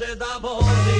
se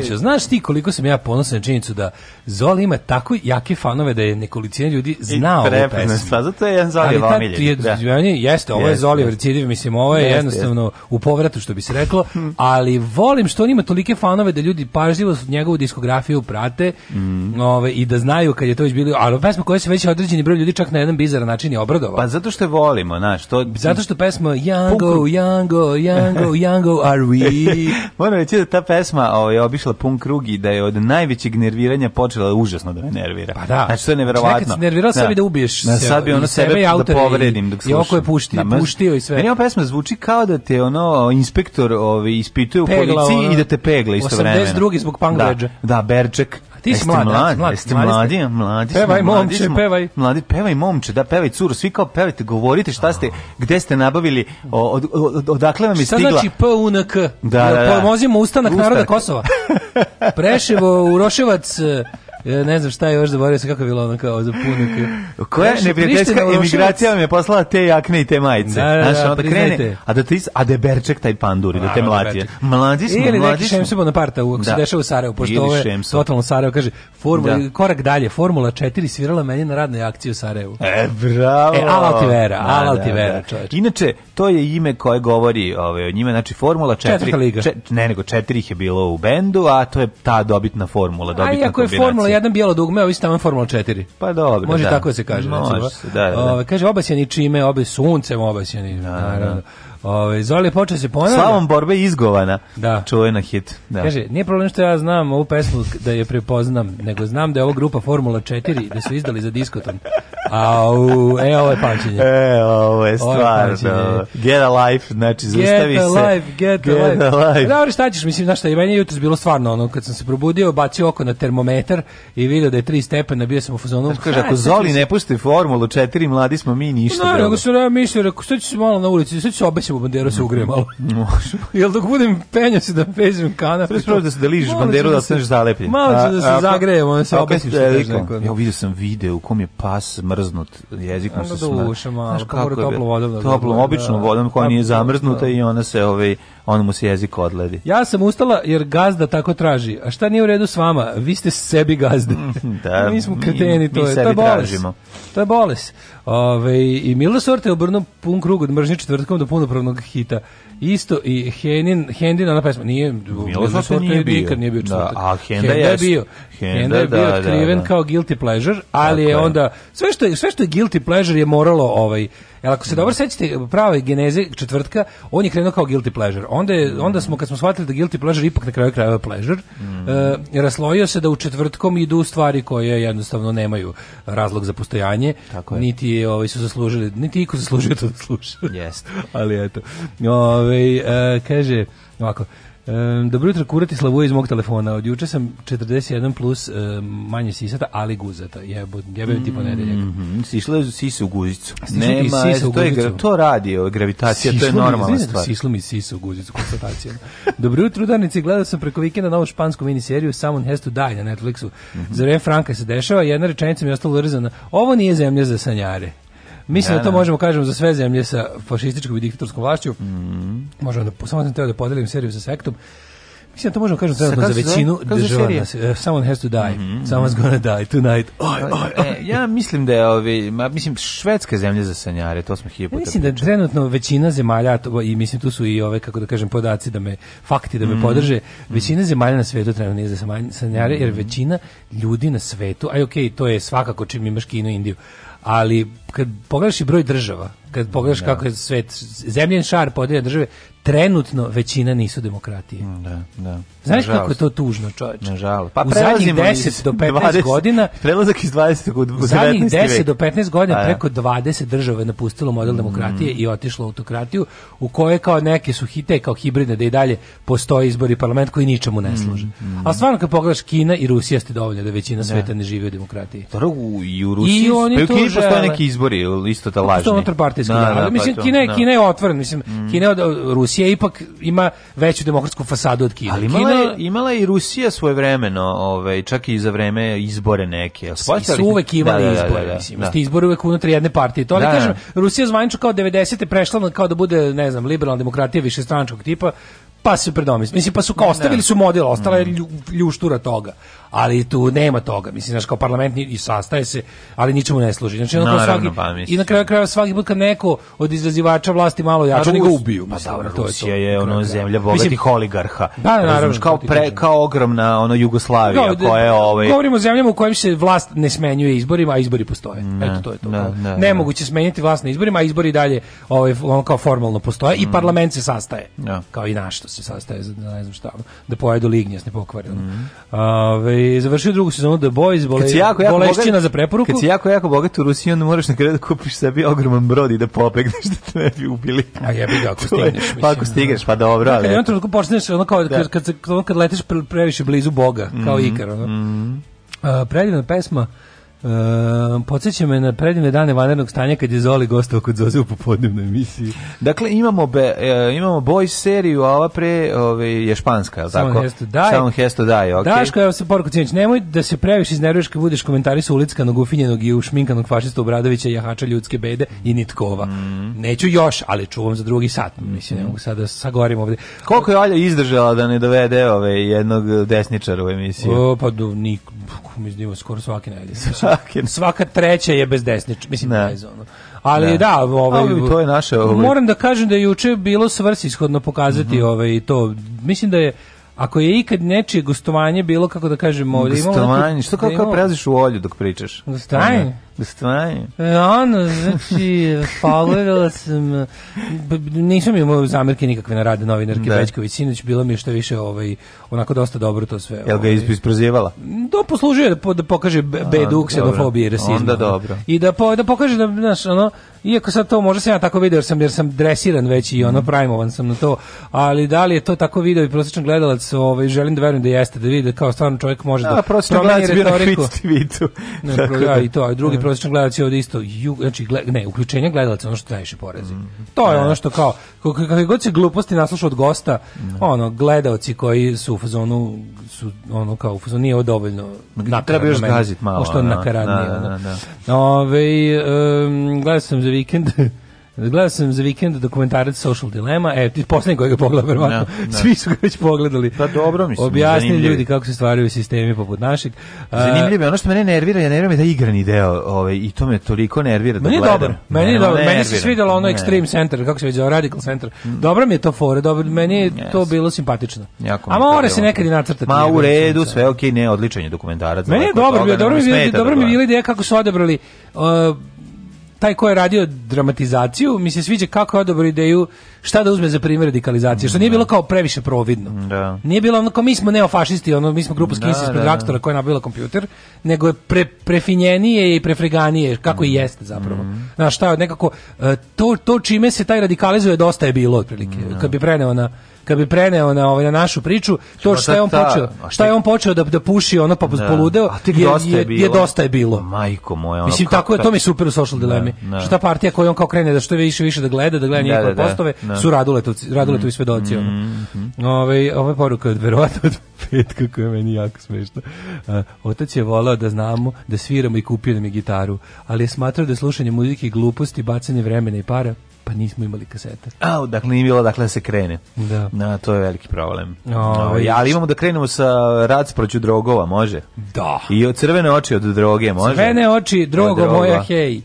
mlađo, znaš ti koliko sam ja ponosan na činjenicu da Zoli ima tako jake fanove da je nekolicina ljudi znao ovu pesmu. zato je jedan Zoli omiljen. Je, da. Jeste, ovo je yes, Zoli recidiv, mislim, ovo je yes, jednostavno yes. u povratu, što bi se reklo, hmm. ali volim što on ima tolike fanove da ljudi pažljivo njegovu diskografiju prate mm. ove, i da znaju kad je to već bilo, ali pesma koja se već određeni broj ljudi čak na jedan bizaran način je obradovao. Pa zato što je volimo, znaš. To... Zato što pesma Yango, Yango, Yango, Yango, are we? Moram reći da ta pesma ovaj, obišla prošla pun krug i da je od najvećeg nerviranja počela užasno da me nervira. Pa da. Znači, to je znači, neverovatno. Nekad se nervirao, sad bi da. da ubiješ da, sad bi ono sebe da povredim dok slušam. I oko je pušti, da, puštio i sve. Meni ova pesma zvuči kao da te ono inspektor ovaj, ispituje u policiji ono, i da te pegla isto vremena. 82. zbog pangleđa. Da, da Berček. Ti si mlad, mlad, mlad, jeste mladi, mladi. Pevaj momče, smo, pevaj. Mladi, pevaj momče, da pevaj curu, svi kao pevajte, govorite šta ste, gde ste nabavili, od, od, odakle vam je stigla. Šta znači PUNK? Da, da, da. Pomozimo ustanak naroda Kosova. Preševo, Uroševac, Ja e, ne znam šta je još zaboravio se kako je bilo ono kao za puno. Koja Znaš, neprijateljska emigracija mi je poslala te jakne i te majice. Da, da, da, Znaš, onda krene, a da ti a da Berček taj panduri, da te da mlađe. Mlađi smo, Ili mlađi smo. Ili Bonaparta, uvek se da. dešava u Sarajevu, pošto ovo je totalno Sarajevo, kaže, formula, da. korak dalje, Formula 4 svirala meni na radnoj akciji u Sarajevu. E, bravo! E, ala ti vera, ala ti vera, čovječ. Inače, to je ime koje govori ove, ovaj, o njime, znači Formula 4. Četvrta liga. ne, nego četiri ih je bilo u bendu, a to je ta dobitna formula, dobitna kombinacija. Formula 1 bijelo dugme, ovi su Formula 4. Pa dobro, Može da. tako da se kaže. Može, da, da, da. da. kaže, obasjeni čime, obe suncem obasjeni. Da, naravno. Da. Ove, Zoli počeo se ponavlja. Slavom borbe izgovana. Da. Čuvena hit. Da. Kaže, nije problem što ja znam ovu pesmu da je prepoznam, nego znam da je ova grupa Formula 4 da su izdali za diskoton. A u, e, ovo je pamćenje. E, ovo je stvar. Ovo je get a life, znači, zaustavi get se. Life, get, get a life, get a life. Dobro, šta ćeš, mislim, znaš šta, i meni je jutros bilo stvarno ono, kad sam se probudio, bacio oko na termometar i vidio da je 3 stepena, bio sam u fazonu. Znači, kaže, ako Zoli ne pusti Formulu 4, mladi smo mi ništa. No, nego sam da mislio, rekao, sad ću se malo na ulici, sad ću se Josipu Banderu da se ugrije malo. Jel dok budem penjao se da pežem kana. Sve probaš da se deliš Banderu da, da se zalepljen. Malo ću da se zagrejem, onda se obesiš. Ja vidio sam video u kom je pas mrznut jezikom sa smrti. Znaš pa kako je? Da Toplom, običnom vodom koja nije pa, zamrznuta i ona se ovaj on mu se jezik odledi. Ja sam ustala jer gazda tako traži. A šta nije u redu s vama? Vi ste sebi gazde. Mhm, da, mi smo kreteni, mi, to, mi je, to je Tražimo. To je bolest. Ove, I Milo Sorte je obrnuo pun krug od mržnje četvrtkom do punopravnog hita. Isto i Henin, Hendin, ona pesma, nije, Milo Sorte nije bio. Nikad nije bio da, četvrtak. Da, a Henda, Henda je bio. Henda, Henda je da, bio da, otkriven da, da. kao guilty pleasure, ali Tako je onda, sve što je, sve što je guilty pleasure je moralo ovaj, Jel ako se dobro sećate prave geneze četvrtka, on je krenuo kao guilty pleasure. Onda je, mm. onda smo kad smo shvatili da guilty pleasure ipak na kraju krajeva pleasure, mm. e, raslojio se da u četvrtkom idu stvari koje jednostavno nemaju razlog za postojanje, Tako je. niti je ovaj su zaslužili, niti iko zaslužio da to da sluša. Jeste. Ali eto. Ove, ovaj, e, kaže ovako, Um, dobro jutro, kurati slavuje iz mog telefona. Od juče sam 41 plus um, manje sisata, ali guzata. Jebo, jebe ti ponedeljak. Mm -hmm. Sišle sise u guzicu. Sislu Nema, sisa u to, je, to radi gravitacija, Sišlo to je normalna mi, stvar. Sišlo mi sise u guzicu, konstatacija. dobro jutro, Danici, gledao sam preko vikenda novu špansku miniseriju Someone Has to Die na Netflixu. Mm -hmm. Za vreme Franka se dešava, jedna rečenica mi je ostala urzana. Ovo nije zemlja za sanjare. Mislim da, da to da. možemo kažemo za sve zemlje sa fašističkom i diktatorskom vlašću. Mm. Možemo da samo sam teo da podelim seriju sa sektom. Mislim, da to možemo kažem trenutno za većinu država. Uh, someone has to die. Mm -hmm. Someone's gonna die tonight. Oj, oj, oj. E, ja mislim da je ovi, ma, mislim, švedska zemlja za sanjare, to smo hipo. Ja mislim da trenutno većina zemalja, to, i mislim tu su i ove, kako da kažem, podaci da me, fakti da me mm -hmm. podrže, mhm. većina zemalja na svetu trenutno nije za sanjare, jer mhm. većina ljudi na svetu, aj okej, okay, to je svakako čim imaš Kinu, Indiju, ali kad pogledaš i broj država, kad pogledaš da. kako je svet zemljen šar podeljen države, trenutno većina nisu demokratije. Mm, da, da. Znaš Nažalost. kako je to tužno, čoveče? Nažalost. Pa u zadnjih 10 do 15 20, godina... Prelazak iz 20. u 19. U zadnjih 10 do 15 godina A, da. preko 20 država je napustilo model mm. demokratije i otišlo u autokratiju, u koje kao neke su hite, kao hibride, da i dalje postoje izbori parlament koji ničemu ne mm, služe. Mm, mm. Ali stvarno kad pogledaš Kina i Rusija ste dovoljno da većina da. sveta ne živi u demokratiji. Dobro, i u Rusiji I oni pa, to Kini postoje neki izbori, isto ta pa lažni. Pa, to je unutarpartijski. Da, da, da, mislim, Kina je, da. Kina je otvoren, mislim, mm. Kina da, od Rusije Rusija ipak ima veću demokratsku fasadu od Kine. Ali imala, Kine... je, imala i Rusija svoje vremeno, ovaj, čak i za vreme izbore neke. Spostali... Su uvek imali da, da, da, izbore, da, mislim. Da. izbori uvek unutar jedne partije. To ali da. kažem, Rusija zvanično kao 90. prešla na kao da bude, ne znam, liberalna demokratija višestranačkog tipa, pa se predomisli. Mislim, pa su kao da. ostavili su model, ostala je lju, ljuštura toga ali tu nema toga. Mislim, znači kao parlament i sastaje se, ali ničemu ne služi. Znači, Naravno, svaki, pa, I na kraju krajeva svaki put kad neko od izazivača vlasti malo jača, nego znači, ubiju. Pa mislim, dobro, Rusija je, to, je ono zemlja bogatih mislim, oligarha. Da, da naravno. kao, pre, kao ogromna ono, Jugoslavija da, koja je... Ovaj... Govorimo o zemljama u kojim se vlast ne smenjuje izborima, a izbori postoje. Ne, Eto, to je to. Ne, ne, Nemoguće smenjati vlast na izborima, a izbori dalje ovaj, on kao formalno postoje mm. i parlament se sastaje. Ja. Kao i naš što se sastaje, ne znam šta, da pojedu lignjes ne pokvare. Mm. Ove, ovaj, završio drugu sezonu The Boys, bole, jako, jako za preporuku. Kad si jako, jako bogat u Rusiji, onda moraš na kraju da kupiš sebi ogroman brod i da popegneš da te ne bi ubili. A jebi ga, ako stigneš. pa ako stigneš, da. pa dobro. Ali, kad jednom počneš, ono kao, da. kad, kad, kad, kad letiš previše blizu Boga, kao mm -hmm, Ikar. Ono. Mm -hmm. uh, predivna pesma, Uh, podsjeća me na predivne dane vanernog stanja kad je Zoli gostovao kod Zoze u popodnevnoj emisiji. Dakle, imamo, be, e, imamo boy seriju, a ova pre ove, je španska, je tako? Samo Hesto daj, okay. Daško, evo se poruku cijenić, nemoj da se previše iznerviš kad budeš komentari su ulickanog, ufinjenog i ušminkanog fašista Obradovića, jahača ljudske bede i nitkova. Mm. Neću još, ali čuvam za drugi sat. Mhm. Mislim, ne mogu sada sagorim ovde. Koliko je Alja izdržala da ne dovede ove, jednog desničara u emisiju? O, pa do, nik, mislim, skoro svaki najde. svaka treća je bez desnič, mislim ne. bez Ali ne. da, ovaj, Ali to je naše. Ovaj. Moram da kažem da je juče bilo svrsishodno pokazati mm -hmm. ovaj to. Mislim da je Ako je ikad nečije gostovanje bilo, kako da kažem, ovdje imamo... Gostovanje, što da kako, kako prelaziš u olju dok pričaš? Gostovanje? Stvarno? E, ono, znači, pogledala sam, nisam imao zamjerke nikakve na rade novinarke da. Bečković, sinoć bilo mi što više ovaj, onako dosta dobro to sve. Jel ga ovaj. isprozivala? Do, da, poslužuje da, po, da pokaže bedu ksenofobije i rasizma. Onda dobro. I da, po, da pokaže da, znaš, ono, iako sad to može se ja tako vidio, jer sam, jer sam dresiran već i ono, mhm. primovan sam na to, ali da li je to tako video i prosječan gledalac, ovaj, želim da verujem da jeste, da vidi da kao stvarno čovjek može da, da promeni retoriku. A, prosječan gledalac bio na tweet tweetu. Ne, pro, da, i to, a drugi da prosječan gledalac je ovdje isto, ju, znači, gled, ne, uključenje gledalaca ono što najviše porezi. Mm. To je da. ono što kao, kakve god se gluposti nasluša od gosta, mm. ono, gledalci koji su u fazonu, su, ono, kao, u fazonu nije ovo dovoljno nakaradno. Treba još gazit malo. Pošto nakaradnije. Da, da, da. Ove, um, gledao sam za vikend, Gledao sam za vikend dokumentarac Social Dilemma, e, ti poslednji koji ga pogleda, verovatno, no, da, no. Da. svi su ga već pogledali. Pa dobro, mislim, Objasni zanimljiv. ljudi kako se stvaraju sistemi poput naših. Zanimljivo je, ono što mene nervira, ja nervira me da igrani deo, ovaj, i to me toliko nervira da meni gledam. Dobro, meni je dobar, meni se svidjelo ono ne. Extreme Center, kako se već zove, Radical Center. Mm. Dobro mi je to fore, dobro, meni je yes. to bilo simpatično. Jako A mora se nekad i nacrtati. Ma u redu, sve okej, okay, ne, odličan je dokumentarac. Meni je dobro, dobro mi je bila ideja kako su odebrali uh, taj ko je radio dramatizaciju mi se sviđa kako je dobro ideju šta da uzme za primjer radikalizacije, što nije bilo kao previše providno. Da. Nije bilo ono kao mi smo neofašisti, ono mi smo grupa da, Skins ispred reaktora da, da. koja je nabila kompjuter, nego je pre, prefinjenije i prefreganije, kako mm. i jeste zapravo. Mm. Znaš, šta je nekako, e, to, to čime se taj radikalizuje dosta je bilo, otprilike, da. kad bi preneo na kad bi preneo na ovaj na našu priču, to što je on počeo, šta je on počeo da da puši ono pa da. poludeo, je, je, je dosta je bilo. Majko moja, Mislim tako je, to mi super u social da, dilemi. Da. Što ta partija koju on kao krene da što više više da gleda, da gleda njihove postove, su raduletovci, raduletovi mm, svedoci ono. Mm, mm. Ovaj ovaj poruka od verovatno od petka koja je meni jako smešna. Otac je voleo da znamo da sviramo i kupio nam gitaru, ali je smatrao da slušanje muzike gluposti, bacanje vremena i para pa nismo imali kasete. A, dakle nije bilo dakle da se krene. Da. Na, to je veliki problem. Ovaj, ja, ali imamo da krenemo sa rasproću drogova, može? Da. I od crvene oči od droge, može? Crvene oči, drogo, od moja, hej.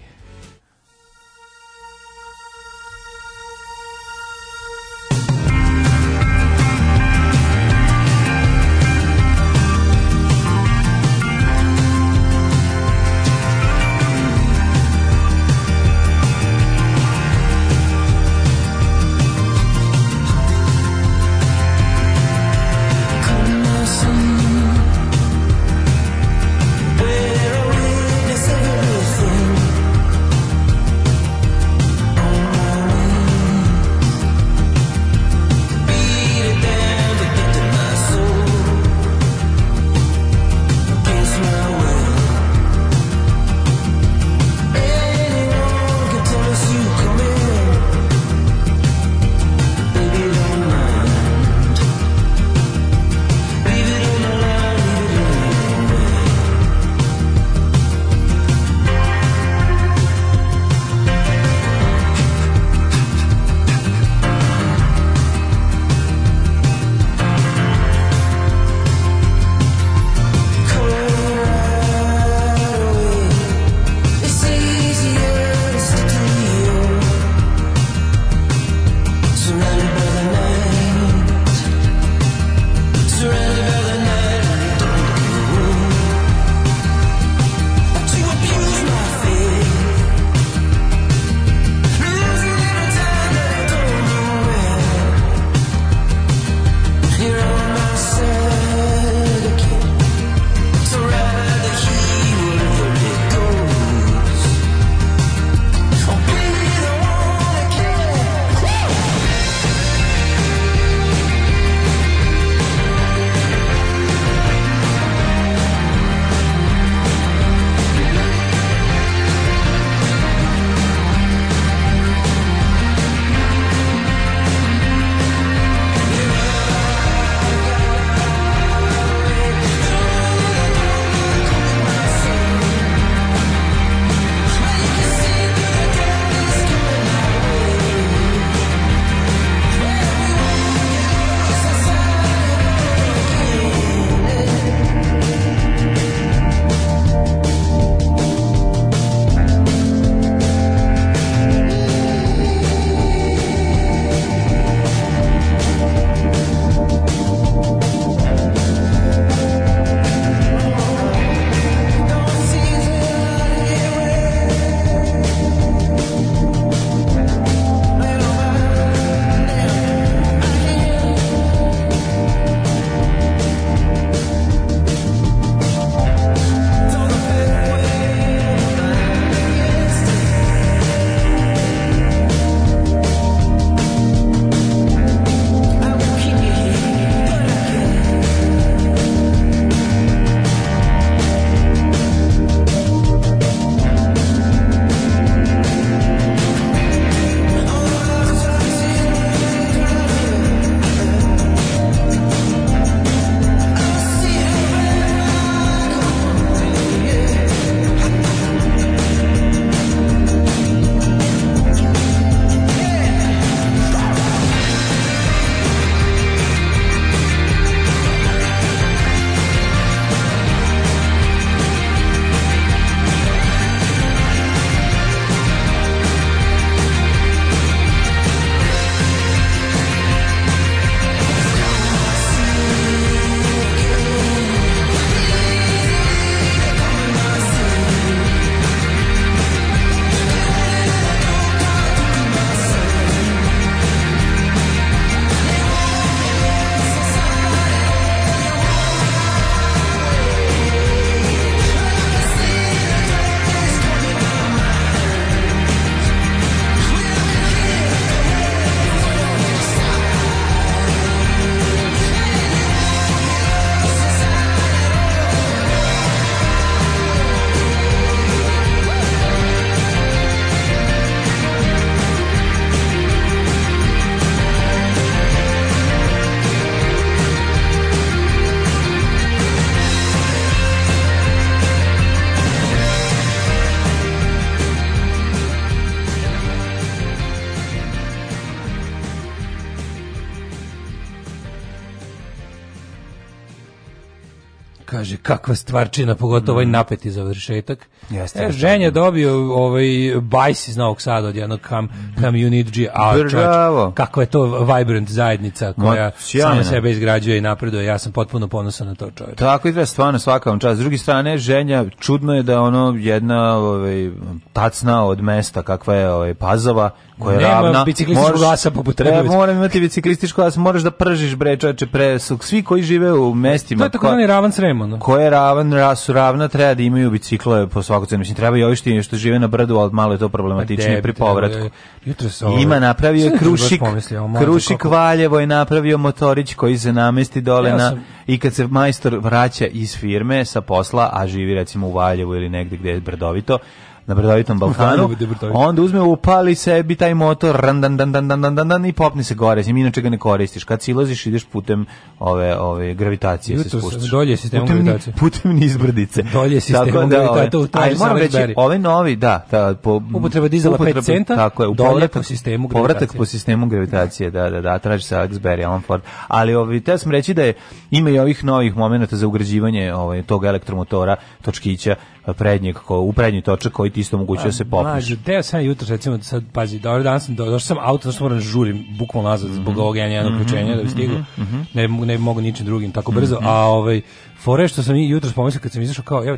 kakva stvarčina, pogotovo ovaj mm. napeti završetak. Jeste. E, ženja dobio ovaj bajs iz Novog Sada od jednog kam, community, a čovječ, kako je to vibrant zajednica koja sama sebe izgrađuje i napreduje. Ja sam potpuno ponosan na to čovjek. Tako i da stvarno svaka vam čast. S druge strane, ženja, čudno je da ono jedna ovaj, tacna od mesta kakva je ovaj, Pazova koja je Nema ravna. biciklističkog moraš, glasa poput Rebavić. E, moram imati biciklističko glas, moraš da pržiš bre, čoveče, pre su svi koji žive u mestima. To je tako oni ravan srem, Ko je ravan, rasu ravna, treba da imaju bicikle po svaku cenu. Mislim, treba i ovi što, žive na brdu, al malo je to problematično pa pri povratku. Jutro Ima napravio Sve Krušik, pomislio, da Krušik kako... Valjevo je napravio motorić koji se namesti dole ja na... Sam... I kad se majstor vraća iz firme sa posla, a živi recimo u Valjevu ili negde gde je brdovito, na brdovitom Balkanu, onda uzme upali sebi taj motor ran, dan, dan, dan, dan, dan, dan, i popni se gore, zim, inače ga ne koristiš. Kad silaziš ideš putem ove, ove gravitacije Jutus, se spuštaš. Dolje sistemom putem, gravitacije. Putem nizbrdice. brdice. Dolje sistemom da, gravitacije. Ovaj, ali moram reći, ove ovaj novi, da, ta, po, upotreba dizela 5 centa, tako je, dolje po sistemu gravitacije. Povratak po sistemu gravitacije, da, da, da, traži se Axberry, Alan Ford. Ali ovi, ovaj, te sam reći da je, ima i ovih novih momenta za ugrađivanje ovaj, tog elektromotora, točkića, prednjeg, ko, u prednji točak koji ti isto mogućio da se popneš. Mađu, deo sam jutro, recimo, sad, pazi, dobro, danas sam, došao sam auto, došao moram da žurim, bukvalno nazad, mhm. zbog ovog jednog mm uključenja, da bi stigu, mhm, mhm. ne, ne mogu ničim drugim tako brzo, a ovaj, fore što sam jutro spomenuo kad sam izašao, kao, evo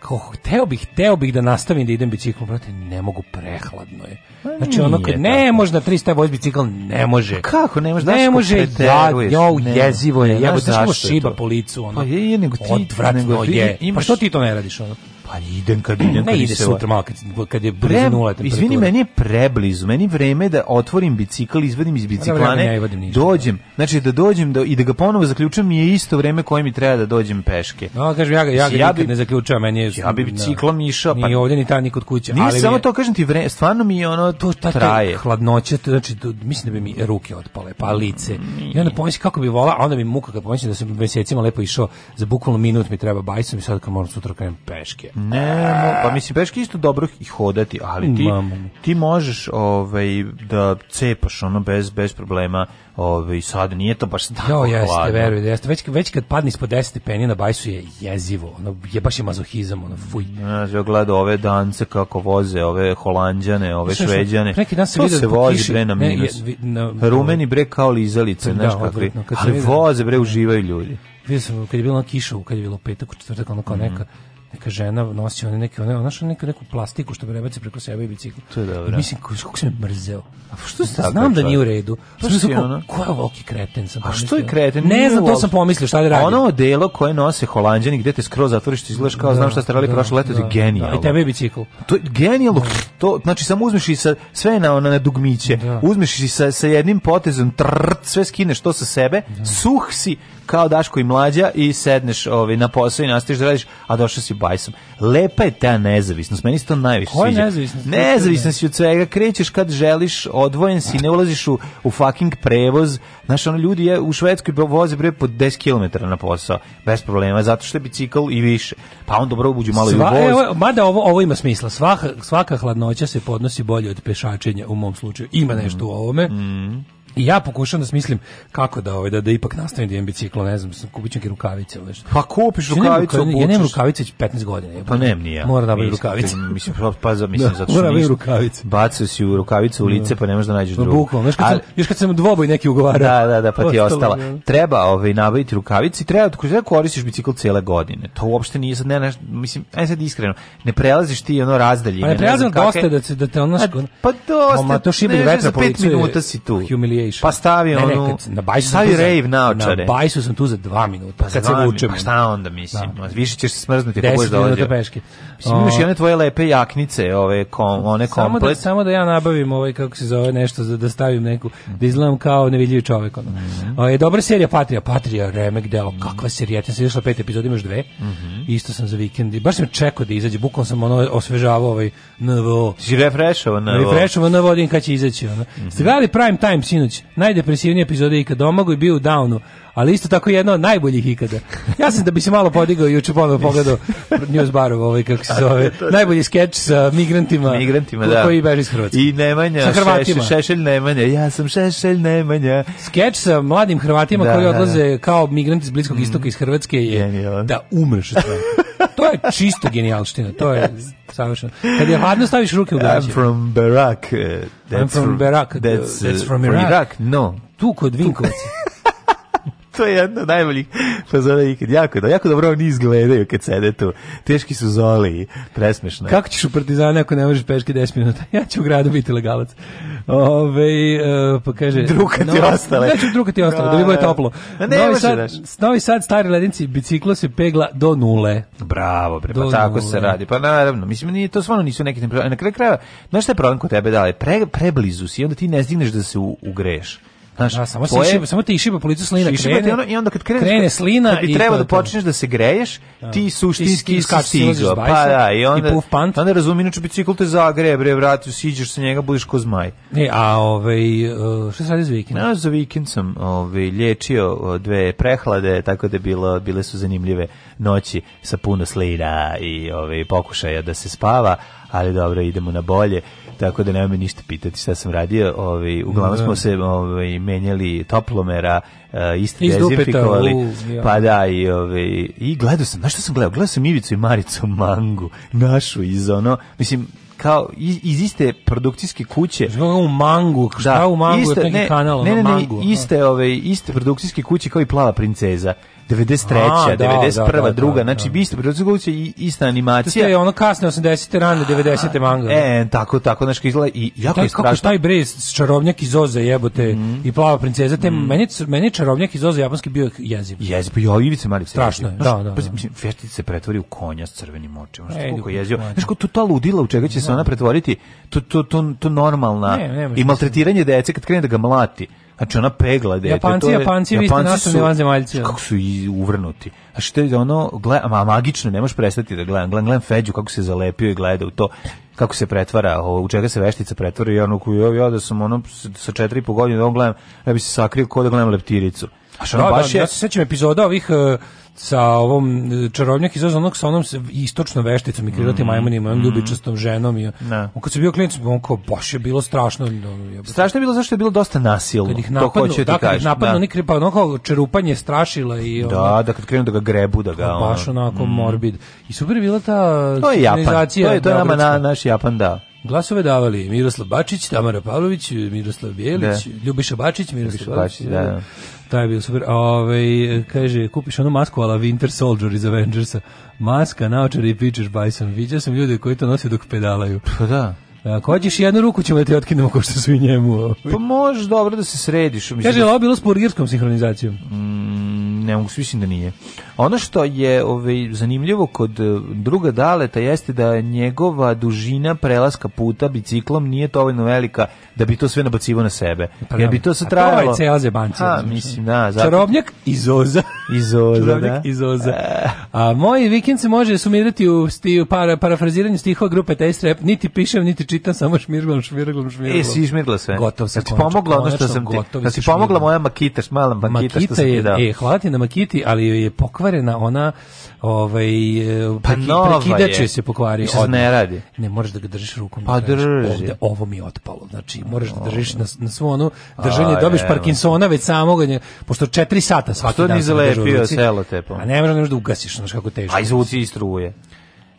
kao, hteo bih, hteo bih da nastavim da idem biciklom, brate, ne mogu, prehladno je. Znači, ono, kad ne može na 300 voz bicikl, ne može. kako, ne može, znaš ne ko može, ja, preteruješ, jo, jezivo je, ne, jebo, znaš znaš šiba to? po licu, ono, Pa je, je, nego ti- odvratno nego ti je. Pa što ti to ne radiš, ono? Pa idem kad idem. Ne ide sutra malo kad, kad je brzo Pre, nula temperatura. Izvini, meni je preblizu, meni vreme da otvorim bicikl, izvadim iz biciklane, ne dođem, znači da dođem da, i da ga ponovo zaključam je isto vreme koje mi treba da dođem peške. No, kažem, ja ga, ja ga ja bi, ne zaključam. meni je... Ja bi biciklom išao, pa... Ni ovdje, ni ta, ni kod kuće. Nije ali samo je, to, kažem ti, vreme, stvarno mi je ono, to ta, traje. Hladnoće, to, znači, to, mislim da bi mi ruke otpale, pa lice. Mm. I onda pomislim kako bi vola, a onda mi muka kad pomislim da sam mesecima lepo išao, za bukvalno minut mi treba bajsom i sad kad moram sutra da krenem peške. Nemo, pa e. mislim peške isto dobro i hodati, ali ti Mamo. ti možeš ovaj da cepaš ono bez bez problema. Ovaj sad nije to baš tako. Jo, jeste, hladno. verujem, jeste. Već već kad padne ispod 10 stepeni na bajsu je jezivo. Ono je baš je mazohizam, ono fuj. Znaš, ja gledam ove dance kako voze, ove holanđane, ove Znaš, šveđane. Neki dan se vidi da vozi bre na minus. Ne, je, na, Rumeni bre kao lizalice, da, znaš da, kakvi. Ali vidim, voze bre uživaju ljudi. Vidio sam kad je bilo na kišu, kad je bilo petak, četvrtak, ono kao mhm. neka neka žena nosi one neke one ona neka neku plastiku što prebaci preko sebe i bicikla. To je dobro. I mislim kako se mrzeo. A što se da, znam da nije u redu. Pa što da se ona? Ko je volki kreten sam. A što je kreten? Ne znam, to sam pomislio, šta da radi. Ono delo koje nose holanđani gde te skroz zatvoriš ti izgledaš kao da, znam šta ste radili da, prošlo leto, da, je genijalno. Da, I tebe bicikl. To je genijalno. To znači samo uzmeš i sa sve na ona na dugmiće. Uzmeš i sa sa jednim potezom trrt sve skineš to sa sebe. Suh si kao Daško i mlađa i sedneš ovaj, na posao i nastaviš da radiš, a došao si bajsom. Lepa je ta nezavisnost, meni se to najviše Koja sviđa. nezavisnost? Nezavisnost od svega, krećeš kad želiš, odvojen si, ne ulaziš u, u fucking prevoz. Znaš, ono, ljudi je u Švedskoj voze bre po 10 km na posao, bez problema, zato što je bicikl i više. Pa on dobro uđu malo Sva, i u voz. Evo, mada ovo, ovo ima smisla, svaka, svaka hladnoća se podnosi bolje od pešačenja u mom slučaju. Ima nešto mm. u ovome. Mm I ja pokušavam da smislim kako da ovaj da, da ipak nastavim da imam biciklo, ne znam, kupit ću neke rukavice ili nešto. Pa kupiš rukavicu, ja nemam, ja nemam rukavice 15 godina. pa nemam ni ja. Mora da bude rukavice. Mislim, pa, pa za mislim da, zato što mora da rukavice. Bacio si u rukavice u da. lice, pa ne možeš da nađeš drugu. Bukvalno, još kad sam, još kad sam dvoboj neki ugovara. Da, da, da, pa ti je ostala. Treba ovaj nabaviti rukavice, treba da koristiš bicikl cele godine. To uopšte nije sad ne, ne mislim, aj sad iskreno, ne prelaziš ti ono razdaljine. Pa ne prelazim dosta da da te ono pa dosta. Ma to šibi vetra po licu. 5 minuta si tu. Humiliate išao. Pa stavi ne, onu, ne, na bajsu stavi rave naočare. Na bajsu sam tu za 2 minuta, pa kad se vučem. Pa šta onda, mislim, da. više ćeš se smrznuti kako budeš dođe. Deset peške. Mislim, imaš i one tvoje lepe jaknice, ove, kom, one samo da- komplet. Da, samo da ja nabavim ovaj, kako se zove, nešto, za, da stavim neku, da izgledam kao nevidljivi čovek. Ono. Mm -hmm. je dobra serija Patria, Patria, remek deo, kakva serija, ja sam išla pet epizoda, imaš dve, mm -hmm. isto sam za vikend, baš sam čekao da izađe, bukvalno sam ono osvežavao ovaj NVO. Si refrešovao NVO. Refrešovao NVO, kad će izaći. Ono. Mm -hmm. Ste gledali Prime Time sinoć Bogdanović, najdepresivnija epizoda ikad domagu i bio u downu, ali isto tako jedna od najboljih ikada. Ja sam da bi se malo podigao juče ponovo pogledao News Barov, ovaj kako se zove, najbolji skeč sa migrantima, migrantima da. koji beže iz Hrvatske. I Nemanja, šešelj, šešelj Nemanja, ja sam Šešelj Nemanja. Skeč sa mladim Hrvatima da, koji da, odlaze da. kao migranti iz Bliskog mm. istoka iz Hrvatske je Genial. da umreš. to je čisto genijalština, to je savršeno. Kad je hladno staviš ruke u gaće. Uh, I'm from Barak. Uh, that's I'm from, from Barak. That's, uh, that's from Iraq. Iraq. No. Tu kod Vinkovaca to je jedno najboljih fazona ikad. Jako, da, jako dobro oni izgledaju kad sede tu. Teški su zoli, presmešno. Kako ćeš u Partizane ako ne možeš peške 10 minuta? Ja ću u gradu biti legalac. Ove, uh, pa kaže... Druga ti no, ostale. Ja ću druga ti ostale, da bi bude da, da. toplo. ne, novi, sad, novi sad, stari ledinci, biciklo se pegla do nule. Bravo, bre, pa tako nule. se radi. Pa naravno, mislim, nije, to stvarno nisu neki... Na kraju krajeva, znaš šta je problem kod tebe, da, pre, preblizu si i onda ti ne stigneš da se u, ugreš. Znaš, da, samo, tvoje... šiba, samo ti išiba policu slina krene, ono, i onda kad krene, krene slina kad bi treba da počneš da se greješ, da. ti suštinski iskači izo, pa da, i onda, i puf pant. onda razumijenu bicikl te zagreje, bre, vrati, siđeš sa njega, budiš ko zmaj. Ne, a ovaj, uh, što se radi za vikend? Ja, za vikend sam ovaj, lječio dve prehlade, tako da bilo, bile su zanimljive noći sa puno slina i ovaj, pokušaja da se spava, ali dobro, idemo na bolje tako da nema mi ništa pitati šta sam radio. Ovaj, uglavnom smo da. se ovaj, menjali toplomera, uh, eh, isti dezinfikovali. ja. Pa da, i, ovaj, i gledao sam, znaš što sam gledao? Gledao sam Ivicu i Maricu Mangu, našu iz ono, mislim, kao iz, iz iste produkcijske kuće. Da, šta u mangu, šta da, u mangu, iste, neki ne, kanal, ne, ne, ne, mangu. iste, ove, iste produkcijske kuće kao i Plava princeza. 93. A, da, 91. Da, da, druga, da, znači da. vi ste i ista animacija. To je ono kasne 80. rane 90. manga. E, da. tako, tako, znači izgleda i jako je strašno. Kako taj brez čarovnjak iz Oze jebote mm. i plava princeza, te mm. meni, meni čarobnjak iz Oze japanski bio jeziv. Jeziv, pa jo, Ivica Marić. Strašno je, da, da. Pa, mislim, Feštic se pretvori u konja s crvenim očima, što e, koliko jezio. Znaš, ko to ta ludila u čega će se ona pretvoriti, to, to, to, to normalna ne, ne, i maltretiranje dece kad krene da ga mlati. Znači ona pegla dete. Japanci, to je, Japanci, vi ste nastavni vanzemaljci. Kako su uvrnuti. A što je ono, gleda, ma, magično, ne možeš prestati da gledam. Gledam, gledam Feđu kako se zalepio i gleda u to kako se pretvara, u čega se veštica pretvara i ono koju ja da sam ono sa 4 i po godine da on gledam, ja bi se sakrio kod da gledam leptiricu. A što da, da baš da, je... Ja se sećam epizoda ovih uh, sa ovom e, čarobnjak iz onog sa onom istočnom vešticom i krilatim mm. majmunima, onom mm. ljubičastom ženom i ne. Da. on kad se bio klinac, on kao baš je bilo strašno. Je, strašno je bilo zašto je bilo dosta nasilno. Kad ih napadnu, to da, kad ih napadnu, da. pa ono kao čerupanje strašila i ono, Da, da kad krenu da ga grebu, da ga. Pa ono, baš onako mm. morbid. I super je bila ta to je Japan. To je, to je nama na, naš Japan, da. Glasove davali Miroslav Bačić, Tamara Pavlović, Miroslav Bjelić, da. Ljubiša Bačić, Miroslav Ljubiša Bačić, da. da. Taj je bio super. Ove, ovaj, kaže, kupiš onu masku ala Winter Soldier iz Avengersa. Maska, naočare i pičeš bajsom. Viđao sam ljude koji to nose dok pedalaju. Pa da. E, ako hoćeš jednu ruku ćemo da ti otkinemo ko što su i njemu. Ovaj. Pa možeš dobro da se središ. Mislim, Kaže, da... ovo bilo s burgirskom sinhronizacijom? Mm, ne mogu, mislim da nije. Ono što je ovaj, zanimljivo kod eh, druga daleta jeste da njegova dužina prelaska puta biciklom nije dovoljno velika da bi to sve nabacivo na sebe. Pa, Jer da. bi to se trajalo... To je cela zebancija. mislim, da. Zato... Čarobnjak iz oza. iz oza, da. iz oza. E. A moj vikend se može sumirati u stiju, para, parafraziranju stihova grupe Taste Rap. Niti pišem, niti čitam, samo šmirglom, šmirglom, šmirglom. E, si šmirgla sve. Gotov sam. Znači, pomogla ono što sam ti... Znači, pomogla moja makita, mala makita, makita što sam ti dao. E, hvala ti na makiti, ali je pokvar pokvarena ona ovaj pa preki, prekidač je se pokvario. Ništa ne radi. Ne možeš da ga držiš rukom. Pa drži. Ovde, ovo mi je otpalo. Znači možeš da držiš na, na svu onu držanje. A, dobiš je, Parkinsona već samog, pošto 4 sata svaki dan. Što ni zalepio selo tepo. A ne možeš da ugasiš, znači kako teško. aj izvuci i struje.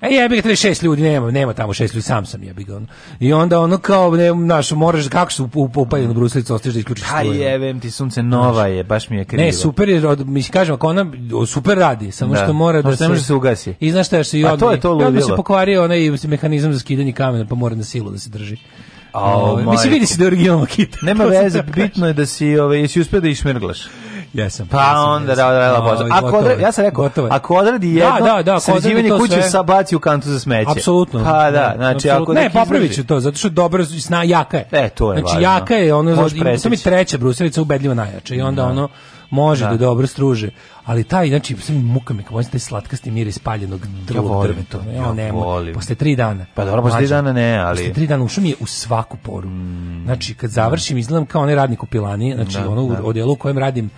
E jebi ga, treba šest ljudi, nema, nema tamo šest ljudi, sam sam jebi ga. Ono. I onda ono kao, ne, znaš, moraš, kako su upaljenu bruslicu, ostaš da isključiš struje. Aj jebem ti sunce, nova je, baš mi je krivo. Ne, super je, od, mislim, kažem, ako ona super radi, samo da. što mora da, da se... može se ugasi. I znaš šta, još i odmi, pa to je to ludilo. Odmi se pokvario onaj mehanizam za skidanje kamena, pa mora na silu da se drži. Oh, Mislim, vidi se da je originalno kita. Nema veze, da bitno je da si, ove, ovaj, jesi uspio da išmerglaš. Jesam. Pa jesam, onda da odradila posao. Ako gotovo, ja sam rekao, gotovo. ako odradi da, jedno, da, da, da, sređivanje kuće sve... sa baci u kantu za smeće. Apsolutno. Pa da, znači ako ne popravit to zato što dobro sna jaka je. E, to je Znači jaka je ono, to mi treća brusilica ubedljivo najjača i onda da. ono može da, da dobro struže ali taj znači sve mi muka me kao taj slatkasti miris paljenog drugog ja drveta ja, ja nema volim. posle 3 dana pa dobro posle 3 dana ne ali posle 3 dana ušao mi je u svaku poru mm. znači kad završim izgledam kao onaj radnik u pilani znači da, ono da. odelo u kojem radim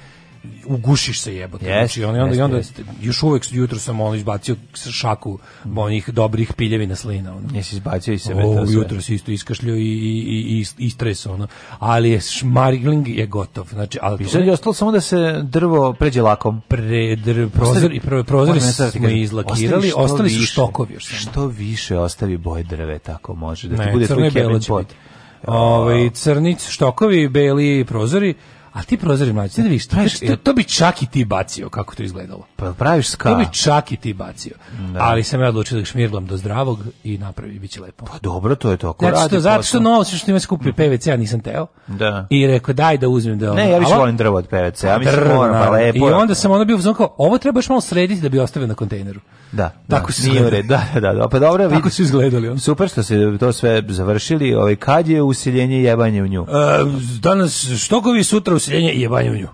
ugušiš se jebote. Yes, znači on i onda yes, i onda yes. još uvek jutro sam ono izbacio šaku mm. onih dobrih piljevina slina ono. Jesi izbacio i sebe o, to jutro se isto iskašljao i i i i ono. Ali je šmargling je gotov. Znači ali to... je ostalo samo da se drvo pređe lakom. Pre dr, prozor i prve prozor da smo izlakirali, ostali su štokovi još. Što više ostavi boje drve tako može da ne, ti bude tvoj Kevin Pot. Ovaj crnić štokovi, beli prozori. A ti prozori mlađi, ti da praviš, to, to bi čak i ti bacio kako to izgledalo. Pa praviš ska. To bi čak i ti bacio. Da. Ali sam ja odlučio da šmirglam do zdravog i napravi biće lepo. Pa dobro, to je to. Ko znači, zato što, zato što novo što ima skupio mhm. PVC, ja nisam teo. Da. I rekao daj da uzmem da Ne, ja više volim drvo od PVC, ja mislim moram, pa lepo. I onda sam ono bio uzmem kao ovo treba još malo srediti da bi ostavio na kontejneru. Da. da Tako da, nije redu. da, da, da. Pa dobro, vidi. Kako su izgledali on. Super što ste to sve završili, ovaj kad je usiljenje jebanje u nju. E, danas štokovi sutra useljenje i jebanje u nju.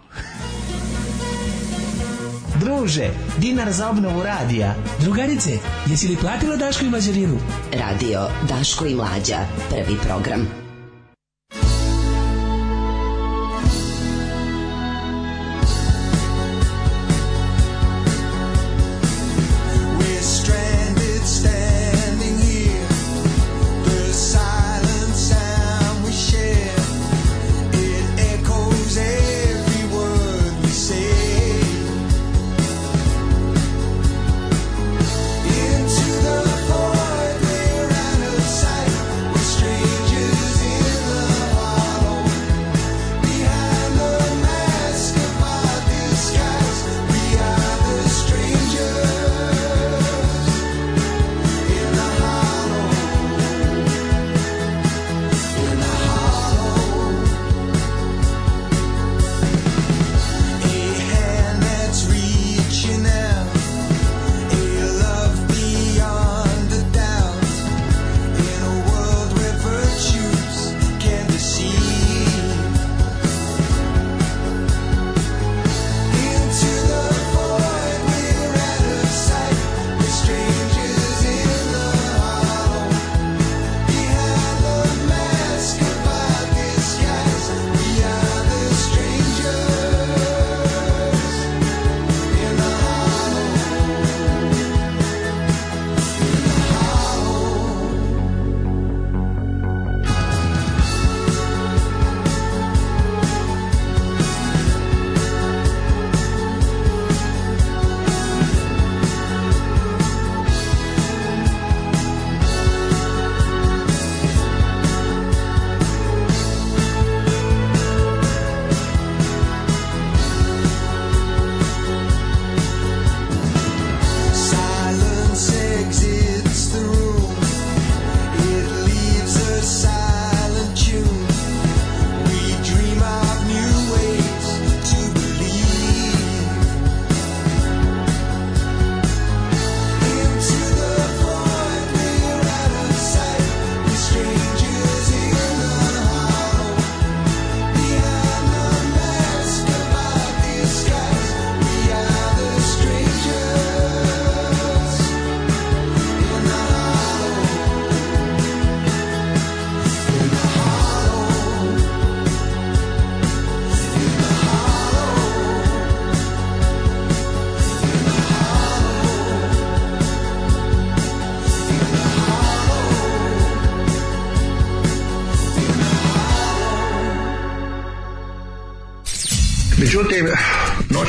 Druže, dinar za obnovu radija. Drugarice, jesi li platila Daško i Mlađarinu? Radio Daško i Mlađa, prvi program.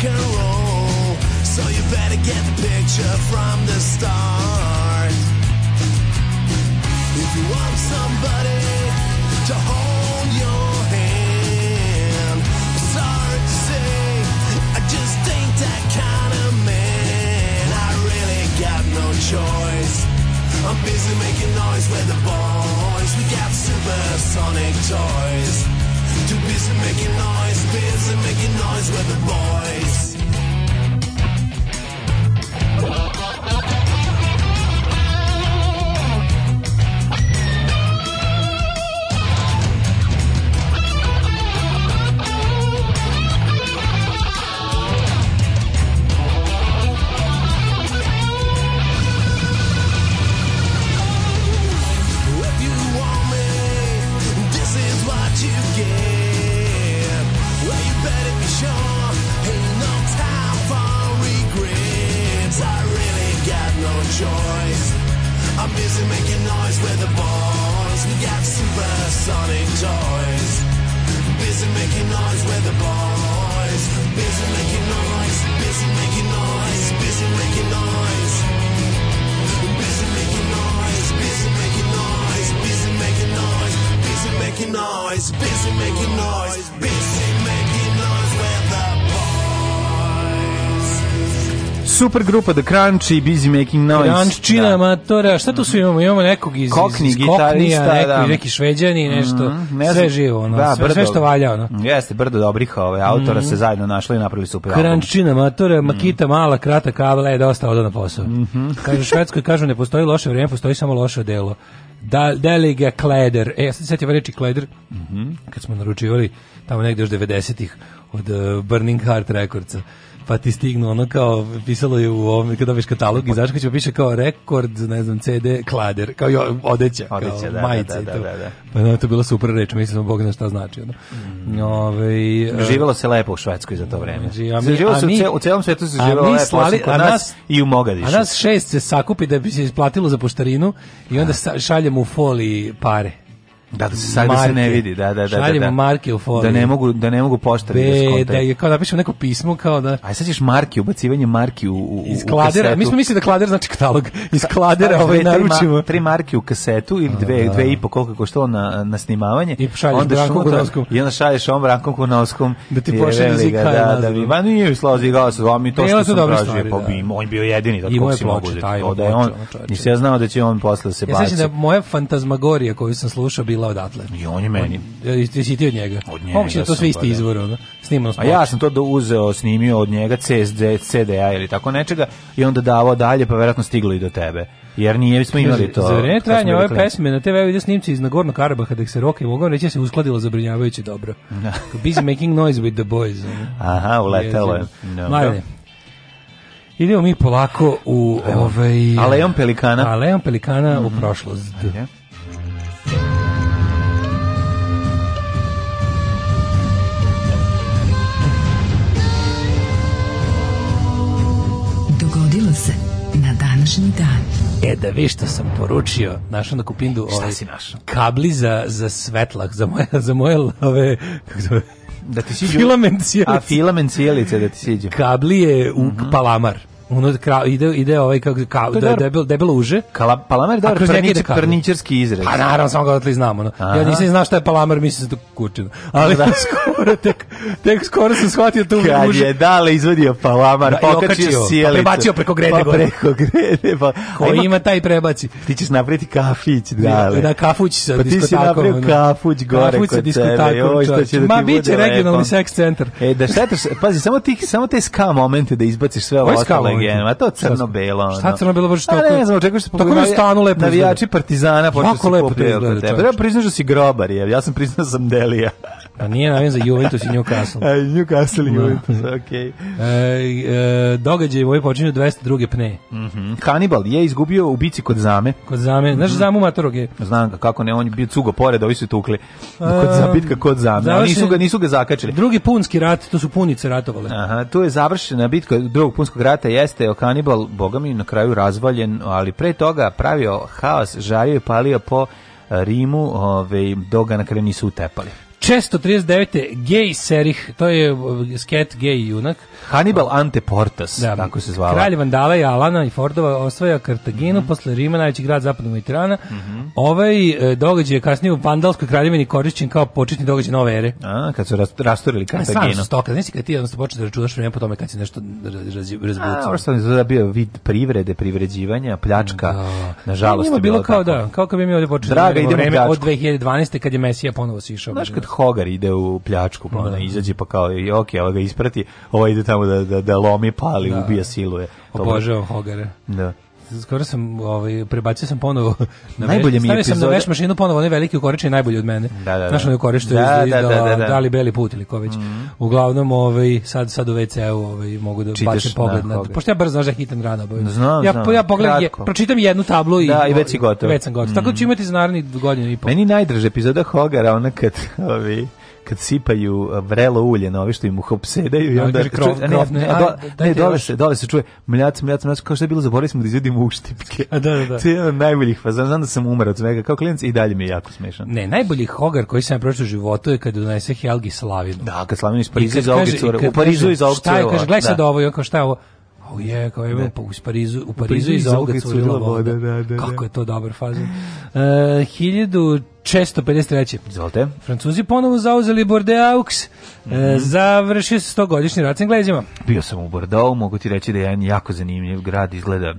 rock and roll. So you better get the picture from the start. If you want somebody to hold your hand, I'm sorry to say, I just ain't that kind of man. I really got no choice. I'm busy making noise with the boys. We got supersonic toys. Too busy making noise, busy making noise with the boys. super grupa The Crunch i Busy Making Noise. Crunch, da. matora, šta tu su imamo? Imamo nekog iz, Kokni, iz Koknija, da. neko, da. neki šveđani, mhm, nešto, mm, ne sve živo, ono, da, sve, brdo, sve što valja, ono. Jeste, brdo dobrih ove, ovaj, autora mm. se zajedno našli i napravili super album. Crunch, matora, mhm. makita, mala, krata, kabla je dosta odo na posao. Mm -hmm. Kažu, švedskoj, kažu, ne postoji loše vrijeme, postoji samo loše delo. Da, Delige Kleder. E, ja sam se sjetio reći Kleder, mm -hmm. kad smo naručivali tamo negde još 90-ih od uh, Burning Heart Recordsa pa ti stignu ono kao pisalo je u ovom kada dobiješ katalog i zašto će piše kao rekord ne znam CD klader kao jo, odeća, odeća kao da, da, majice da, da, da, da, pa no, to bila super reč mislim bog zna šta znači ono mm. Ove, e, živelo se lepo u Švedskoj za to vreme a mi, živelo se u, celom svetu se živelo lepo slali, a nas, nas, i u Mogadišu a nas šest se sakupi da bi se isplatilo za poštarinu i onda da. šaljemo u foliji pare Da, da se sad da se ne vidi, da, da, da, da. Šaljemo da, da. marke u foru. Da ne mogu, da ne mogu poštari da skonte. Da je kao napišemo da neko pismo, kao da... Aj sad ćeš marke, ubacivanje marke u, u, iz kladera, u mi smo mislili da klader znači katalog. Iz kladera ovaj naručimo. Tri, tri marke u kasetu ili dve, A, da. dve i po koliko koštalo na, na snimavanje. I šalješ onda Brankom Kurnovskom. I onda šalješ ovom Brankom Kurnovskom. Da ti pošle da zika. Da, da, vi, ma nije slazigao sa vama i to što sam tražio. Pa bi, on bio jedini, tako si mogu. Da je on, nisam ja znao da će on posle se baciti. Ja sećam da moja fantazmagorija koju sam slušao bila Krila odatle. I on je meni. E, ti si ti od njega? Od njega. Moguće da to sve isti izvor, ono. Snimano smo. A ja sam to da uzeo, snimio od njega CDA ili tako nečega i onda davao dalje, pa verovatno stiglo i do tebe. Jer nije smo imali to. Za vreme trajanja ove pesme na TV-u snimci iz Nagorno Karabaha da se roke mogu reći se uskladilo zabrinjavajuće dobro. Da. Busy making noise with the boys. Aha, uletelo je. No. Idemo mi polako u Evo. ovaj Aleon Pelikana. Aleon Pelikana mm -hmm. u mhm. prošlost. Ajde. današnji dan. E, da vi što sam poručio, našao na kupindu Šta ovaj, si našao? kabli za, za svetlak, za moje, za moje ove, kako zove, da ti siđu filament cijelice. A filament cijelice da ti siđu. Kabli je u mm -hmm. palamar ono kra, ide ide ovaj kako ka, da debelo debelo uže. Kala, palamar je dobar prničer, prničerski izraz. Pa naravno samo ga otli znamo. No. Ja nisam znao šta je palamar, mislim se da kurčina. Ali da. skoro tek tek skoro sam shvatio tu Kad uže. Kad je dale izvodio palamar, da, pokačio sjelicu. Pa prebacio preko grede pa preko grede. Pa, Ko ima, ima taj prebaci. Ti ćeš napraviti kafić da, dale. Da, kafuć sa pa diskotakom. Pa ti si napravio kafuć gore kafuć kod sebe. Da Ma biće regionalni sex center E da šta pazi samo tih samo te ska momente da izbaciš sve ovo ubijeno, a to crno-belo. Šta crno-belo baš pa tako? ne znam, očekuješ da se Tako mi stanu lepo. Navijači Partizana počeo da se pobijelo. Tako lepo to izgleda. Pa Priznaš da si grobar, ja sam priznao da sam Delija. A nije navijen za Juventus i Newcastle. A, e, Newcastle i da. Juventus, no. Mhm. okej. Okay. E, e, događaj ovaj počinju 202. pne. Mm -hmm. Hannibal je izgubio u bici kod Zame. Kod Zame. Znaš mm -hmm. Zamu Matoroge? Znam ga, kako ne, on je bio cugo pored, ovi su tukli. E, kod zabitka kod Zame. Završen, nisu, ga, nisu ga zakačili. Drugi punski rat, to su punice ratovale. Aha, tu je završena bitka drugog punskog rata, jeste o Hannibal, boga mi, na kraju razvaljen, ali pre toga pravio haos, žario i palio po e, Rimu, ove, ovaj, dok ga na kraju nisu utepali. 639. Gej Serih, to je uh, sket gej junak. Hannibal Ante Portas, da, tako se zvala. Kralj Vandala i Alana i Fordova osvaja Kartaginu, mm -hmm. posle Rima, najveći grad zapadnog Mediterana. Mm -hmm. Ovaj e, događaj je kasnije u Vandalskoj kraljevini korišćen kao početni događaj nove ere. A, kad su rasturili Kartaginu. Sam stoka, znači kad ti jednostavno počneš da računaš vreme po tome kad se nešto razbuca. A, ovo što je bio vid privrede, privređivanja, pljačka, da. nažalost. je bilo, bilo kao, tako. da, kao kad bi mi ovdje počeli Draga, da vreme od 2012. kad je Mesija ponovo sišao. Znaš, kad Hogar ide u pljačku, pa ona da. izađe pa kao i ok, ovaj ga isprati, ovaj ide tamo da, da, da lomi, pali, da. ubija, siluje. Obožavam Hogare. Da skoro sam ovaj prebacio sam ponovo na najbolje mi epizode. je sam na veš mašinu ponovo oni veliki ukoriči najbolji od mene. Da, da, da. Našao je korište da, da, da, da, da, beli put ili ko već. Mm -hmm. Uglavnom ovaj sad sad u WC-u ovaj mogu da Čitaš, bacim pogled da, na, na pošto ja brzo znaš da hitan rana ovaj. boju. Znam, ja znam, ja pogledam je, pročitam jednu tablu i da, i već je gotovo. Već sam gotov. Mm -hmm. Tako da ću mhm. imati za narednih godinu i pol. Meni najdraža epizoda Hogara ona kad ovaj, kad sipaju e, vrelo ulje na ove što im uhopsedaju. obsedaju i da, onda krov, ne, ne, ne, dole se, dole se čuje mljac, mljac, mljac, kao što je bilo, zaboravili smo da izvedimo uštipke. A da, da, da. To je jedan od najboljih fazana, znam da sam umar od svega, kao klinac i dalje mi je jako smešan. Ne, najbolji hogar koji sam prošao u životu je kad donese Helgi Slavinu. Da, kad Slavinu iz Pariza iz Augicu, u Parizu iz Augicu. Šta je, kaže, da. gledaj sad ovo, kao šta je ovo, O je, kao je, pa u Parizu, u Parizu iz ovoga curila voda. Da, da, da, Kako je to dobar faza. Uh, 1653. Izvolite. Francuzi ponovo zauzeli Bordeaux. Mm -hmm. Završio se 100-godišnji rat s Englezima. Bio sam u Bordeaux, mogu ti reći da je jedan jako zanimljiv grad, izgleda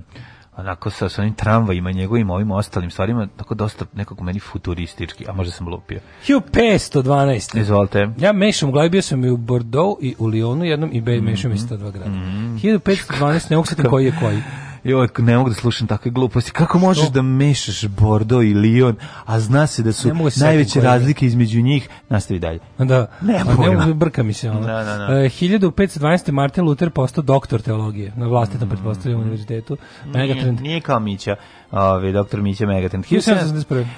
onako sa, sa onim tramvajima njegovim ovim ostalim stvarima, tako dosta nekako meni futuristički, a možda sam lupio. 1512. Izvolite. Ja mešam u glavi, bio sam i u Bordeaux i u Lyonu jednom i Bej, mm -hmm. mešam mhm. dva grada. Mm -hmm. 1512, ne mogu koji je koji joj, ne mogu da slušam takve gluposti. Kako što? možeš da mešaš Bordo i Lyon, a zna se da su da najveće razlike između njih? Nastavi dalje. Da. Ne, ne da brka mi se ono. Da, da, da. E, 1512. Martin Luther postao doktor teologije na vlastitom mm. pretpostavljenom univerzitetu. Megatrend. Nije, nije kao Mića. Ovi, doktor Miće Megatent.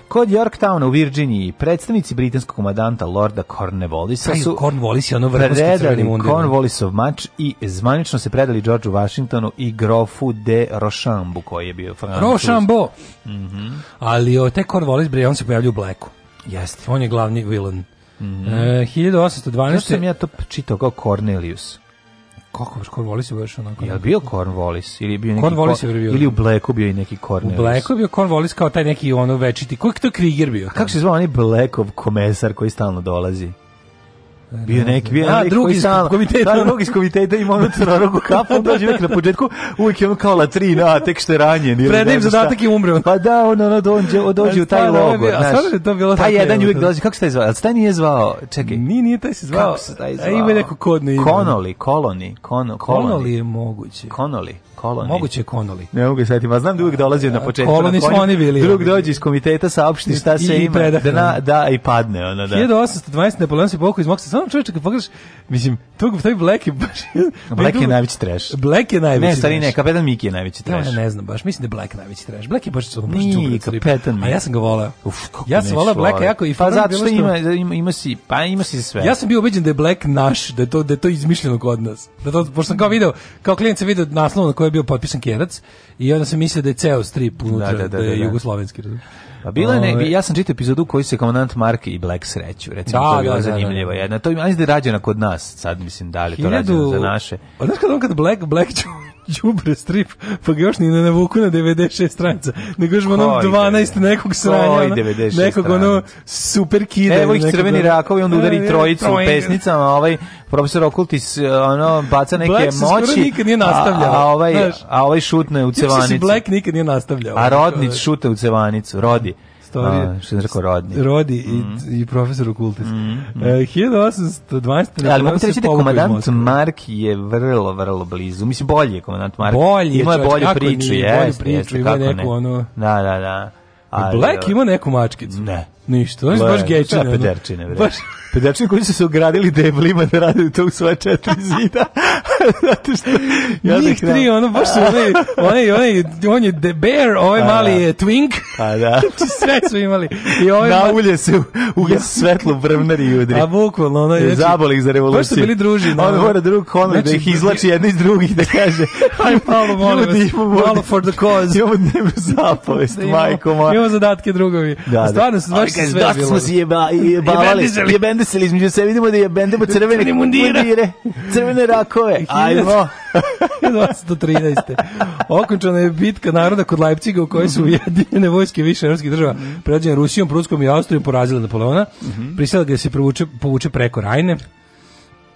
Kod Yorktowna u Virginiji predstavnici britanskog komandanta Lorda Cornwallisa su Cornwallis je ono vrhunski Cornwallisov mač i zvanično se predali Georgeu Washingtonu i grofu de Rochambu koji je bio francus. Rochambeau. Mm Ali o, te Cornwallis bre on se pojavljuje u Blacku. Jeste. On je glavni villain. Mm -hmm. e, 1812. Zašto sam ja to čitao kao Cornelius? Kako baš Cornwallis je baš onako? Jel bio Cornwallis ili bio neki Cornwallis je bio ili u Blacku bio i neki Cornwallis. U Blacku je bio Cornwallis kao taj neki ono večiti. Koji to Krieger bio? Kako se zvao onaj Blackov komesar koji stalno dolazi? Bio neki, bio neki drugi iz da, da, drugi iz komiteta ima onu crnorogu kapu, on dođe uvijek na početku, uvek je on kao latrina, a tek što je ranjen. Predajem zadatak i umre. Pa da, on ono dođe, dođe u taj logor. A sad je to bilo taj jedan uvek dolazi, kako se taj zvao? Taj je zvao, čekaj. Ni nije taj se zvao. Kako se taj zvao? Ima neko kodno ime. Konoli, koloni, kono, koloni. Konoli je moguće. Konoli. Koloni. Moguće konoli. Ne mogu se pa znam da uvijek dolazi na početku. Koloni da smo oni bili. Drug dođe iz komiteta, saopšti šta se ima, i da, da i padne. Ono, da. 1820. Napoleon se pokoj iz Moksa. Samo čovječa kad pogledaš, mislim, tog, taj Black je baš... Black je najveći trash. Black je najveći Ne, stari ne, kapetan Miki je najveći trash. Ne, ne znam baš, mislim da je Black najveći trash. Black je baš su baš Nije, kapetan A ja sam ga volao. Uf, kako ja sam volao Blacka jako i pa zato što ima, da ima, ima, si, pa ima si sve. Ja sam bio ubeđen da je Black naš, da je to, da je to izmišljeno kod nas. Da to, pošto sam kao video, kao klijent sam video naslovno koji je bio potpisan Kjerac i onda sam mislio da je ceo strip da, unutra, da, da, da, da je da. jugoslovenski. Da. Pa bila ne, ja sam čitao epizodu koji se komandant Mark i Black sreću, recimo, da, to je bila da, zanimljiva jedna. To je, ali da rađena kod nas, sad mislim da li to rađeno za naše. Znaš kada on kad Black, Black đubre strip, pa ga još ni na navuku na 96 stranica, nego još onom 12 nekog sranja, nekog ono super kida. Evo ih crveni rakovi, onda udari e, e, trojicu u pesnicama, ovaj profesor Okultis e, ono, baca neke Black moći. Black nikad nije nastavljao. A, a, ovaj, a ovaj šutne u cevanicu. Black nikad nije nastavljao. A rodnic šute u cevanicu, rodi istorije. A, što je rekao rodni. Rodi mm. i, i profesor okultist. Mm, mm. E, 1812. E, ali mogu te reći da komandant Mark je vrlo, vrlo blizu. Mislim, bolji je komandant Mark. Bolji Ima čovač, bolju priču, nije, jest, bolju priču, jest, ima neku ne. ono... Da, da, da. E, ali, Black ima neku mačkicu. Ne. Ništa, on je baš gečina. Šta pederčine, bre? Baš... Pederčine koji su se da je deblima da rade to u svoje četiri zida. Zato što... Ja Njih tri, ono, baš su Oni, oni, oni, on je the bear, ovaj A, pa mali da. je twink. A pa da. sve su imali. I ovaj Na ulje se u svetlo brvnari judri. A bukvalno, ono je... Znači, zaboli ih za revoluciju. Baš su bili druži. No, on mora drug Conway da znači, da ih izlači jedni iz drugih da kaže... Aj, Paolo, molim vas, Paolo for the cause. Imamo dnevnu zapovest, da majko moja. Imamo zadatke drugovi. Da, da. Stvarno su baš kaže, dosta smo se jeba, jebavali, jebendisali između se, vidimo da jebendimo crvene mundire, crvene rakove, ajmo. 1913. Okončana je bitka naroda kod Leipciga u kojoj su mhm. ujedinjene vojske više evropskih država mhm. pređene Rusijom, Pruskom i Austrijom porazile Napoleona. Mm -hmm. Prisjela ga da se povuče, povuče preko Rajne.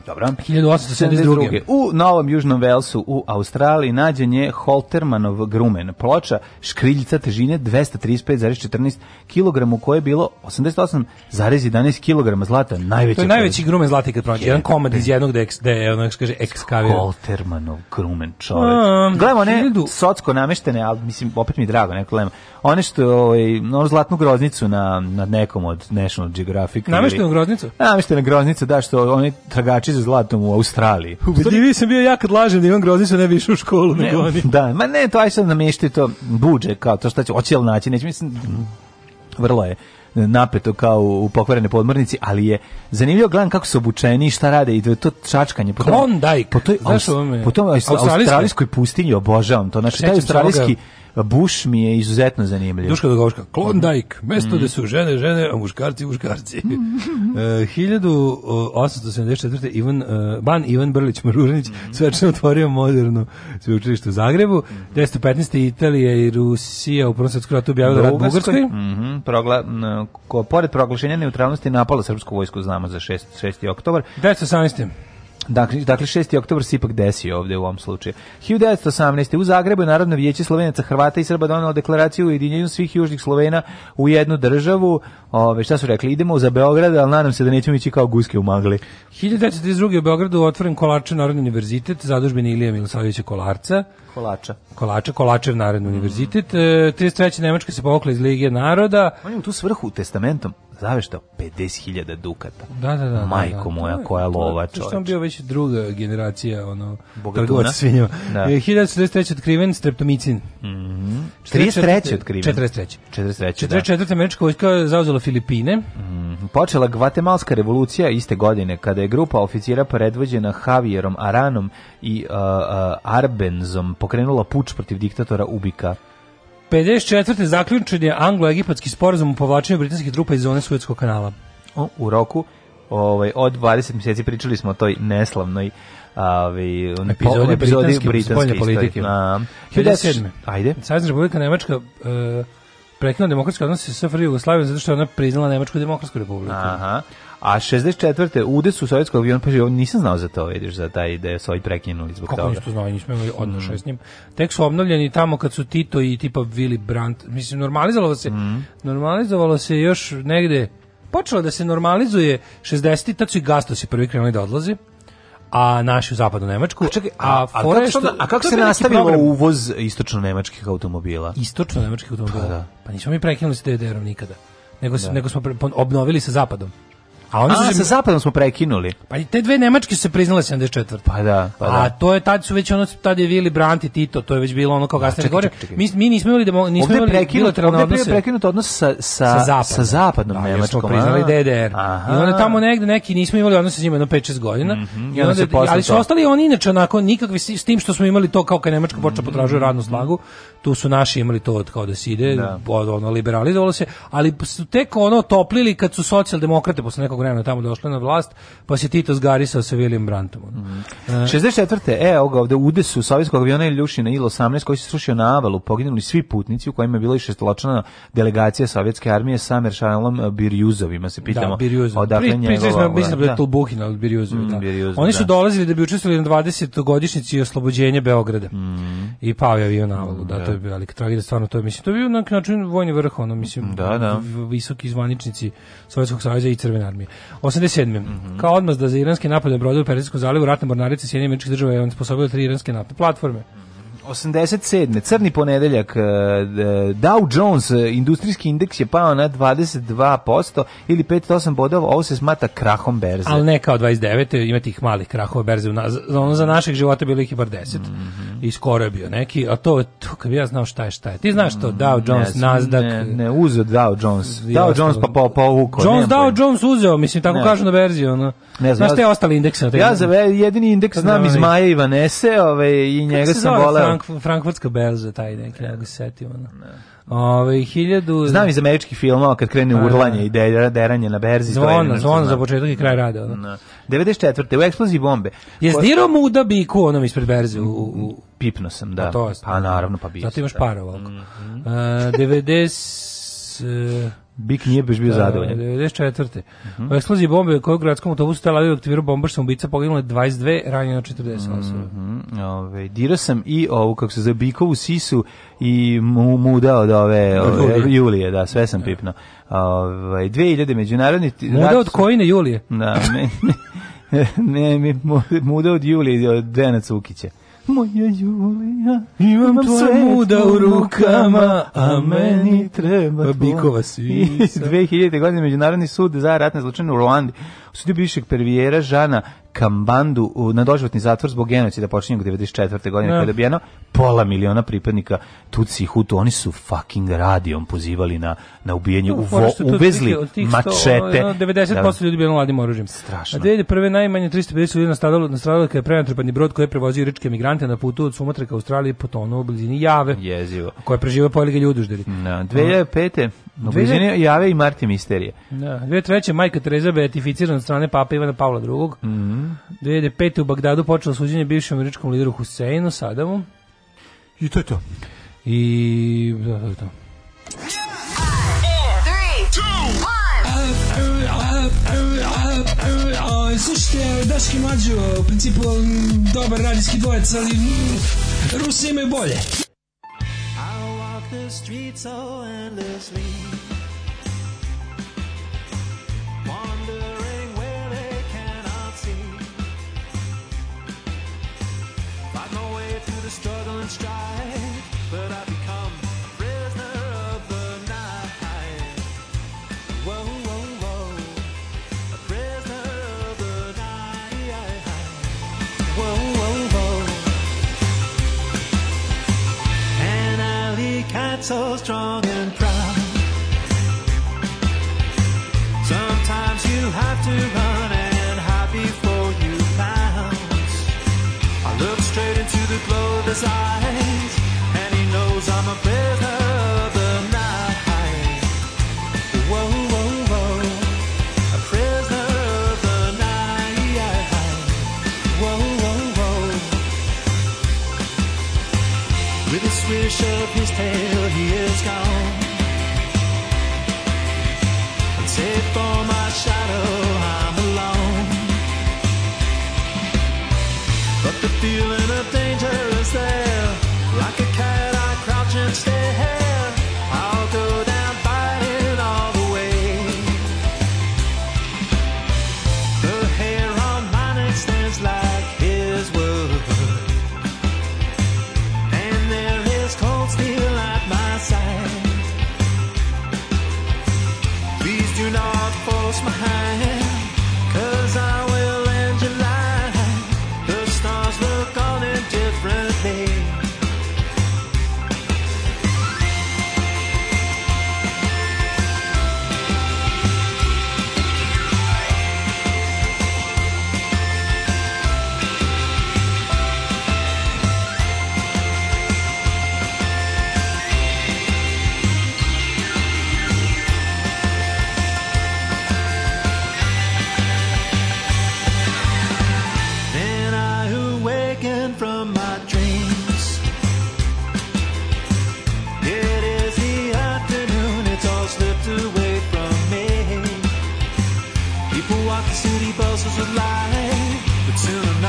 Dobro. 1872. U Novom Južnom Velsu u Australiji nađen je Holtermanov grumen, ploča škriljca težine 235,14 kg u kojoj je bilo 88,11 kg zlata, najveći. To je najveći grumen zlata kad pronađe. Jedan komad iz jednog da je, da je ono kaže ekskavira. Holtermanov grumen, čovjek. Um, Gledamo ne, 1000... socsko nameštene, ali mislim opet mi je drago, ne gledamo one što ovaj no zlatnu groznicu na na nekom od National Geographic. Nameštenu groznicu? Namišljena groznica, da što oni tragači za zlatom u Australiji. Ubedljiviji sam bio ja kad lažem da imam groznicu, ne bi u školu ne, nego oni. Da, ma ne, to aj sad namešti to budže kao to što će hoće naći, neć mislim vrlo je napeto kao u pokvarene podmornici, ali je zanimljivo gledam kako su obučeni i šta rade i to da je to čačkanje. Po Klondike. Po toj, Znaš, po toj australijskoj pustinji obožavam to. Znači, taj australijski Bush mi je izuzetno zanimljiv. Duška Dogoška, Klondike, mhm. mesto mm. gde su žene, žene, a muškarci, muškarci. Mm. uh, 1874. Ivan, uh, ban Ivan Brlić Marurinić mm. svečno otvorio modernu sveučilište u Zagrebu. Mm. 1915. Italija i Rusija u prvom svetskom ratu objavili rat Bugarskoj. Mm -hmm, progla, ko, pored proglašenja neutralnosti napala srpsku vojsku, znamo za 6. 6. oktobar. 1918. Dakle, dakle 6. oktobar se ipak desio ovde u ovom slučaju. 1918. u Zagrebu je Narodno vijeće Slovenaca, Hrvata i Srba donelo deklaraciju o ujedinjenju svih južnih Slovena u jednu državu. Ove, šta su rekli? Idemo za Beograd, ali nadam se da nećemo ići kao guske u magli. 1932. u Beogradu otvoren Kolarče Narodni univerzitet, zadužbeni Ilija Milosavljevića Kolarca. Kolača. Kolača, Kolačev Narodni mm. univerzitet. E, 33. Nemačka se povukla iz Lige naroda. On ima tu svrhu testamentom zaveštao 50.000 dukata. Da, da, da, da. Majko da, da. moja, koja lova, čovječ. Što on bio već druga generacija, ono, trgovac svinjama. Da. 1973. E, otkriven streptomicin. Mm -hmm. 43. otkriven. 43. 43. 44. američka vojska zauzela Filipine. Mm, počela Gvatemalska revolucija iste godine, kada je grupa oficira predvođena Javierom Aranom i uh, uh, Arbenzom pokrenula puč protiv diktatora Ubika. 54. zaključen je anglo-egipatski sporazum o povlačenju britanskih trupa iz zone Suetskog kanala. O, u roku ovaj, od 20 mjeseci pričali smo o toj neslavnoj avi ovaj, on epizodi epizodi britanske politike. Na 57. Ajde. Savezna Republika Nemačka uh, prekinula demokratske odnose sa SFRJ Jugoslavijom zato što je ona priznala Nemačku demokratsku republiku. Aha. A 64. ude su sovjetskog aviona, pa ovo nisam znao za to, vidiš, za taj da je svoji prekinuli zbog Kako toga. Kako nisu znali, nismo imali odnošaj mm. s njim. Tek su obnovljeni tamo kad su Tito i tipa Willy Brandt, mislim, normalizovalo se, mm. normalizovalo se još negde, počelo da se normalizuje 60. tad su i gastosi prvi krenuli da odlazi a naši u zapadnu Nemačku. A, čekaj, a, a, a, kako, što, a kako se nastavilo uvoz istočno-nemačkih automobila? Istočno-nemačkih automobila? Pa, da. pa nismo mi prekinuli s DDR-om nikada. Nego, da. nego smo obnovili sa zapadom. A oni su da. sa zapadom smo prekinuli. Pa i te dve nemačke su se priznale 74. Pa da, pa da. A to je tad su već ono tad je Vili Brandt i Tito, to je već bilo ono kao da, gasne gore. Mi mi nismo imali da nismo imali bilateralne odnose. Ovde je prekinut odnos sa sa sa, zapadom, sa zapadnom da, Nemačkom. Smo priznali DDR. Aha. I onda tamo negde neki nismo imali odnose s njima na 5-6 godina. Mm -hmm. I onda, I onda ali su to. ostali oni inače onako nikakvi s tim što smo imali to kao kad Nemačka počela mhm. potražuje radnu snagu, tu su naši imali to od kao da se ide, da. ono liberalizovalo se, ali su tek ono toplili kad su socijaldemokrate posle nekog nekog vremena tamo došle na vlast, pa se Tito zgarisao sa William Brantom. Mm. E, 64. E, evo ovde u udesu sovjetskog aviona Iljušina Il-18 koji se srušio na avalu, poginuli svi putnici u kojima je bila i šestoločana delegacija sovjetske armije sa Meršalom Birjuzovima, se da, pitamo. Da, Birjuzov. Odakle Pri, njegov, smo, mislim da je da. to Buhina od Birjuzova. Mm, da. Birjuzov, Oni su da. dolazili da bi učestvovali na 20-godišnjici oslobođenja Beograda. Mm. I pao je avion na avalu, da, da, to je da. velika tragedija, stvarno to je, mislim, to je bio na neki način vojni vrh, ono, mislim, da, da. visoki zvaničnici Sovjetskog saveza i Crvene armije. 87. Mm -hmm. Kao odmazda za iranske napade na brodu u Persijskom zalivu, ratna mornarica Sjedinjenih američkih država je on sposobila tri iranske napade platforme. Mhm. 87. Crni ponedeljak, e, e, Dow Jones, e, industrijski indeks je pao na 22% ili 58 bodova, ovo se smata krahom berze. Ali ne kao 29, ima tih malih krahova berze, ono za našeg života bilo ih i bar 10, mm -hmm. i skoro je bio neki, a to, to kad bi ja znao šta je, šta je. Ti znaš to, mm, Dow Jones, ne, Nasdaq. Ne, ne uzeo Dow Jones, Dow Jones pa pa, pa uvuko. Jones, Dow pojma. Jones uzeo, mislim, tako ne. kažu na berzi, ono. Ne znam, znaš te ostali indekse? Ja za jedini indeks da znam iz Maja Ivanese, ove, i njega sam voleo. Frank, Frankfurtska berza, taj neki, ne. ja ga se setim. Ne. Ove, 1000... Znam iz američkih filmova kad krene A, pa, urlanje da. i der, deranje na berzi. Zvono, zvono za početak i kraj rada. Ono. 94. u eksploziji bombe. Je zdirao mu da biku onom ispred berze u, u... Pipno sam, da. Pa to, pa naravno, pa bi. Zato imaš para, volko. Mm -hmm. Uh, 90... Bik nije baš bio da, zadovoljan. 94. Uh -huh. U eksploziji bombe u gradskom autobusu Tel Aviv aktivirao bombaš sam ubica poginule 22, ranjeno 40 osoba. Mm -hmm. Ove, ovaj, dirao sam i ovu, kako se zove, Bikovu sisu i mu, mu dao da ove, ove Julije, da, sve sam pipno. Ove, 2000 međunarodni... Mu dao od kojine Julije? Da, ne, ne, ne, ne muda od Julije, od Dejana Cukića moja Julija, imam, imam tvoje muda u rukama, a meni treba pa, Bikova svi. 2000. godine Međunarodni sud za ratne zločine u Ruandi osudio bivšeg prvijera Žana Kambandu na doživotni zatvor zbog genocida počinjenog 94. godine da. kada je dobijeno pola miliona pripadnika Tutsi i Hutu. Oni su fucking radijom pozivali na, na ubijenje, no, uvo, uvezli od tih, od tih sto, mačete. Ono, 90% da, ljudi bilo mladim oružjem. Strašno. A 2001. najmanje 350 ljudi nastradalo, nastradalo kada je prenatrpani brod koji je prevozio ričke migrante na putu od Sumatra ka Australiji tonu u blizini Jave. Jezivo. Koje je preživa polige ljudi uždeli. Na, 2005. U da, blizini Jave i Marti Misterije. Da, 2003. Majka Tereza beatificirana od strane Papa Ivana Pavla II. Mm -hmm. Mm -hmm. 2005. u Bagdadu počelo suđenje bivšem američkom lideru Huseinu Sadamu. I to je to. I da, da, da. da. Slušajte, Daški Mađo, u principu mm, dobar radijski dvojec, ali mm, Rusi imaju bolje. I'll walk the streets so endlessly the struggle and strive, but I become a prisoner of the night. Whoa, whoa, whoa, a prisoner of the night. Whoa, whoa, whoa. And I leak out so strong and proud. Sometimes you have to run. his eyes, and he knows I'm a business.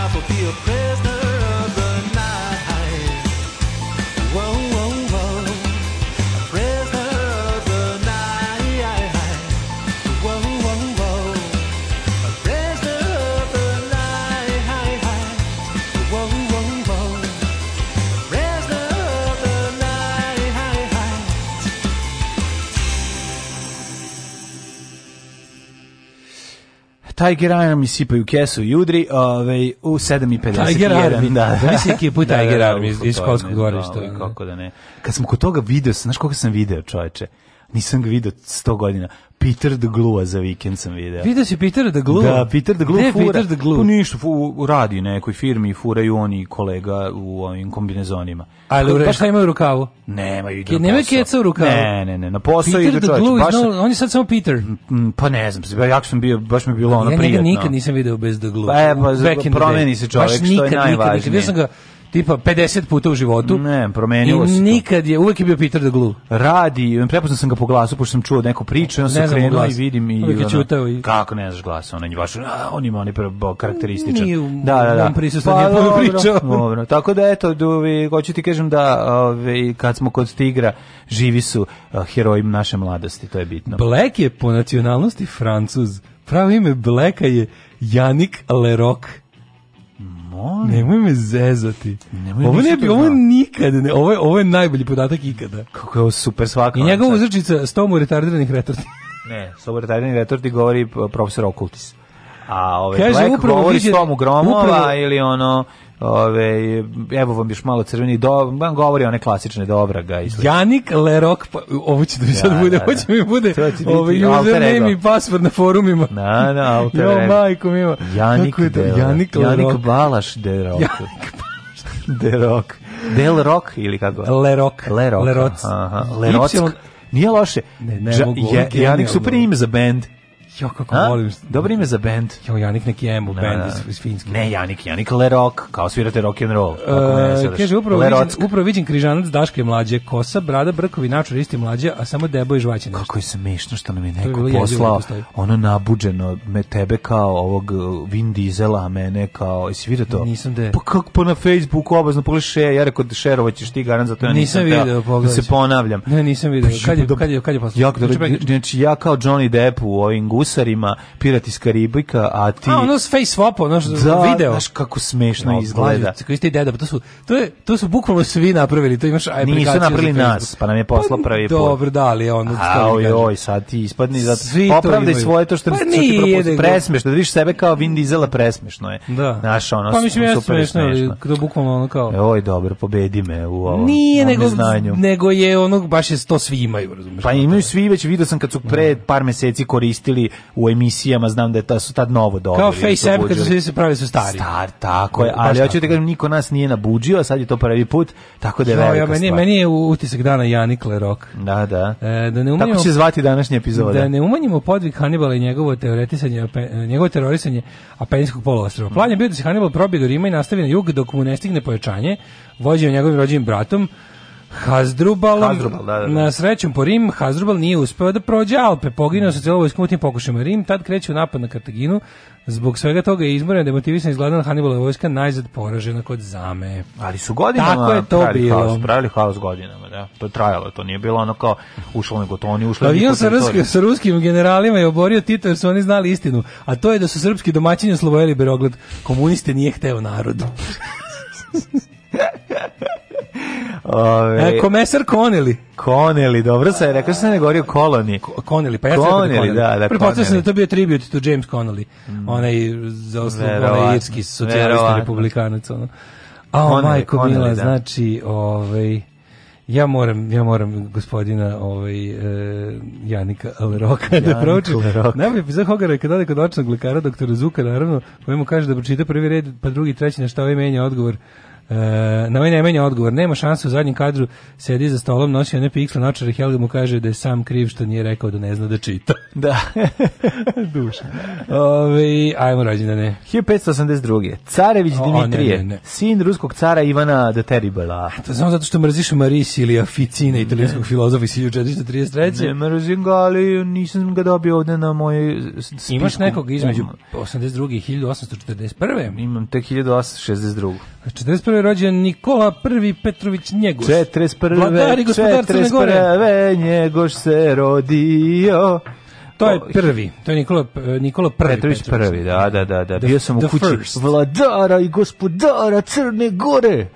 I will be a present. Tiger Army sipaju kesu judri ovaj, u 7.51. Tiger Army, da. da. Zamisli ekipu da, da, Tiger Army iz, iz dvorišta. Ovaj, kako da ne. Kad sam kod toga video, znaš koga sam video, čoveče? Nisam ga video 100 godina. Peter the Glue za vikend sam video. Vidio si Peter the Glue? Da, Peter the Glue Gde fura. Peter the Glue? Pa ništa, u, radi nekoj firmi, furaju oni kolega u ovim kombinezonima. Ali u pa šta imaju rukavu? Nemaju idu na keca u rukavu? Ne, ne, ne, na posao idu čovječe. Peter the Glue, baš, no, on je sad samo Peter. Pa ne znam, ja sam bio, baš mi je bilo ono ja, prijetno. Ja nikad nisam video bez the Glue. Pa, e, pa, promeni se čovjek, baš što nikad, je najvažnije. Nikad, nikad, nikad. Ja sam ga tipa 50 puta u životu. Ne, promenilo se. I nikad je, uvek je bio Peter the Glue. Radi, prepoznao sam ga po glasu, pošto sam čuo da neku priču, on se krenuo i vidim i uvek je čutao i kako ne znaš glas, on je baš a, on ima onaj prvo karakterističan. Nije, da, da, da. pa, nije pričao. Dobro. Tako da eto, duvi, da, hoću ti kažem da ove, kad smo kod tigra, živi su uh, heroji naše mladosti, to je bitno. Black je po nacionalnosti Francuz. Pravo ime Blacka je Janik Leroc molim. Nemoj me zezati. Nemoj ovo ne bi, ovo nikad, ne, ovo, je, ovo je najbolji podatak ikada. Kako je ovo super svaka. I njegova uzrečica stomu retardiranih retorti. ne, s tomu retardiranih retorti govori profesor Okultis. A ovaj Kaže, Black upravo govori vidjeli, s tomu Gromova upravo, ili ono Ove, evo vam još malo crveni do, vam govori one klasične dobraga i slično. Janik Lerok, pa, ovo će da mi sad da, bude, da, da. Hoće mi bude ovaj username i password na forumima. Na, na, alter ego. Jo, majko mimo. Janik, je Del, Janik, Lerok. Janik Balaš Derok. Janik Balaš Derok. Del Rock ili kako? Lerok. Lerok. Leroc. Aha. Lerock. Nije loše. Ne, ne, ja, Janik super ime za bend. Jo, kako A? volim. Dobro ime za bend. Jo, Janik neki emo no, bend iz, iz Finjske. Ne, Janik, Janik Lerok, kao svirate rock and roll. E, kaže, upravo viđen, upravo viđen križanac Daške mlađe, kosa, brada, brkovi, načor isti mlađe, a samo debo i žvaće Kako je smešno što nam je neko je poslao, da ono nabuđeno, me tebe kao ovog uh, Vin Diesela, a mene kao, i vidio to? Nisam da Pa kako pa na Facebooku obazno pogledaj ja rekao da šerovat ti garant, za to ja nisam, nisam video, da se ponavljam. Ne, nisam video. Pa kad je, kad je, kad je, kad Ja, znači ja kao Johnny Depp u ovim je, gusarima, Pirati iz Karibika, a ti... A ono s face swap, ono što da, video. znaš kako smešno no, izgleda. Koji deda, pa to su, to, je, to su bukvalno svi napravili, to imaš aplikaciju. Nisu napravili nas, pa nam je poslao pa, pravi put. Dobro, da, ali ono... A, oj, oj, sad ti ispadni, zato popravdaj svoje to što, pa što ti propustio. Presmešno, da vidiš sebe kao Vin Diesela, presmešno je. Da. Znaš, ono, pa mislim, super je smešno. Kada bukvalno ono kao... Oj, dobro, pobedi me u ovom Nije, nego, nego je ono, baš je to svi imaju, razumiješ? Pa imaju svi, već video sam kad su da. pre par meseci koristili u emisijama, znam da je ta, su tad novo dobro. Kao face app kad su se pravi su stari. Star, tako je, ali hoću da kažem, niko nas nije nabuđio, a sad je to prvi put, tako da je velika ja, meni, Meni je utisak dana Janik Lerok. Da, da. E, da ne umanjimo, tako će zvati današnje epizode. Da ne umanjimo podvig Hannibala i njegovo, teoretisanje, njegovo terorisanje Apenskog poluostrava. Plan je bio da se Hannibal probije do Rima i nastavi na jug dok mu ne stigne pojačanje, vođen njegovim rođenim bratom, Hazdrubalom. Hazdrubal, da, da, da. Na srećom po Rim, Hazdrubal nije uspeo da prođe Alpe. Poginuo sa celo vojskom u tim pokušajima. Rim tad kreće u napad na Kartaginu. Zbog svega toga je izmoren, demotivisan izgledan Hannibalova vojska najzad poražena kod zame. Ali su godinama Tako je to pravili bilo. haos, pravili haos godinama, da. To je trajalo, to nije bilo ono kao ušlo nego to, oni ušli. Avion sa, ruskim, sa ruskim generalima je oborio Tito jer su oni znali istinu, a to je da su srpski domaćini oslobojili Berogled. Komuniste nije hteo narodu. Ove, e, komesar Koneli. Koneli, dobro se, rekao sam da ne govorio Koloni. Koneli, pa ja sam da Koneli, da, da, Prepostavio sam da to bio tribut to James Connolly, mm. onaj za onaj irski socijalista republikanac, ono. A, oh, Connelly, majko Connelly, Mila, da. znači, ovaj, ja moram, ja moram gospodina ovaj, e, Janika Alroka da Janik da pročim. Najbolje epizod Hogara je kad ode kod očnog lekara, doktora Zuka, naravno, koji mu kaže da pročita prvi red, pa drugi, treći, na šta ovaj menja odgovor. E, na ovaj nemanja odgovor, nema šanse u zadnjem kadru, sedi za stolom, nosi one piksle načare, Helga mu kaže da je sam kriv što nije rekao da ne zna da čita. Da. Duša. Ove, ajmo ne. 1582. Carević o, Dimitrije, ne, ne, ne. sin ruskog cara Ivana de Terribela. To samo zato što mrziš Marisi ili Aficina, italijanskog filozofa iz 1433. Ne, mrzim ga, ali nisam ga dobio ovde na moj spisku. Imaš nekog između 82. i 1841. Imam tek 1862. 41. 1941. rođen Nikola I Petrović Njegoš. 41. Vladari gospodar Crne Gore. 41. Njegoš se rodio. To je prvi, to je Nikola, eh, Nikola prvi. Petrović, Petrović prvi, da, da, da. da. Bio sam u kući first. vladara i gospodara Crne Gore.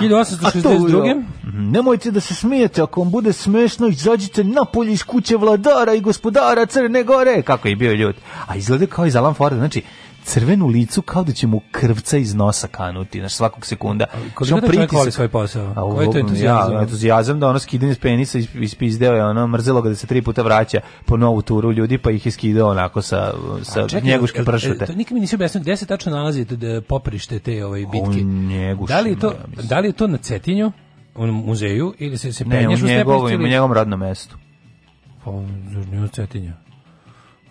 1862. nemojte da se smijete, ako vam bude smešno, izađite napolje iz kuće vladara i gospodara Crne Gore. Kako je bio ljud. A izgleda kao iz Alan Forda, znači, crvenu licu kao da će mu krvca iz nosa kanuti, znaš, svakog sekunda. Koji znači, je pritisak... voli svoj posao? A, Koji je to entuzijazam? Ja, entuzijazam da ono skidanje s penisa ispizdeo je ono, mrzelo ga da se tri puta vraća po novu turu ljudi, pa ih je skidao onako sa, sa A, čekaj, njeguške pršute. To nikad mi nisi objasnio, gde se tačno nalazi poprište te ove ovaj, bitke? da li, to, ja da li je to na Cetinju, u muzeju, ili se, se penješ ne, u, njegovom, u njegovom radnom mestu? Pa, u Cetinju.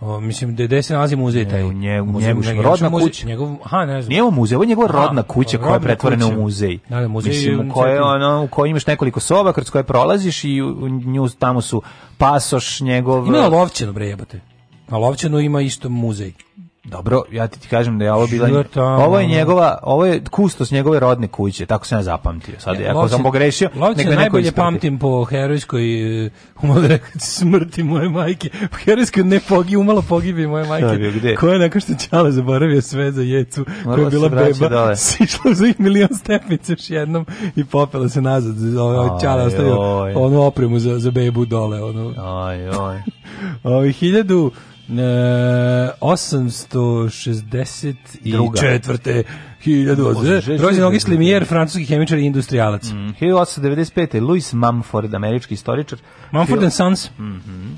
O, mislim da gde se nalazi muzej taj. U njemu, znači, njemu rodna kuća. Njegov, aha, ne znam. Nije muzej, ovo je rodna kuća koja je pretvorena kuća. u muzej. Da, da, muzej mislim, u kojoj ono, u kojoj imaš nekoliko soba kroz koje prolaziš i u nju tamo su pasoš njegov. Ima lovčinu bre jebote. Na Lovčanu ima isto muzej. Dobro, ja ti, ti kažem da je ovo bila ovo je njegova, ovo je kustos njegove rodne kuće, tako sam ja zapamtio. Sad ja, ako lovci, sam pogrešio, nek me najbolje pamtim po herojskoj e, umalo da smrti moje majke. Po herojskoj ne pogi, umalo pogibi moje majke. Gde? Koja je nakon što ćale zaboravio sve za jecu, Morala koja je bila beba, sišla za ih milion stepnice još jednom i popela se nazad. Ovo, ćale ostavio onu opremu za, za bebu dole. Ono. Aj, aj. 1000 864. 1000. Rođen August Limier, francuski hemičar i industrijalac. Mm, 1895. Louis Mumford, američki istoričar. Mumford and Sons. Mm -hmm.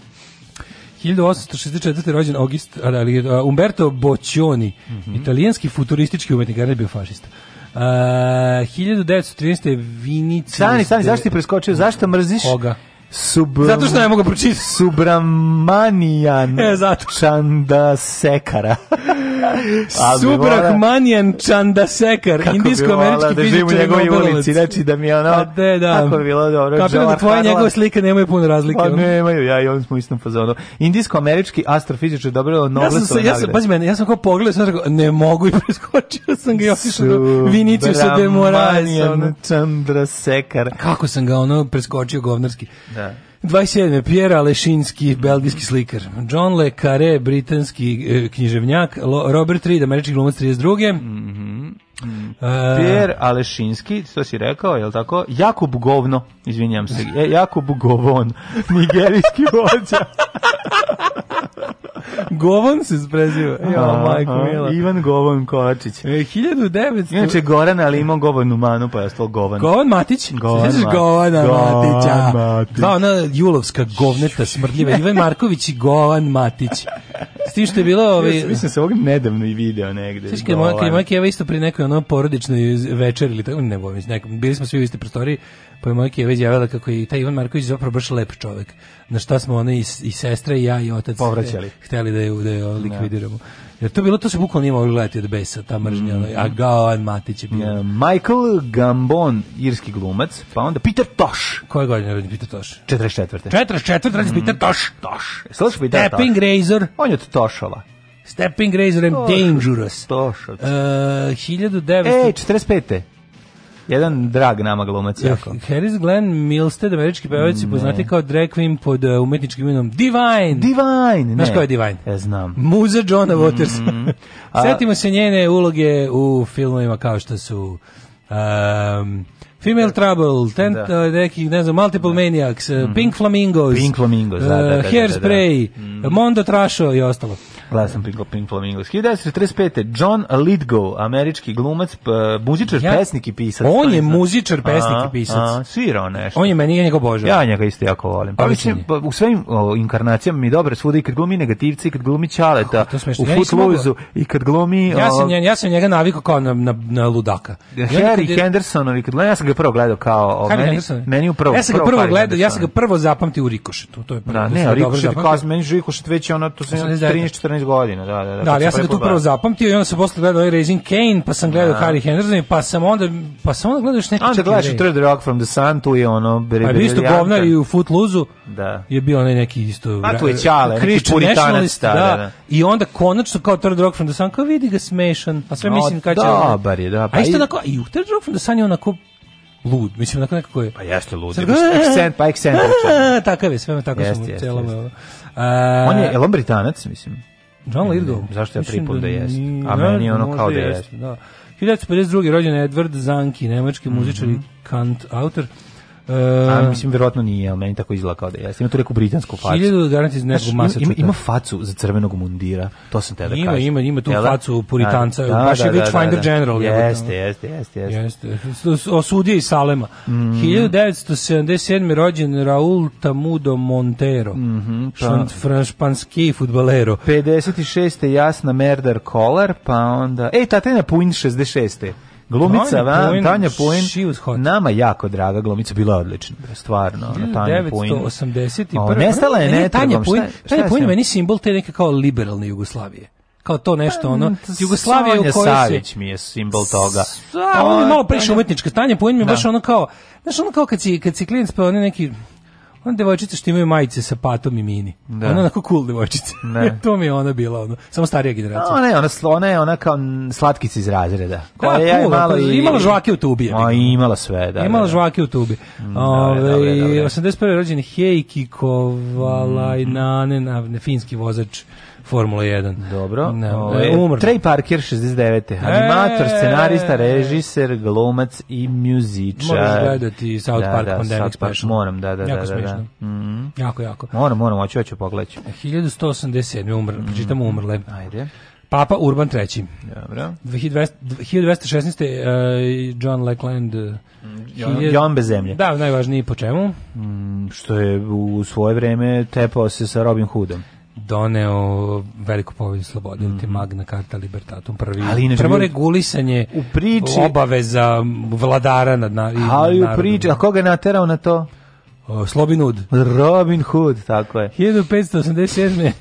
1864. rođen August, ali, uh, Umberto Boccioni, mm -hmm. italijanski futuristički umetnik, ali bio fašista. Uh, 1913. Vinici... Stani, stani, zašto ti preskočio? Zašto mrziš? Koga? Sub, zato što ne mogu pročitati. Subramanijan e, zato. Čandasekara. Subrahmanijan Čandasekar, indijsko-američki da živim u njegovoj ulici, znači da mi je ono... A pa de, da. Kako bi bilo dobro. Kapiram da tvoje njegove slike nemaju puno razlike. Pa nemaju, ja i on smo istom fazonu. Indijsko-američki astrofizičar, dobro, no ja sam, se, ja sam, pazi mene, ja sam kao pogledao, sam rekao, ne mogu i preskočio sam ga i otišao do Viniciju sa Demorajesom. Čandasekar. Kako sam ga ono preskočio govnarski. Da. 27. Da. Pierre Alešinski, belgijski slikar. John Le Carré, britanski e, književnjak. Lo, Robert Reed, američki glumac 32. Mm -hmm. Mm. Pierre Alešinski, što si rekao, je li tako? Jakub Govno, izvinjam se, e, Jakub Govon, nigerijski vođa. Govon se spreziva. Jo, majko mila. Ivan Govon Kovačić. E, 1900... Inače, Goran, ali imao Govon u manu, pa je ostalo Govan. Govan Matić? Govan Matić. Govana Govan Matić. Da, ona julovska govneta smrdljiva. Ivan Marković i Govan Matić. Sti što je bilo ovaj ja, mislim se ovog nedavno i video negde. Sećaš da, moja ovaj. majka je isto pri nekoj ono porodičnoj večeri ili tako ne bojim se bili smo svi u istoj prostoriji pa je moja je već javila kako je taj Ivan Marković zapravo baš lep čovek. Na šta smo ona i, i sestra i ja i otac povraćali. Eh, hteli da je da je da. likvidiramo. Ne. Jer to bilo, to se bukvalno nije mogli gledati od besa, ta mržnja, mm. a Gaon Matić je bio. Michael Gambon, irski glumac, pa onda Peter Tosh. Koje godine je Peter Tosh? 44. 44, radi mm. Peter Tosh. Tosh. E, slušaj Peter Stepping Tosh. Razor. On je od Toshova. Stepping Razor and Dangerous. Tosh. Uh, 1900... E, 45. Jedan drag nama glumac jako. Harris Glenn Milstead, američki pevač, mm, poznati kao drag queen pod uh, umetničkim imenom Divine. Divine, ne. Znaš ko je Divine? Ja e, znam. Muza Johna mhm. Watersa. Mm, mm. Sjetimo se njene uloge u filmovima kao što su... Um, Female Trouble, tent, da. Uh, neki, ne znam, Multiple da. Maniacs, uh, mm -hmm. Pink Flamingos, Pink Flamingos, da, uh, da, da, da, Hairspray, da, da, da. Mondo Trasho i ostalo sam Pink, Pink Flamingos. 1945. John Lidgo, američki glumac, muzičar, ja, pesnik i pisac. On je muzičar, pesnik a, i pisac. A, svirao nešto. On je meni, ja njega obožavam. Ja njega isto jako volim. Pa, mislim, pa u svojim o, inkarnacijama mi je dobro svuda i kad glumi negativci, i kad glumi Čaleta, u ja Footlooseu, i kad glumi... Ja sam, ja, ja sam njega navikao kao na, na, na ludaka. Harry Hendersonovi, kad ja sam ga prvo gledao kao... Harry meni, Henderson. Meni upravo, ja sam ga prvo gledao, ja sam ga prvo zapamtio u Rikošetu. To je prvo, da, ne, Rikošet, meni Rikošet već je ono, to sam 13-14 14 godina, da, da, da. Da, ali ja sam tu prvo zapamtio i onda sam posle gledao ovaj Raising Kane, pa sam gledao da. Harry Henderson, pa sam onda pa sam onda gledao neki. Onda gledaš Third Rock from the Sun, tu je ono pa beri beri. isto govna i u Footloose-u. Da. Je bio onaj neki isto. A tu je Čale, neki puritanac, da da. da, da, I onda konačno kao Third Rock from the Sun, kao vidi ga smešan, a sve no, mislim kad će. Dobar je, da. Pa a isto tako i u Third Rock from the Sun je onako lud, mislim onako nekako je. Pa jeste lud, ekscent, pa ekscent. Takav je, sve tako smo u celom. On je, je on Britanac, mislim. John Lirdo. Zašto ja pripom da, jest? A meni ono da kao da jest. Da. 1952. rođen Edward Zanki, nemački muzičar i mhm. kant autor. A mislim verovatno nije, al meni tako izgleda kao da jeste. Ima tu neku britansku facu. 1000 garanti iz nekog masa. Ima, ima facu za crvenog mundira. To sam te da kažem. Ima ima ima tu Jel? Da? facu puritanca, da, da baš da, je da, Witchfinder da, da. General. Jeste, jeste, jeste, jeste. Jeste. Osudio iz Salema. Mm. 1977. rođen Raul Tamudo Montero. Mhm. Mm Franšpanski fudbalero. 56. Jasna Merder Kolar, pa onda ej Tatjana Puin 66. Glumica Van, Tanja Puin, nama jako draga glumica, bila je odlična, stvarno, na Tanja Puin. 1981. Nestala je ne, Tanja Puin, Tanja Puin meni simbol te neke kao liberalne Jugoslavije kao to nešto pa, ono Jugoslavija Sonja u kojoj Savić mi je simbol toga. A, on je malo previše umetničke stanje, poen mi da. baš ono kao, znaš ono kao kad si kad si klijent pa oni neki Ona devojčica što imaju majice sa patom i mini. Da. Ona onako cool devojčica. Ne. to mi je ona bila, ono, samo starija generacija. Ona je, ona, ona je ona kao slatkica iz razreda. Da, Koja da, cool, je malo pa, i... imala žvake u tubi. A, imala sve, da. Imala da, da. žvake u tubi. Da, mm, Ove, da, da, da, da. 81. Da, ovaj, rođen Heikki Kovalajnane, mhm. mm. finski vozač Formula 1. Dobro. No, e, umr. Trey Parker 69. Animator, e, scenarista, e, e. režiser, glumac i muzičar. Moraš gledati South da, Park da, Pandemic South Park, Special. Moram, da, da, jako da. da, da. Mm -hmm. Jako, jako. Moram, moram, hoću, hoću pogledati. 1187. Umr, mm -hmm. Čitam umrle. Ajde. Papa Urban III. Dobro. 1216. Uh, e, John Lackland. John, John bez zemlje. Da, najvažniji po čemu? Mm, što je u svoje vreme tepao se sa Robin Hoodom doneo veliku povelju slobode, mm. te Magna Carta Libertatum, prvi, ali inače, prvo regulisanje u priči, obaveza vladara nad na, ali u priči, a koga je naterao na to? O, Slobin Hood. Robin Hood, tako je. 1587.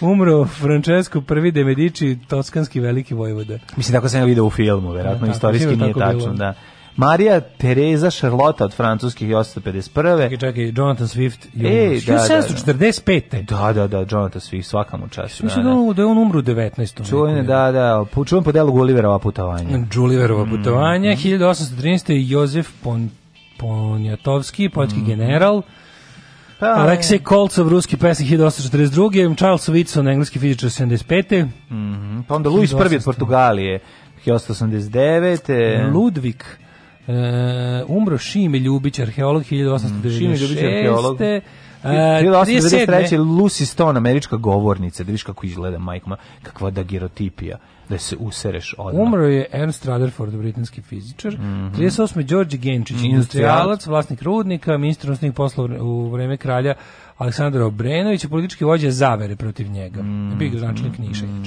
umro Francesco I de Medici, toskanski veliki vojvoda. Mislim, tako sam ja vidio u filmu, verovatno, da, istorijski nije tačno, da. Marija Tereza Šarlota od francuskih 1851. Čekaj, čekaj, Jonathan Swift je Ej, da, 1745. Da da. da, da, da, Jonathan Swift, svaka mu čast. Mislim da, da, da. je on umru u 19. Čujem, da, da, čuvan po delu Gulliverova putovanja. Mm, Gulliverova mm. putovanja, mm. 1813. Jozef Pon, Ponjatovski, poljski mm. general, Pa, Aleksej e. Kolcov, ruski pesnik 1842. Charles Whitson, engleski fizičar 75. Mm -hmm. Pa onda Luis I od Portugalije 1889. Ludvik E, umro Šime Ljubić, arheolog 1896. Mm, Šime Ljubić, arheolog. 1893. E, Lucy Stone, američka govornica, da vidiš kako izgleda majkma, kakva da girotipija da se usereš odmah. Umro je Ernst Rutherford, britanski fizičar. Mm -hmm. 38. Đorđe Genčić, industrialac, vlasnik rudnika, ministar unosnih poslova u vreme kralja Aleksandra Obrenovića, politički vođa zavere protiv njega. Mm -hmm. Bio mhm. gradonačelnik Niša, Mm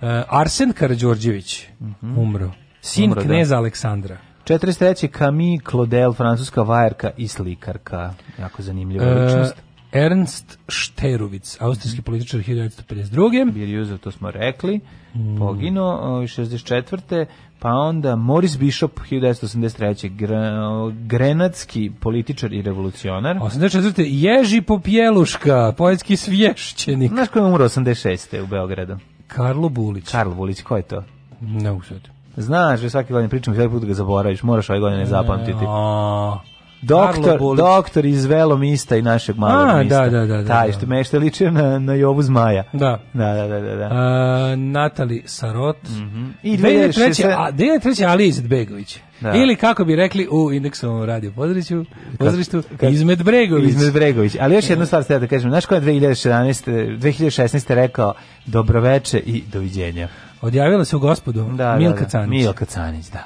-hmm. uh, Arsen Karađorđević, mhm. umro. Sin umro, da. kneza da. Aleksandra. 43. Camille Claudel, francuska vajarka i slikarka. Jako zanimljiva e, ličnost. Ernst Šterovic, austrijski mm. političar 1952. Birjuza, to smo rekli. Mm. Pogino, 64. Pa onda Morris Bishop, 1983. Gre, grenadski političar i revolucionar. 84. Ježi Popjeluška, poetski svješćenik. Znaš ko je umro 86. u Beogradu? Karlo Bulić. Karlo Bulić, ko je to? Ne no, usad. Znaš, da svaki godin pričam, svaki put ga zaboraviš, moraš ove godine zapamtiti. A, doktor, doktor iz Velomista i našeg malog A, mista. Da, da, da. da Taj da. što me što liče na, na Jovu Zmaja. Da. Da, da, da. da, da. A, Natali Sarot. Mm -hmm. I 2003. A, 2003. Ali Izetbegović. Da. Ili kako bi rekli u indeksovom radio podriću, podrištu, Izmet Bregović. Izmet Bregović. Ali još jednu stvar ste da kažem. Znaš ko je 2016, 2016. rekao dobroveče i doviđenja? Odjavila se u gospodu da, da Milka da, da. Canić. Milka Canić, da.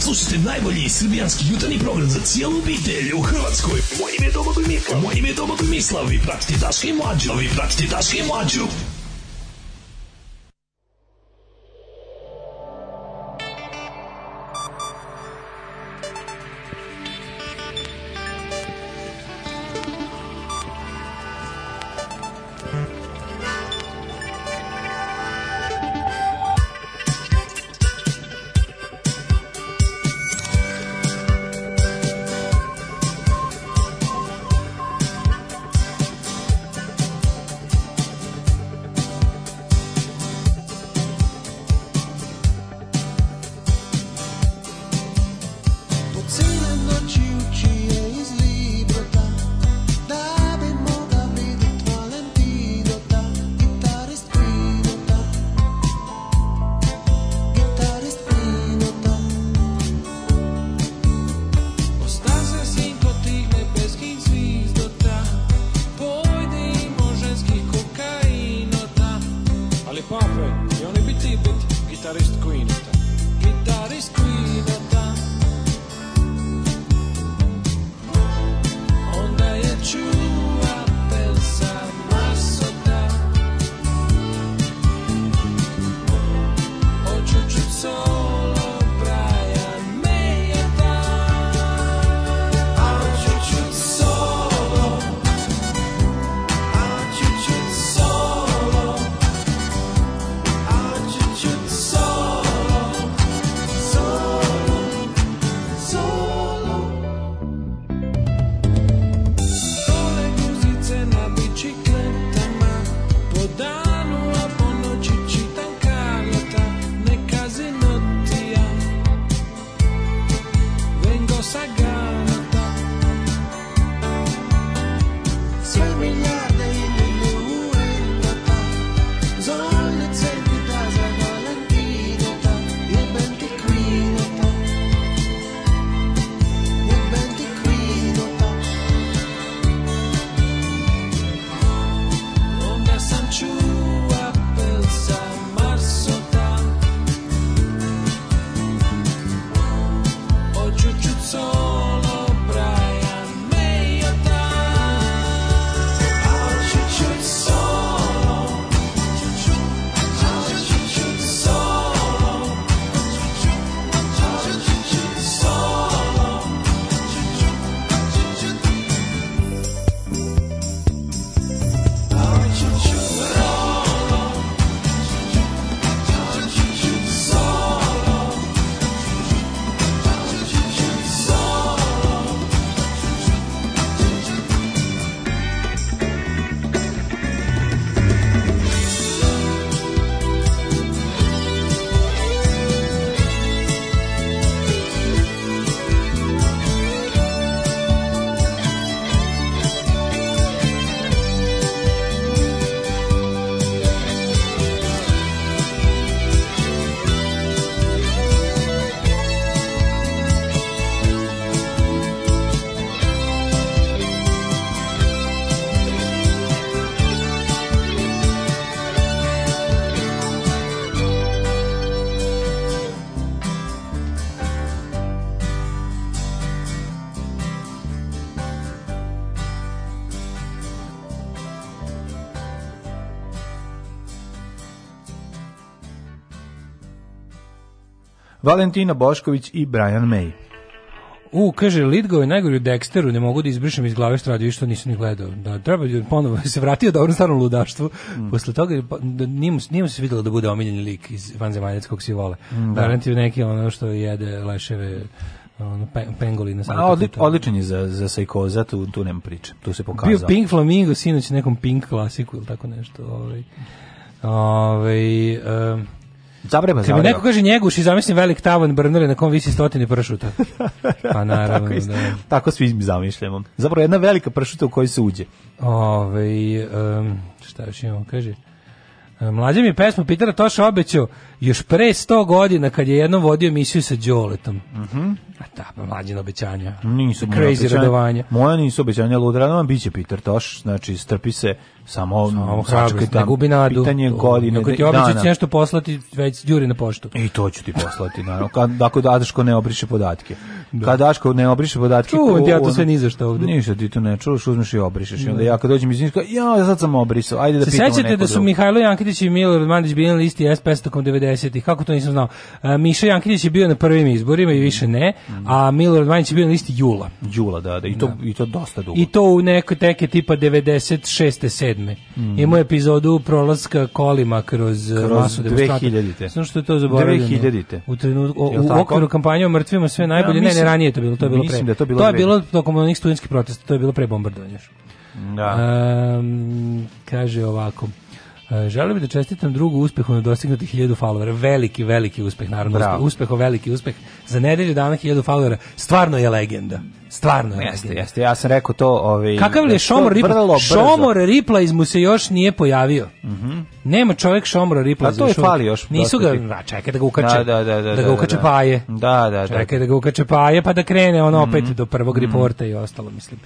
Slušajte najbolji srbijanski jutarnji program za cijelu obitelj u Hrvatskoj. Moje ime je Domagoj Mislav. Moje ime je Domagoj Mislav. Vi pratite Daška i Mlađu. Vi pratite Daška i Mlađu. Valentina Bošković i Brian May. U, kaže, Lidgov je najgori u Dexteru, ne mogu da izbrišem iz glave što radi, i što nisam ni gledao. Da, treba da ponovo se vratio da ono ludaštvu. Mm. Posle toga pa, da, nije, mu, se vidjelo da bude omiljeni lik iz vanzemaljackog sivole. Mm, da. da neki ono što jede leševe ono pe, pengoli na samom. Odli, odličan je za za sajkoza, tu tu nema priče. Tu se pokazao. Bio Pink Flamingo sinoć nekom Pink klasiku ili tako nešto, ovaj. Ovaj um, Zabreba, Kad mi neko kaže njeguš i zamislim velik tavan brnare na kom visi stotine pršuta. Pa naravno, tako, da. tako svi zamišljamo. Zapravo jedna velika pršuta u kojoj se uđe. Ove, um, šta još imamo, kaže... Mlađe mi je pesmu Pitera Toša obećao još pre 100 godina kad je jednom vodio emisiju sa Đoletom. Mhm. A ta pa mlađina obećanja. Nisu crazy radovanja. Moja nisu obećanja, ludrano bit biće Peter Toš, znači strpi se samo samo sačekajte da ne gubi nadu pitanje godine ako ti da, običaš da. nešto poslati već đuri na poštu i to ću ti poslati naravno kad ako Daško ne obriše podatke da. kad Daško ne obriše podatke tu ja to sve ni za šta ovde ništa ti to ne čuješ uzmeš i obrišeš i onda ja kad dođem iz Niška ja sad sam obrisao ajde da se sećate da su Mihajlo Jankitić i Milorad Mandić bili na listi SPS tokom 90-ih kako to nisam znao e, Miša Jankitić je bio na prvim izborima i više ne mm. a Milorad Mandić je bio na listi jula jula da, da i to da. i to dosta dugo i to u nekoj teke tipa 96 7 2007. Mm. Imao epizodu prolaska kolima kroz, eh, kroz masu demonstrata. 2000. što je to zaboravljeno. 2000. U, trenutku, u, u okviru kampanje o mrtvima sve najbolje. Ja, mislim, ne, ne, ranije to bilo. To je bilo pre. Da to, bilo to je bilo tokom onih studentskih protesta. To je bilo pre bombardovanja. Da. Um, kaže ovako. E, Želim da čestitam drugu uspehu na dostignutih 1000 followera. Veliki, veliki uspeh, naravno. Bravo. Uspeh, o veliki uspeh. Za nedelju dana 1000 followera. Stvarno je legenda. Stvarno je jeste, legenda. Jeste, ja sam rekao to... Ovaj, Kakav li je da Šomor Ripla? Šomor Ripla iz mu se još nije pojavio. Mm -hmm. Nema čovjek Šomora Ripla. A pa to je fali još. Nisu ga, da, čekaj da ga ukače. Da, da, da, da, da ga ukače da, da. paje. Da, da, da. Čekaj da ga ukače paje pa da krene on opet mm -hmm. do prvog mm -hmm. reporta i ostalo, mislim.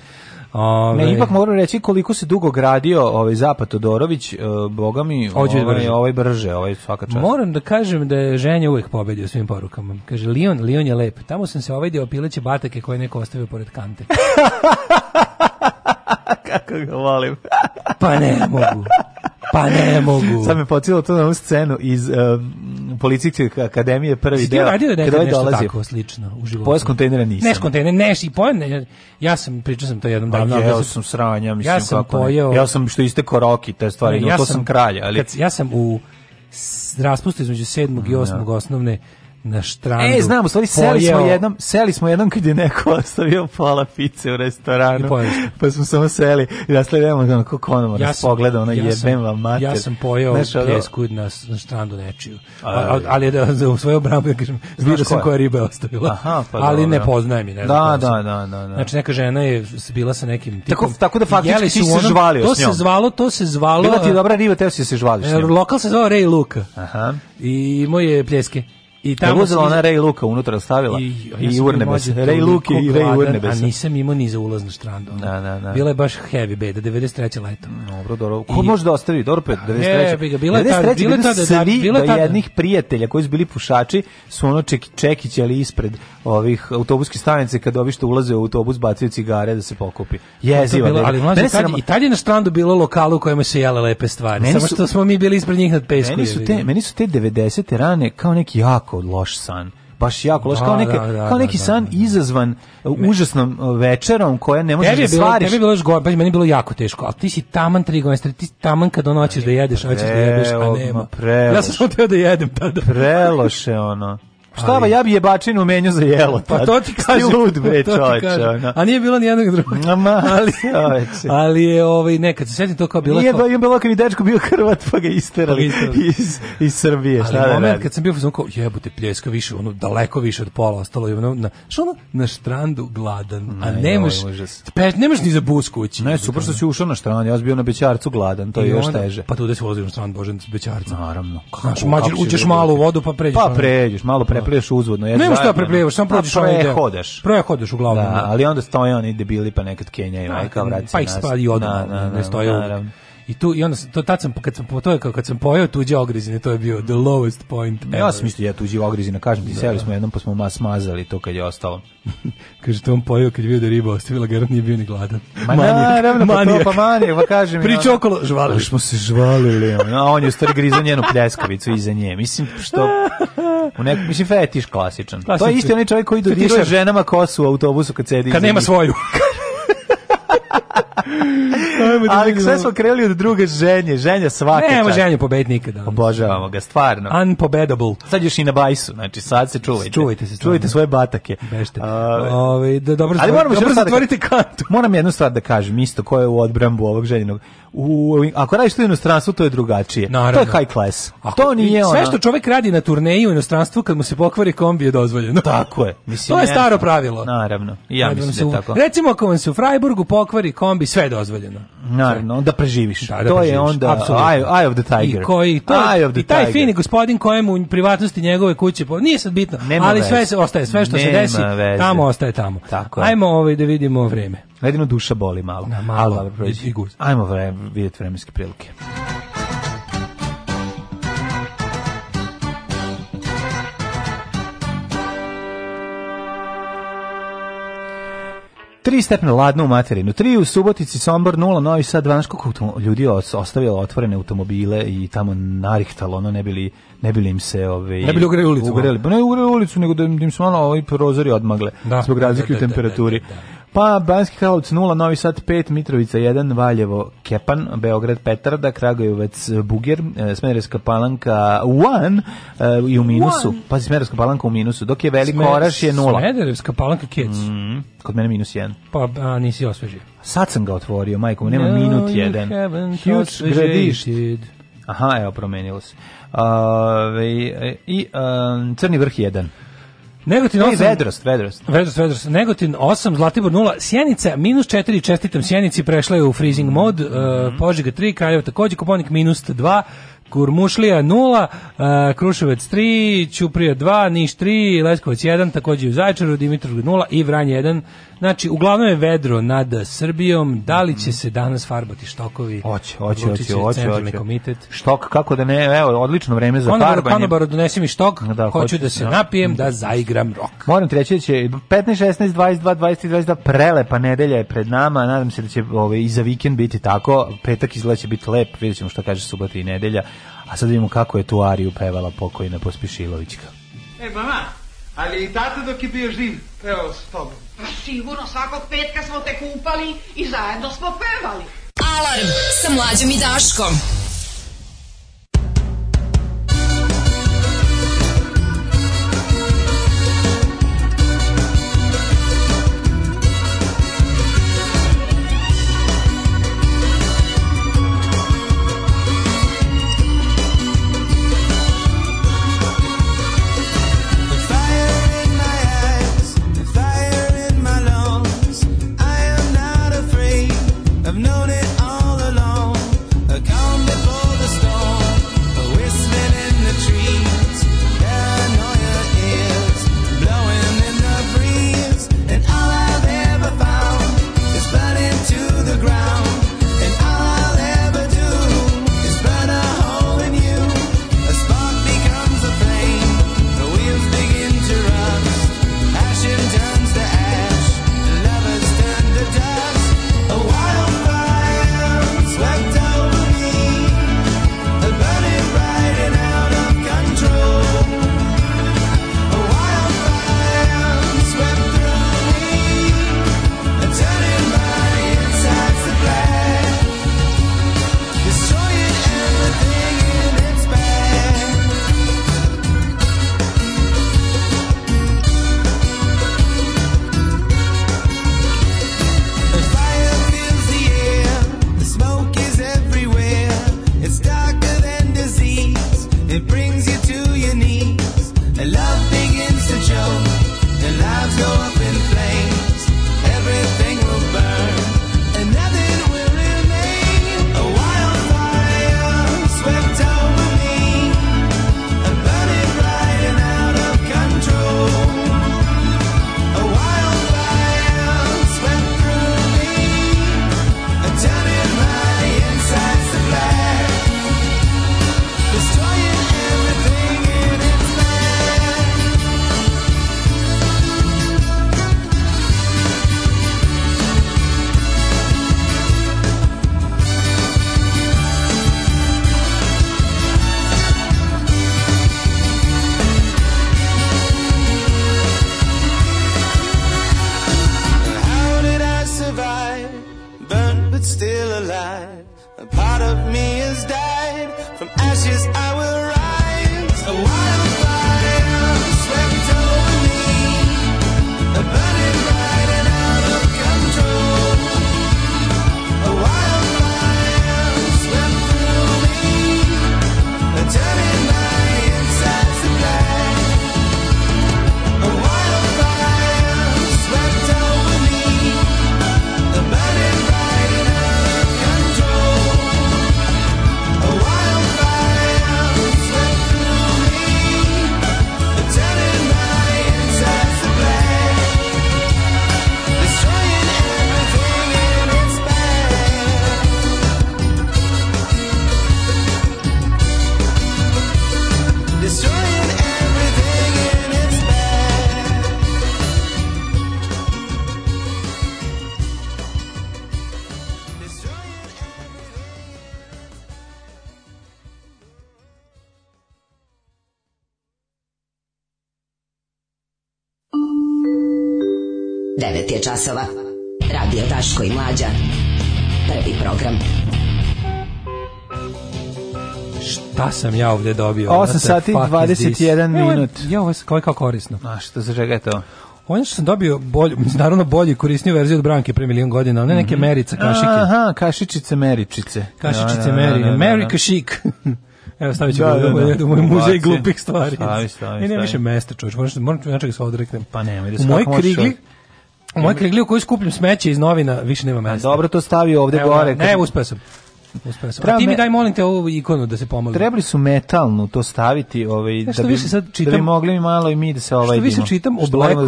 Ove, ne, ipak moram reći koliko se dugo gradio ovaj Zapad Todorović, e, boga mi, ovaj, brže. ovaj brže, ovaj svaka čast. Moram da kažem da je ženja uvek pobedio svim porukama. Kaže, Lion, Lion je lep. Tamo sam se ovedio pileće batake koje neko ostavio pored kante. Kako ga volim. pa ne mogu. Pa ne mogu. Sad me pocijelo to na ovu scenu iz um, policijske akademije prvi si deo. Ti radio nekad da nešto dolazi. tako slično u životu? Pojez kontejnera nisam. Neš kontejner, neš i pojene. Ja sam, pričao sam to jednom pa davno. Ja, da jeo sam sranja, mislim ja sam kako pojeo, ne. Ja sam što iste koroki, te stvari, ne, ja no, to sam, sam kralj. Ali... Kad, ja sam u raspustu između sedmog i da. osmog ja. osnovne na strandu. E, znam, u stvari seli smo jednom, seli smo jednom kad je neko ostavio pola pice u restoranu. Pa smo samo seli i nasledujemo ono ko konomar ja sam, pogleda, ono ja jebem vam mater. Ja sam pojeo Znaš, pjesku na, na štrandu nečiju. A, a, ali da, za, u svoju brambu, ja kažem, vidio sam koja riba je ostavila. Aha, pa ali dobro. ne poznaje mi. Ne da, da, da, da, da. Znači, neka žena je bila sa nekim tipom. Tako, tako da faktički ti se žvalio to s njom. To se zvalo, to se zvalo... Bila ti je dobra riba, teo si da se žvališ s njom. Lokal se zvao Ray Luka. Aha. I moje pljeske. I da tamo uzela ona Ray Luka unutra da stavila i, ja i urnebe se. Ray Luke i Ray urnebe A nisam imao ni za ulaz na strandu. Da, da, na. Bila je baš heavy beda, 93. leto. Dobro, dobro. Ko može da ostavi? Dobro, 93. Ne, bila je tada, bila je tada, da, bila tada. jednih prijatelja koji su bili pušači su ono ček, čekići ali ispred ovih autobuske stanice kad ovi što ulaze u autobus bacaju cigare da se pokupi. Jeziva. Bila, ali mlađe, kad, i tad je na strandu bilo lokalu u kojima se jele lepe stvari. Samo što smo mi bili ispred njih nad pesku. Meni su te, meni su te 90. rane kao neki jako jako loš san baš jako loš, kao, da, neka, da, da, kao da, neki da, san da. izazvan uh, me, užasnom uh, večerom koja ne možeš da svariš. Tebi bilo još gore, baš meni bilo jako teško, ali ti si taman tri godine, ti taman kad ono hoćeš da jedeš, hoćeš da jedeš, a nema. Preloš. Ja sam samo teo da jedem tada. Pa preloše ono. Šta ali... ja bi jebačinu menju za jelo. Pa to ti kaže lud bre, čoveče. A nije bilo ni jednog drugog. ali, ali je ovaj nekad se setim to kao bilo. Nije kao... bilo kad mi dečko bio Hrvat pa ga isterali pa iz iz Srbije. Ali šta da moment kad sam bio fuzon kao jebote pljeska više, ono daleko više od pola ostalo je ono na što ono na strandu gladan, ne, a nemaš pet nemaš ni za bus kući. Ne, super što si ušao na strandu, ja sam bio na Bećarcu gladan, to je još teže. Pa tu da se vozim na strandu bože, Bećarca. Naravno. Kako, Mađar uđeš malo u vodu pa pređeš. Pa pređeš, malo pre preplivaš uzvodno. Jer Nema šta da preplivaš, samo prođeš onaj deo. Prehodaš. Prehodaš uglavnom. Da, ali onda stoje oni debili pa nekad Kenija i Majka vraća pa nas. Pa ih spadi odmah, da, da, ne stoje. Naravno. I tu i onda to tad sam kad sam po to je kad sam pojeo tuđe ogrizine, to je bio the lowest point. Ever. Ja sam da. mislio da ja tuđe ogrizine, kažem ti, da, seli da. smo jednom pa smo mas smazali to kad je ostalo. Kaže to on pojeo kad je video da riba ostavila garant nije bio ni gladan. Ma naravno, pa to pa manijak, pa kažem. Priča okolo, žvalili smo se žvalili. Ja, on je stari grizao njenu pljeskavicu iza nje. Mislim što u nek, mislim fetiš klasičan. klasičan. To je isti onaj čovjek koji dodiruje ženama kosu u autobusu kad sedi. Kad nema svoju. Da ali sve smo kreli od druge ženje, ženja svake čast. Nema ženju pobediti nikada. Obožavamo ga, stvarno. Unpobedable. Sad još i na bajsu, znači sad se čuvajte. Čuvajte se. Čuvajte svoje batake. Bešte. Ove, ovaj, da, dobro, Ali moramo dobro zatvorite da kantu. Moram jednu stvar da kažem, isto, koja je u odbrambu ovog ženjenog u ako radiš to u inostranstvu to je drugačije. Naravno. To je high class. Ako, to nije sve što čovjek radi na turneji u inostranstvu kad mu se pokvari kombi je dozvoljeno. Tako je. Mislim to je staro ne, pravilo. Naravno. ja naravno mislim da se, da je tako. Recimo ako vam se u Freiburgu pokvari kombi sve je dozvoljeno. Naravno, da preživiš. Da, da to preživiš. je onda eye, eye of the tiger. I koji to eye of the i taj tiger. fini gospodin kojem u privatnosti njegove kuće po, nije sad bitno, Nema ali veze. sve se ostaje, sve što Nema se desi veze. tamo ostaje tamo. Tako je. ovaj da vidimo vreme. Jedino duša boli malo. Na, da, malo. Ali, dobro, i, i Ajmo vre, vidjeti vremenske prilike. Tri stepne ladno u materinu, tri u Subotici, Sombor, nula, Novi Sad, Vanško, ljudi ostavili otvorene automobile i tamo narihtalo, ono, ne bili, ne bili im se... Ove, ne bili ugreli ulicu. Ugreli, da. pa ne ugreli ulicu, nego da im da su ono ovaj prozori odmagle, da, zbog razlike u temperaturi. Da, da, Pa Banski Karlovac 0, Novi Sad 5, Mitrovica 1, Valjevo Kepan, Beograd Petarda, Kragujevac Buger, e, Smerovska Palanka 1 uh, e, i u minusu. One. Pa Smerovska Palanka u minusu, dok je Velik Sme, Oraš je 0. Smerovska Palanka Kec. Mm, kod mene minus 1. Pa a, nisi osvežio. Sad sam ga otvorio, majko, nema no, minut 1. Huge gradišt. Aha, evo, promenilo se. Uh, I uh, Crni vrh 1. Negotin 8. Ne, vedrost, vedrost. Vedrost, vedrost. Negotin 8, Zlatibor 0, Sjenica minus 4, čestitam Sjenici, prešla je u freezing mod, mm -hmm. E, uh, Požiga 3, Kraljevo takođe, Koponik minus 2, Kurmušlija 0, e, Kruševac 3, Ćuprija 2, Niš 3, Leskovac 1, takođe u Zaječaru, Dimitrovgrad 0 i Vranje 1. Znači, uglavnom je vedro nad Srbijom. Da li će se danas farbati štokovi? Hoće, hoće, hoće, hoće, hoće. komitet. Štok, kako da ne, evo, odlično vreme za Konobar, farbanje. Konobaru donesi mi štok, da, hoću, hoću da se no. Da. napijem, da zaigram rok. Moram ti reći da će 15, 16, 22, 23, 22, prelepa nedelja je pred nama, nadam se da će ovaj, i za vikend biti tako, petak izgleda će biti lep, vidjet ćemo što kaže subota i nedelja A sad vidimo kako je tu Ariju pevala pokojna Pospišilovićka. E, mama, ali i tata dok je bio živ pevao s tobom. Pa sigurno svakog petka smo te kupali i zajedno smo pevali. Alarm sa mlađom i Daškom. 9 je časova. Radio Taško i Mlađa. Prvi program. Šta sam ja ovdje dobio? 8 sati 21 minut. Ja, ovo je kako korisno. A što za čega je to? Ono što sam dobio bolju, naravno bolji korisniju verziju od Branke pre milion godina, ne neke mhm. merice, kašike. Aha, kašičice, meričice. Kašičice, da, da, meri, meri kašik. Evo stavit ću da, da, da, da, da. moj muzej glupih stvari. Stavi, stavi, stavi. I ne, više mesta, čovječ, moram, moram nečega se odreknem. Pa nemoj da se kako možeš... Krigli, U moj krigliju koju skupljam smeće iz novina više nema mesta. dobro, to stavi ovde Evo, gore. Ne, kad... uspeo sam. Espresso. Treba A ti mi daj molim te ovu ikonu da se pomoli. Trebali su metalnu to staviti, ovaj da, da bi sad čitam, da bi mogli mi malo i mi da se ovaj Što vi se čitam o da Blacku,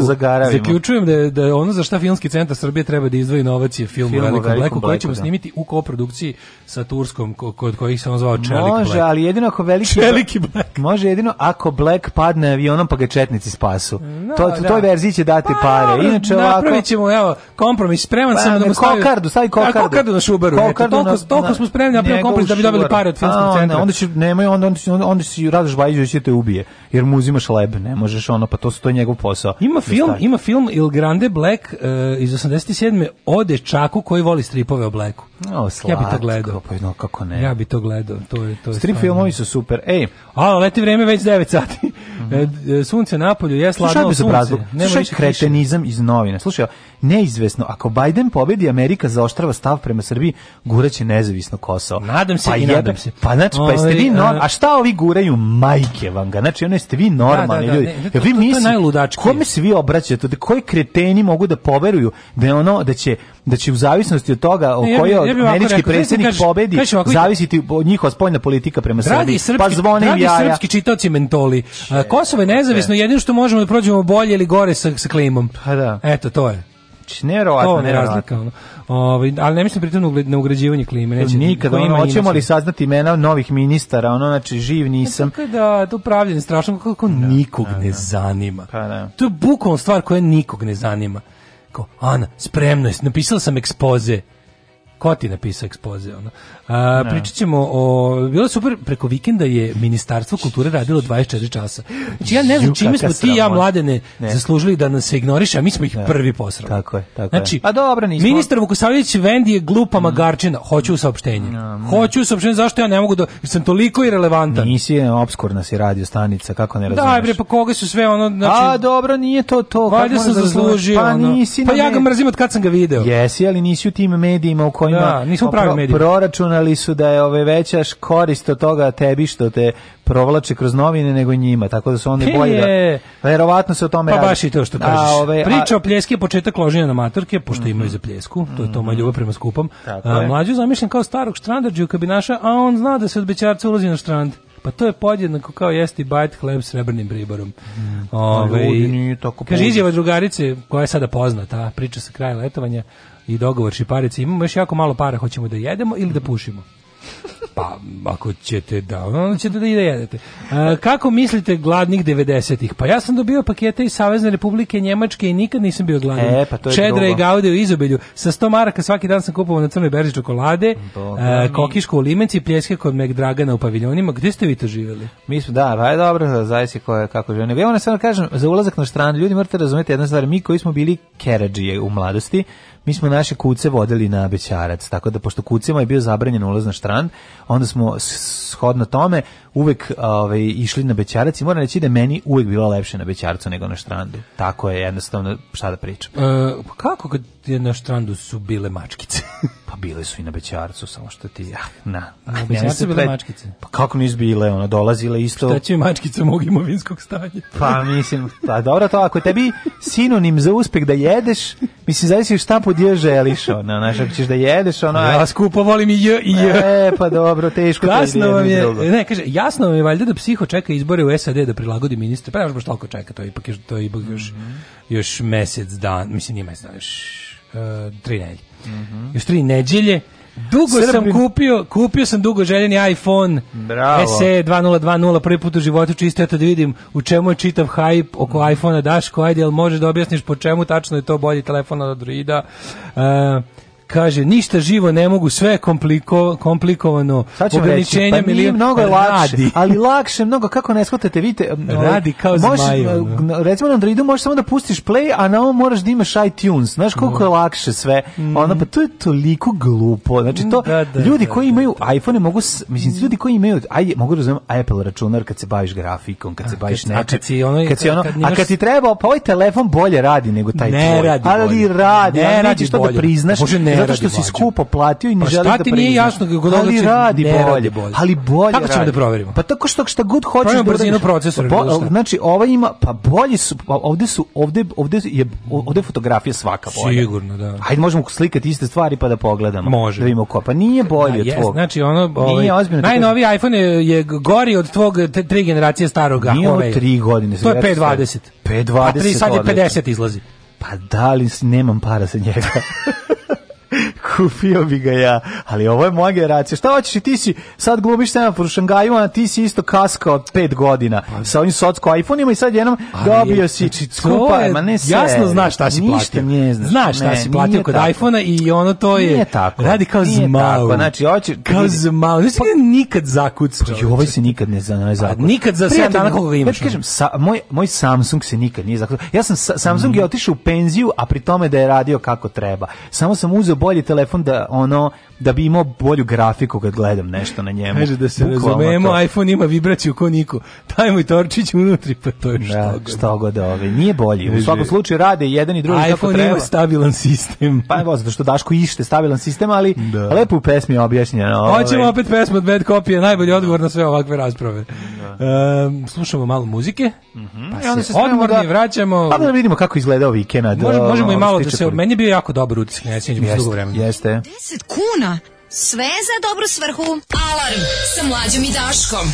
zaključujem da je, da je ono za šta Filmski centar Srbije treba da izdvoji novac je film, film o Blacku koji ćemo da. snimiti u koprodukciji sa Turskom kod kojih se on zvao Čelik Black. Može, ali jedino ako veliki Čeliki Black. Može jedino ako Black padne avionom pa ga četnici spasu. No, da, to to toj verziji će dati pa, pare. Inače ovako napravićemo evo kompromis, spreman pa, sam da mu stavim kokardu, stavi kokardu. kokardu na šuberu. Kokardu, toliko smo spremni napraviti kompleks da bi dobili pare od filmskog centra. Onda će nemoj onda onda onda, onda si Radoš Bajić će te ubije jer mu uzimaš leb, ne možeš ono pa to su to je njegov posao. Ima da film, ima film Il Grande Black uh, iz 87. o dečaku koji voli stripove o Blacku. No, slatko, ja bih to gledao. Pa, no, kako ne? Ja bih to gledao. To je to je Strip filmovi su super. Ej, a leti vreme već 9 sati. Mm -hmm. Sunce napolju, je sladno da sunce. Slušaj, kretenizam iz novina. Slušaj, neizvesno. Ako Biden pobedi, Amerika zaoštrava stav prema Srbiji, guraće nezavisno Kosovo. Nadam se pa i jebe, nadam se. Pa znači, pa jeste vi ovaj, no, e, a šta ovi guraju majke vam ga? Znači, oni ste vi normalni da, da, da, ljudi. Ne, to, vi mislite, kome se vi obraćate? Koji kreteni mogu da poveruju da je ono, da će da će u zavisnosti od toga o kojoj ja američki rekao, predsjednik kaži, pobedi kaži ovako, zavisiti od njihova spoljna politika prema Srbiji. pa zvone dragi jaja. srpski čitaoci mentoli. Kosovo je nezavisno, e. jedino što možemo da prođemo bolje ili gore sa, sa klimom. Pa da. Eto, to je. Vučić, neverovatno, to neverovatno. Ovaj, ali ne mislim pritom na ugrađivanje klime, neće. Nikada, ono, hoćemo li saznati imena novih ministara, ono znači živ nisam. Kako da to pravljenje strašno kako da, nikog da, ne da. zanima. Pa da. To je bukvalno stvar koja nikog ne zanima. Kao Ana, spremno je, napisala sam ekspoze. Ko ti napisao ekspoze? Ono? A, ne. Da. pričat ćemo o... Bilo super, preko vikenda je Ministarstvo kulture radilo 24 časa. Znači ja ne znam čime smo ti ja mladene ne. zaslužili da nas se ignoriše, a mi smo ih ne. Da. prvi posrali. Tako je, tako znači, je. Pa dobro, nismo. Ministar Vukosavljević Vendi je glupa mm. magarčina. Hoću saopštenje. No, mm, mm. Hoću saopštenje, zašto ja ne mogu da... Jer sam toliko irelevantan. Nisi, e, obskurna si radio stanica, kako ne razumeš. Da, bre, pa koga su sve ono... Znači, a dobro, nije to to. Valjda sam zaslužio. Pa, ono. nisi pa ja ga mrzim od kad sam ga video. Jesi, ali nisi u tim medijima u kojima... Da, nismo pravi mediji. Proračuna računali su da je ove veća korist od toga tebi što te provlače kroz novine nego njima, tako da su oni bolji da... Verovatno se o tome pa radi. Pa baš i to što kažeš. A, ove, Priča o pljeski je početak loženja na matorke, pošto mm -hmm. imaju za pljesku, to je to moja ljubav prema skupom. a, mlađu zamišljam kao starog štrandađu kabinaša, a on zna da se od bećarca ulazi na štrand. Pa to je podjednako kao jesti bajt hleb s srebrnim priborom. Mm. Pa ove, Ljudi, nije tako kaže, izjava drugarice, koja je sada poznata, priča sa kraja letovanja, i dogovor šiparice, imamo još jako malo para, hoćemo da jedemo ili da pušimo. Pa, ako ćete da, onda ćete da i da jedete. A, e, kako mislite gladnih 90-ih? Pa ja sam dobio pakete iz Savezne republike Njemačke i nikad nisam bio gladan. E, pa to je Čedra i gaude u izobilju. Sa 100 maraka svaki dan sam kupovao na crnoj berži čokolade, mm, a, pa, e, da. kokišku u limenci i pljeske kod Meg Dragana u paviljonima. Gde ste vi to živjeli? Mi smo, da, pa je dobro, da, zavisi ko je, kako žene. Evo ja, na samo da kažem, za ulazak na štran, ljudi morate razumeti jedna stvar, mi koji smo bili keradžije u mladosti, mi smo naše kuce vodili na Bećarac, tako da pošto kucima je bio zabranjen ulaz na štrand, onda smo shodno tome uvek ovaj, išli na Bećarac i moram reći da meni uvek bilo lepše na Bećarcu nego na štrandu. Tako je jednostavno, šta da pričam. E, pa kako kad na štrandu su bile mačkice. pa bile su i na Bećarcu, samo što ti... Ah, na, na ah, Bećarcu bile mačkice. Pa kako nisu bile, ona dolazila isto... Šta će mačkice mog imovinskog stanja? pa mislim, pa dobro to, ako je tebi sinonim za uspeh da jedeš, mislim, zavisi šta podije želiš, ona, znaš, ako ćeš da jedeš, ona... Ja skupo volim i j i j. E, pa dobro, teško Jasno vam je, drugo. ne, kaže, jasno vam je valjda da psiho čeka izbore u SAD da prilagodi ministra, pa baš toliko čeka, to je ipak, to je ipak još, mm -hmm. još mesec dan, mislim, nije mesec dan, još Uh, tri nedelje. Mm -hmm. Još tri nedelje. Dugo Srbi... sam kupio, kupio sam dugo željeni iPhone Bravo. SE 2020, prvi put u životu čisto eto da vidim u čemu je čitav hype oko iPhonea Daško, ajde, jel možeš da objasniš po čemu tačno je to bolji telefon od Androida? Uh, kaže ništa živo ne mogu sve kompliko, komplikovano ograničenja reći, pa milijon, mnogo je lakše radi. ali lakše mnogo kako ne shvatate vidite ovaj, radi kao možeš, zmaju, no. Eh, da. recimo na Androidu možeš samo da pustiš play a na ovom moraš da imaš iTunes znaš koliko je lakše sve mm. ono pa to je toliko glupo znači to da, da, ljudi da, koji da, imaju iPhone mogu mislim ljudi koji imaju ajde mogu razumem Apple računar kad se baviš grafikom kad se baviš nečim kad ono, kad si ono a kad ti treba pa ovaj telefon bolje radi nego taj ne tvoj radi ali bolje. radi ne radi što da priznaš Bože, ne zato što si skupo platio i ne pa želiš da Pa šta ti nije jasno kako ali radi ne bolje. Ali bolje Kako ćemo da proverimo? Pa tako što šta god hoćeš da brzinu procesora. Po, pa, znači ova ima pa bolji su pa ovde su ovde ovde je ovde fotografija svaka bolja. Sigurno, da. Hajde možemo slikati iste stvari pa da pogledamo. Može. Da vidimo ko. Pa nije bolje da, od tvog. Znači ono ovaj, nije ozbiljno. Najnoviji da- iPhone je, je gori od tvog tri generacije starog. Nije od ovaj, tri godine. To je 520. 520. A 3 sad je 50 izlazi. Pa da li nemam para za njega. kupio bi ga ja, ali ovo je moja generacija. Šta hoćeš i ti si, sad glubiš semafor u Šangaju, a ti si isto kaska od pet godina sa ovim socko iPhone-ima i sad jednom dobio si znači, skupa, ma ne sve. Jasno znaš šta si platio. Nije znaš. znaš šta ne, si platio kod iPhone-a i ono to je, tako, radi kao zmao. znači, hoće, kao zmao, znači pa, nikad zakucao. Pa, ovaj se nikad ne, za, ne zakucao. Nikad za 7 dana koliko imaš. Ja kažem, sa, moj, moj Samsung se nikad nije zakucao. Ja sam, Samsung je mhm. otišao u penziju, a pri tome da je radio kako treba. Samo sam uzeo bolji telefon telefon da ono da bi imao bolju grafiku kad gledam nešto na njemu. Kaže da se razumemo, to... iPhone ima vibraciju ko Niko. Taj mu torčić unutri, pa to je da, što god. Što god da ove. Nije bolji. U svakom slučaju rade jedan i drugi kako treba. iPhone ima stabilan sistem. Pa evo, zato što Daško ište stabilan sistem, ali da. lepo u pesmi objašnjeno. Pa ovaj. Hoćemo opet pesmu od Bad Copy, je najbolji odgovor na sve ovakve rasprave. Da. Um, slušamo malo muzike, mm -hmm. pa e, se, se odmorni da, vraćamo. Pa da vidimo kako izgleda ovaj vikend. Možemo, možemo i malo da se... Meni je bio jako dobar utisak, ne sjećam se dugo vremena. Jeste. 10 kuna Sve za dobru svrhu. Alarm sa mlađom i Daškom.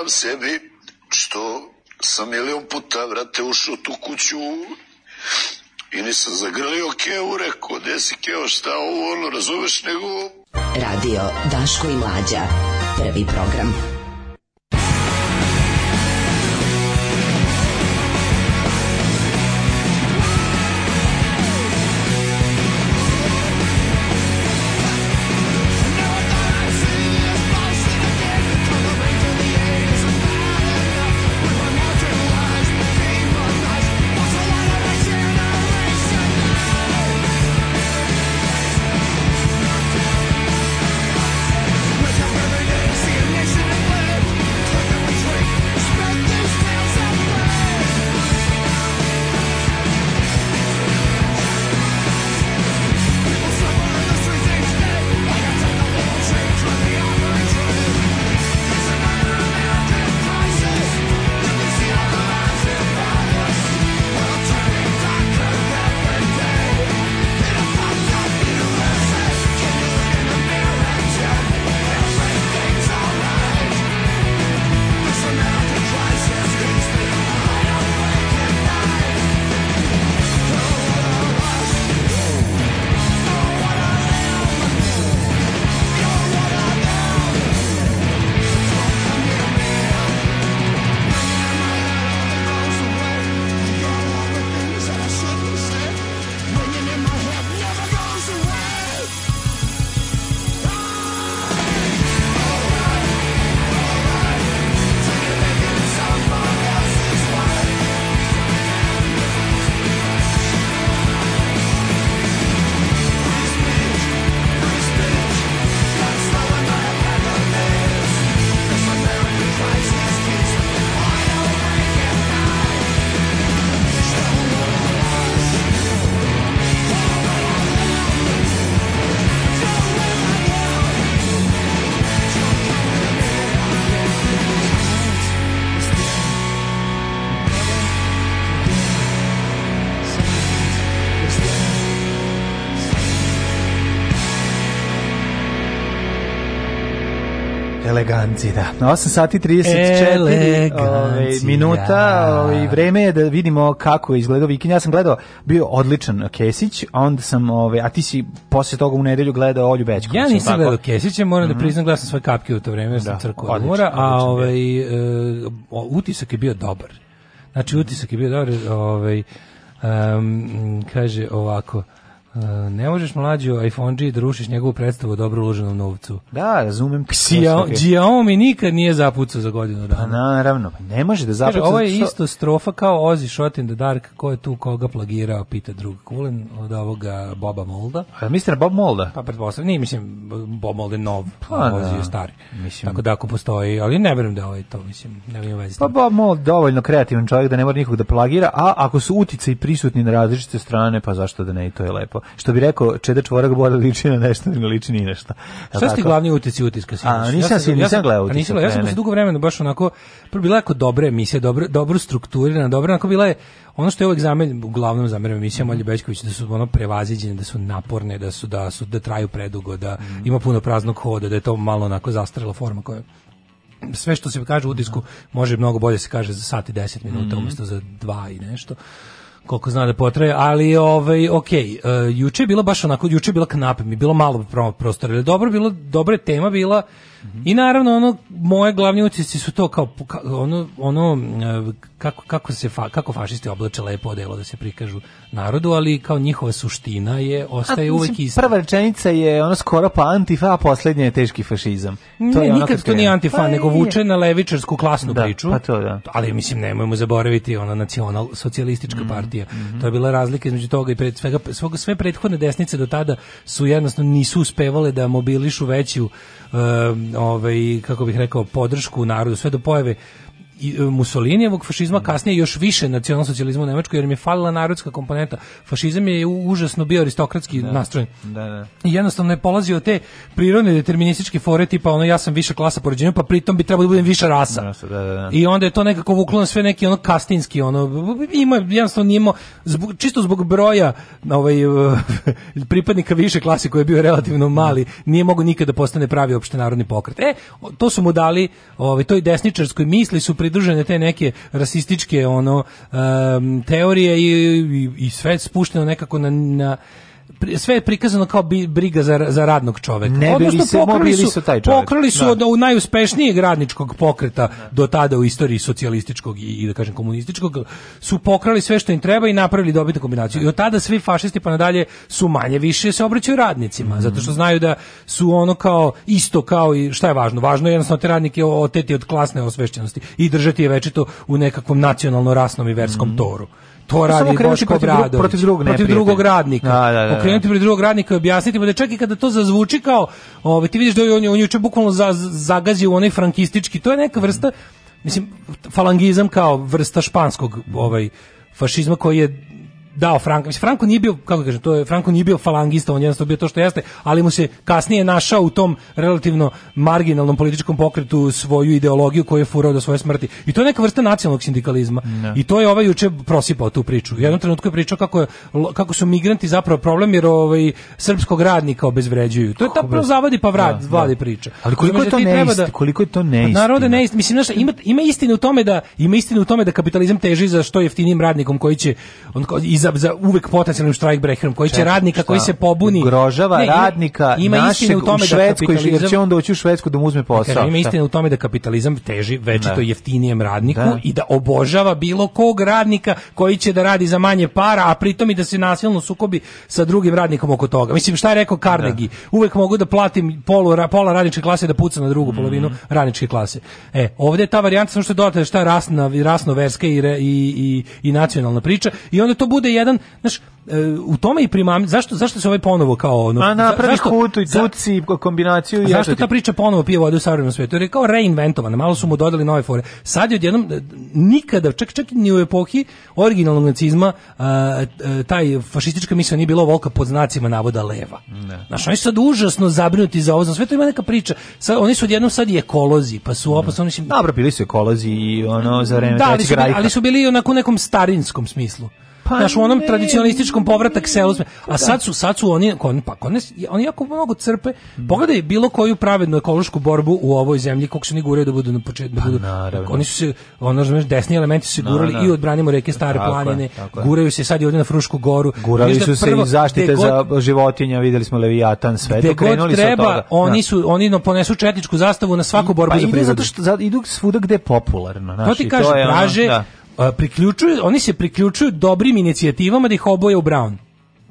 zameram sebi što sam milion puta, vrate, ušao tu kuću i nisam zagrlio Keo, rekao, gde si Keo, šta ovo, ono, razumeš, nego... Radio Daško i Mlađa, prvi program. eleganci, da. 8 sati 34 e, ove, ovaj, minuta i ovaj, vreme je da vidimo kako je izgledao vikend. Ja sam gledao, bio odličan Kesić, a onda sam, ove, ovaj, a ti si posle toga u nedelju gledao Olju Bećković. Ja nisam gledao Kesića, moram mm da mhm. priznam, gledao sam svoje kapke u to vreme, ja sam da, crkao od mora, a ovaj, e, utisak je bio dobar. Znači, utisak je bio dobar, ovaj, um, kaže ovako, Eh, ne možeš mlađu iPhone-dži da rušiš njegovu predstavu o dobro uloženom novcu. Da, razumem. Xiao, Xiaomi nikad nije zapucao za godinu dana. Pa naravno, pa ne može da zapucao. Ovo je isto strofa kao Ozzy Shot in the Dark, ko je tu koga plagirao, pita drug Kulen od ovoga Boba Molda. A mister Bob Molda? Pa pretpostavljam, nije, mislim, Bob Molda je nov, pa, Ozzy je da, stari. Mislim. Tako da ako postoji, ali ne verujem da ovaj to, mislim, ne verujem vezi. Pa Bob Mold dovoljno kreativan čovjek da ne mora nikog da plagira, a ako su utice i prisutni na različite strane, pa zašto da ne i to je lepo što bi rekao Čeda Čvorak bolje liči na nešto, ne liči ni nešto. Šta ste glavni utisci utiska sinoć? A nisam, ja sam, nisam ja gledao utisak. Nisam, ja sam se dugo vremena baš onako, prvo bila jako dobra emisija, dobro, dobro strukturirana, dobro, onako bila je, ono što je uvek zamen, uglavnom zameram emisija Molje Bećković, da su ono prevaziđene, da su naporne, da su, da su, da traju predugo, da mm. ima puno praznog hoda, da je to malo onako zastarela forma koja sve što se kaže u disku može mnogo bolje se kaže za sat i 10 minuta mm. umesto za dva i nešto koliko zna da potraje, ali ovaj okej, uh, juče je bilo baš onako, juče je bila knap, mi je bilo malo prostora, ali dobro bilo, dobra tema bila Mm -hmm. I naravno ono moje glavni utisci su to kao ono ono e, kako kako se fa, kako fašisti oblače lepo odelo da se prikažu narodu, ali kao njihova suština je ostaje a, uvek ista. Prva rečenica je ono skoro pa antifa, a poslednja je teški fašizam. Ne, to je nikad ono to nije antifa, pa nego vuče na levičarsku klasnu da, priču. Pa to da. Ali mislim nemojmo zaboraviti ona nacional socijalistička mm partija. Mm -hmm. To je bila razlika između toga i pred svega svog, sve prethodne desnice do tada su jednostavno nisu uspevale da mobilišu veću um, ovaj, kako bih rekao, podršku narodu, sve do pojave i e, Mussolinijevog fašizma, da. kasnije još više nacionalsocijalizma u Nemačkoj, jer im je falila narodska komponenta. Fašizam je užasno bio aristokratski da. nastrojen. Da, da. I jednostavno je polazio od te prirodne determinističke fore, tipa ono ja sam više klasa po pa pritom bi trebalo da budem više rasa. Da, da, da. I onda je to nekako vuklo na sve neki ono kastinski, ono, ima, jednostavno nije imao, zbog, čisto zbog broja ovaj, e, pripadnika više klase koji je bio relativno mali, nije mogao nikada da postane pravi opštenarodni pokret. E, to su mu dali, ovaj, toj desničarskoj misli su pri pridružene te neke rasističke ono um, teorije i, i, i sve spušteno nekako na, na sve je prikazano kao briga za, za radnog čoveka. Ne Odnosno, se, pokrali su, taj čovjek. Pokrali su da. od najuspešnijeg radničkog pokreta da. do tada u istoriji socijalističkog i, i, da kažem komunističkog, su pokrali sve što im treba i napravili dobitnu kombinaciju. Da. I od tada svi fašisti pa nadalje su manje više se obraćaju radnicima, mm. zato što znaju da su ono kao isto kao i šta je važno? Važno je jednostavno te radnike oteti od klasne osvešćenosti i držati je večito u nekakvom nacionalno-rasnom i verskom mm. toru to radi Boško Bradović. protiv drugog, protiv drugog radnika. Da, da, da, Okrenuti da. protiv drugog radnika i objasniti mu da čak i kada to zazvuči kao, ove, ovaj, ti vidiš da on, on juče bukvalno za, zagazio u onaj frankistički, to je neka vrsta, mislim, falangizam kao vrsta španskog ovaj, fašizma koji je dao Franko. Mislim, Franko nije bio, kako kažem, to je, Franko nije bio falangista, on jednostavno bio to što jeste, ali mu se kasnije našao u tom relativno marginalnom političkom pokretu svoju ideologiju koju je furao do svoje smrti. I to je neka vrsta nacionalnog sindikalizma. No. I to je ovaj juče prosipao tu priču. U jednom trenutku je pričao kako, je, kako su migranti zapravo problem jer ovaj, srpskog radnika obezvređuju. To je ta zavadi pa vrat, da, vladi da. priča. Ali koliko je to da neistina? Da, koliko je to pa da neistina? Narode neistina. Mislim, znaš, ima, ima istine u tome da ima istine u tome da kapitalizam teži za što jeftinijim radnikom koji će on, iz za, za uvek potencijalnim strikebreakerom koji će radnika šta? koji se pobuni ugrožava ne, radnika ima, ima našeg u, tome u da Švedskoj da jer će on doći u Švedsku da mu uzme posao. Kažem, ima istina u tome da kapitalizam teži večito da. jeftinijem radniku da. i da obožava bilo kog radnika koji će da radi za manje para, a pritom i da se nasilno sukobi sa drugim radnikom oko toga. Mislim šta je rekao Carnegie? Da. Uvek mogu da platim polu, pola radničke klase da puca na drugu mm. polovinu radničke klase. E, ovde je ta varijanta samo što dodate šta je rasna, rasno verska i, re, i, i, i nacionalna priča i onda to bude je jedan, znaš, e, u tome i primam zašto zašto se ovaj ponovo kao ono A pa napravi zašto, kutu i tuci za, kombinaciju i zašto ta priča ponovo pije vodu u savremenom svetu jer je kao reinventovana malo su mu dodali nove fore sad je odjednom e, nikada čak čak ni u epohi originalnog nacizma a, e, a, taj fašistička misija nije bila volka pod znacima navoda leva ne. Znaš, oni su sad užasno zabrinuti za ovo za sve ima neka priča sad, oni su odjednom sad i ekolozi pa su opasno oni su dobro bili su ekolozi i ono za vreme da, ali su, bili, ali su bili onako u nekom starinskom smislu Pa Znaš, u onom ne. tradicionalističkom povratak selu uzme. A da. sad su, sad su oni, on, pa, on, oni jako mnogo crpe. Pogledaj bilo koju pravednu ekološku borbu u ovoj zemlji, koliko se oni guraju da budu na početku. Da pa budu, pa, oni su se, ono, znaš, desni elementi su gurali naravno. i odbranimo reke Stare tako planine, je, guraju se sad i ovdje na Frušku goru. Gurali da su da se prvo, i zaštite god, za životinja, videli smo Leviatan, sve to krenuli treba, toga. Oni, da. su, oni ponesu četničku zastavu na svaku borbu pa za prirodu. Zato što, idu svuda gde je popularno. znači to je kaže, traže, priključuju, oni se priključuju dobrim inicijativama da ih oboje u Brown.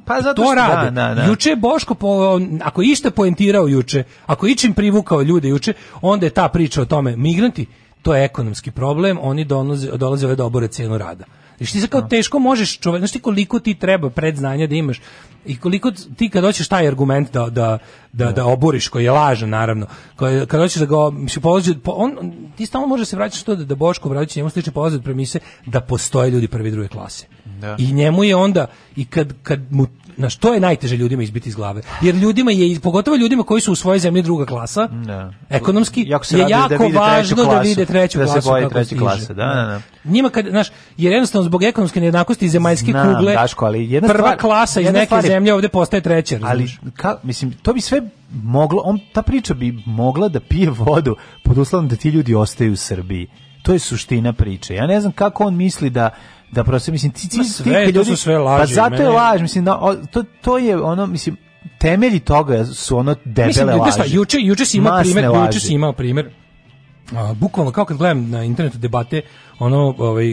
Pa zato što, to rade. Da, da, da. Juče je Boško, po, ako je išta poentirao juče, ako je ičim privukao ljude juče, onda je ta priča o tome, migranti, to je ekonomski problem, oni dolaze, dolaze ove dobore da cenu rada. Znači ti se kao da. teško možeš čovek, znači koliko ti treba predznanja da imaš i koliko ti kad hoćeš taj argument da, da, da, da, da oboriš koji je lažan naravno, koji, kad hoćeš da ga mislim polazi, on, ti stalno može da se vraćati što da, da Boško Obradović njemu slično polazi od premise da postoje ljudi prve i druge klase. Da. I njemu je onda i kad, kad mu na što je najteže ljudima izbiti iz glave. Jer ljudima je pogotovo ljudima koji su u svojoj zemlji druga klasa, da. ekonomski jako je jako da važno klasu, da vide treću da klasu, da se boje treće klase, da, da, da. Njima kad znaš, jer jednostavno zbog ekonomske nejednakosti i zemaljske Znam, kugle, Daško, ali jedna prva stvar, klasa iz neke stvari, zemlje ovde postaje treća, Ali ka, mislim, to bi sve moglo, on ta priča bi mogla da pije vodu pod uslovom da ti ljudi ostaju u Srbiji. To je suština priče. Ja ne znam kako on misli da da prosto mislim ti ti, sve, ti ljudi, to su sve laži, pa zato je laž, mislim no, to to je ono mislim temelji toga su ono debele mislim, laži. Mislim juče juče si imao primer, juče si imao primer. A, bukvalno kao kad gledam na internetu debate, ono ovaj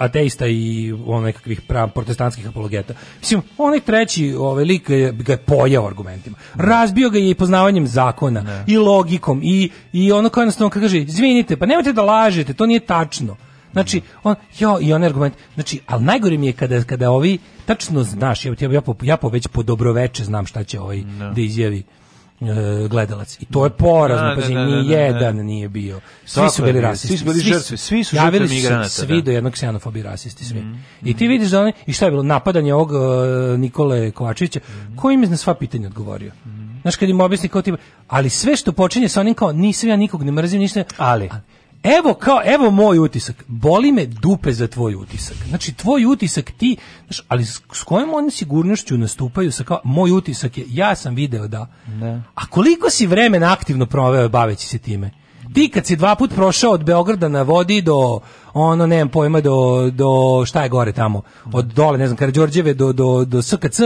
ateista i onih nekakvih pra, protestantskih apologeta. Mislim, onaj treći ovaj lik ga je pojao argumentima. Razbio ga je i poznavanjem zakona ne. i logikom i, i ono kao jednostavno kaže, izvinite, pa nemojte da lažete, to nije tačno. Znači, on, jo, i on argument, znači, ali najgore mi je kada, kada ovi, tačno znaš, ja, ja, po, ja po već po dobroveče znam šta će ovaj ne. da izjavi E, gledalac. I to je porazno, da, da, da, ni da, jedan nije bio. Svi su bili rasisti. Svi su bili žrtve, svi su žrtve migranata. Svi do jednog ksenofobi rasisti, svi. Mhm, I ti mhm. vidiš da oni, i šta je bilo, napadanje ovog e, Nikole Kovačevića, mm. koji im je na sva pitanja odgovorio. Mm. Znaš, kad im objasni kao ti, ali sve što počinje sa onim kao, nisam ja nikog ne mrzim, ništa, ali evo kao, evo moj utisak, boli me dupe za tvoj utisak. Znači, tvoj utisak ti, znaš, ali s, kojom oni sigurnošću nastupaju sa kao, moj utisak je, ja sam video da. Ne. A koliko si vremena aktivno proveo baveći se time? Ti kad si dva put prošao od Beograda na vodi do, ono, nemam pojma, do, do šta je gore tamo, od dole, ne znam, Karadžorđeve do, do, do SKC,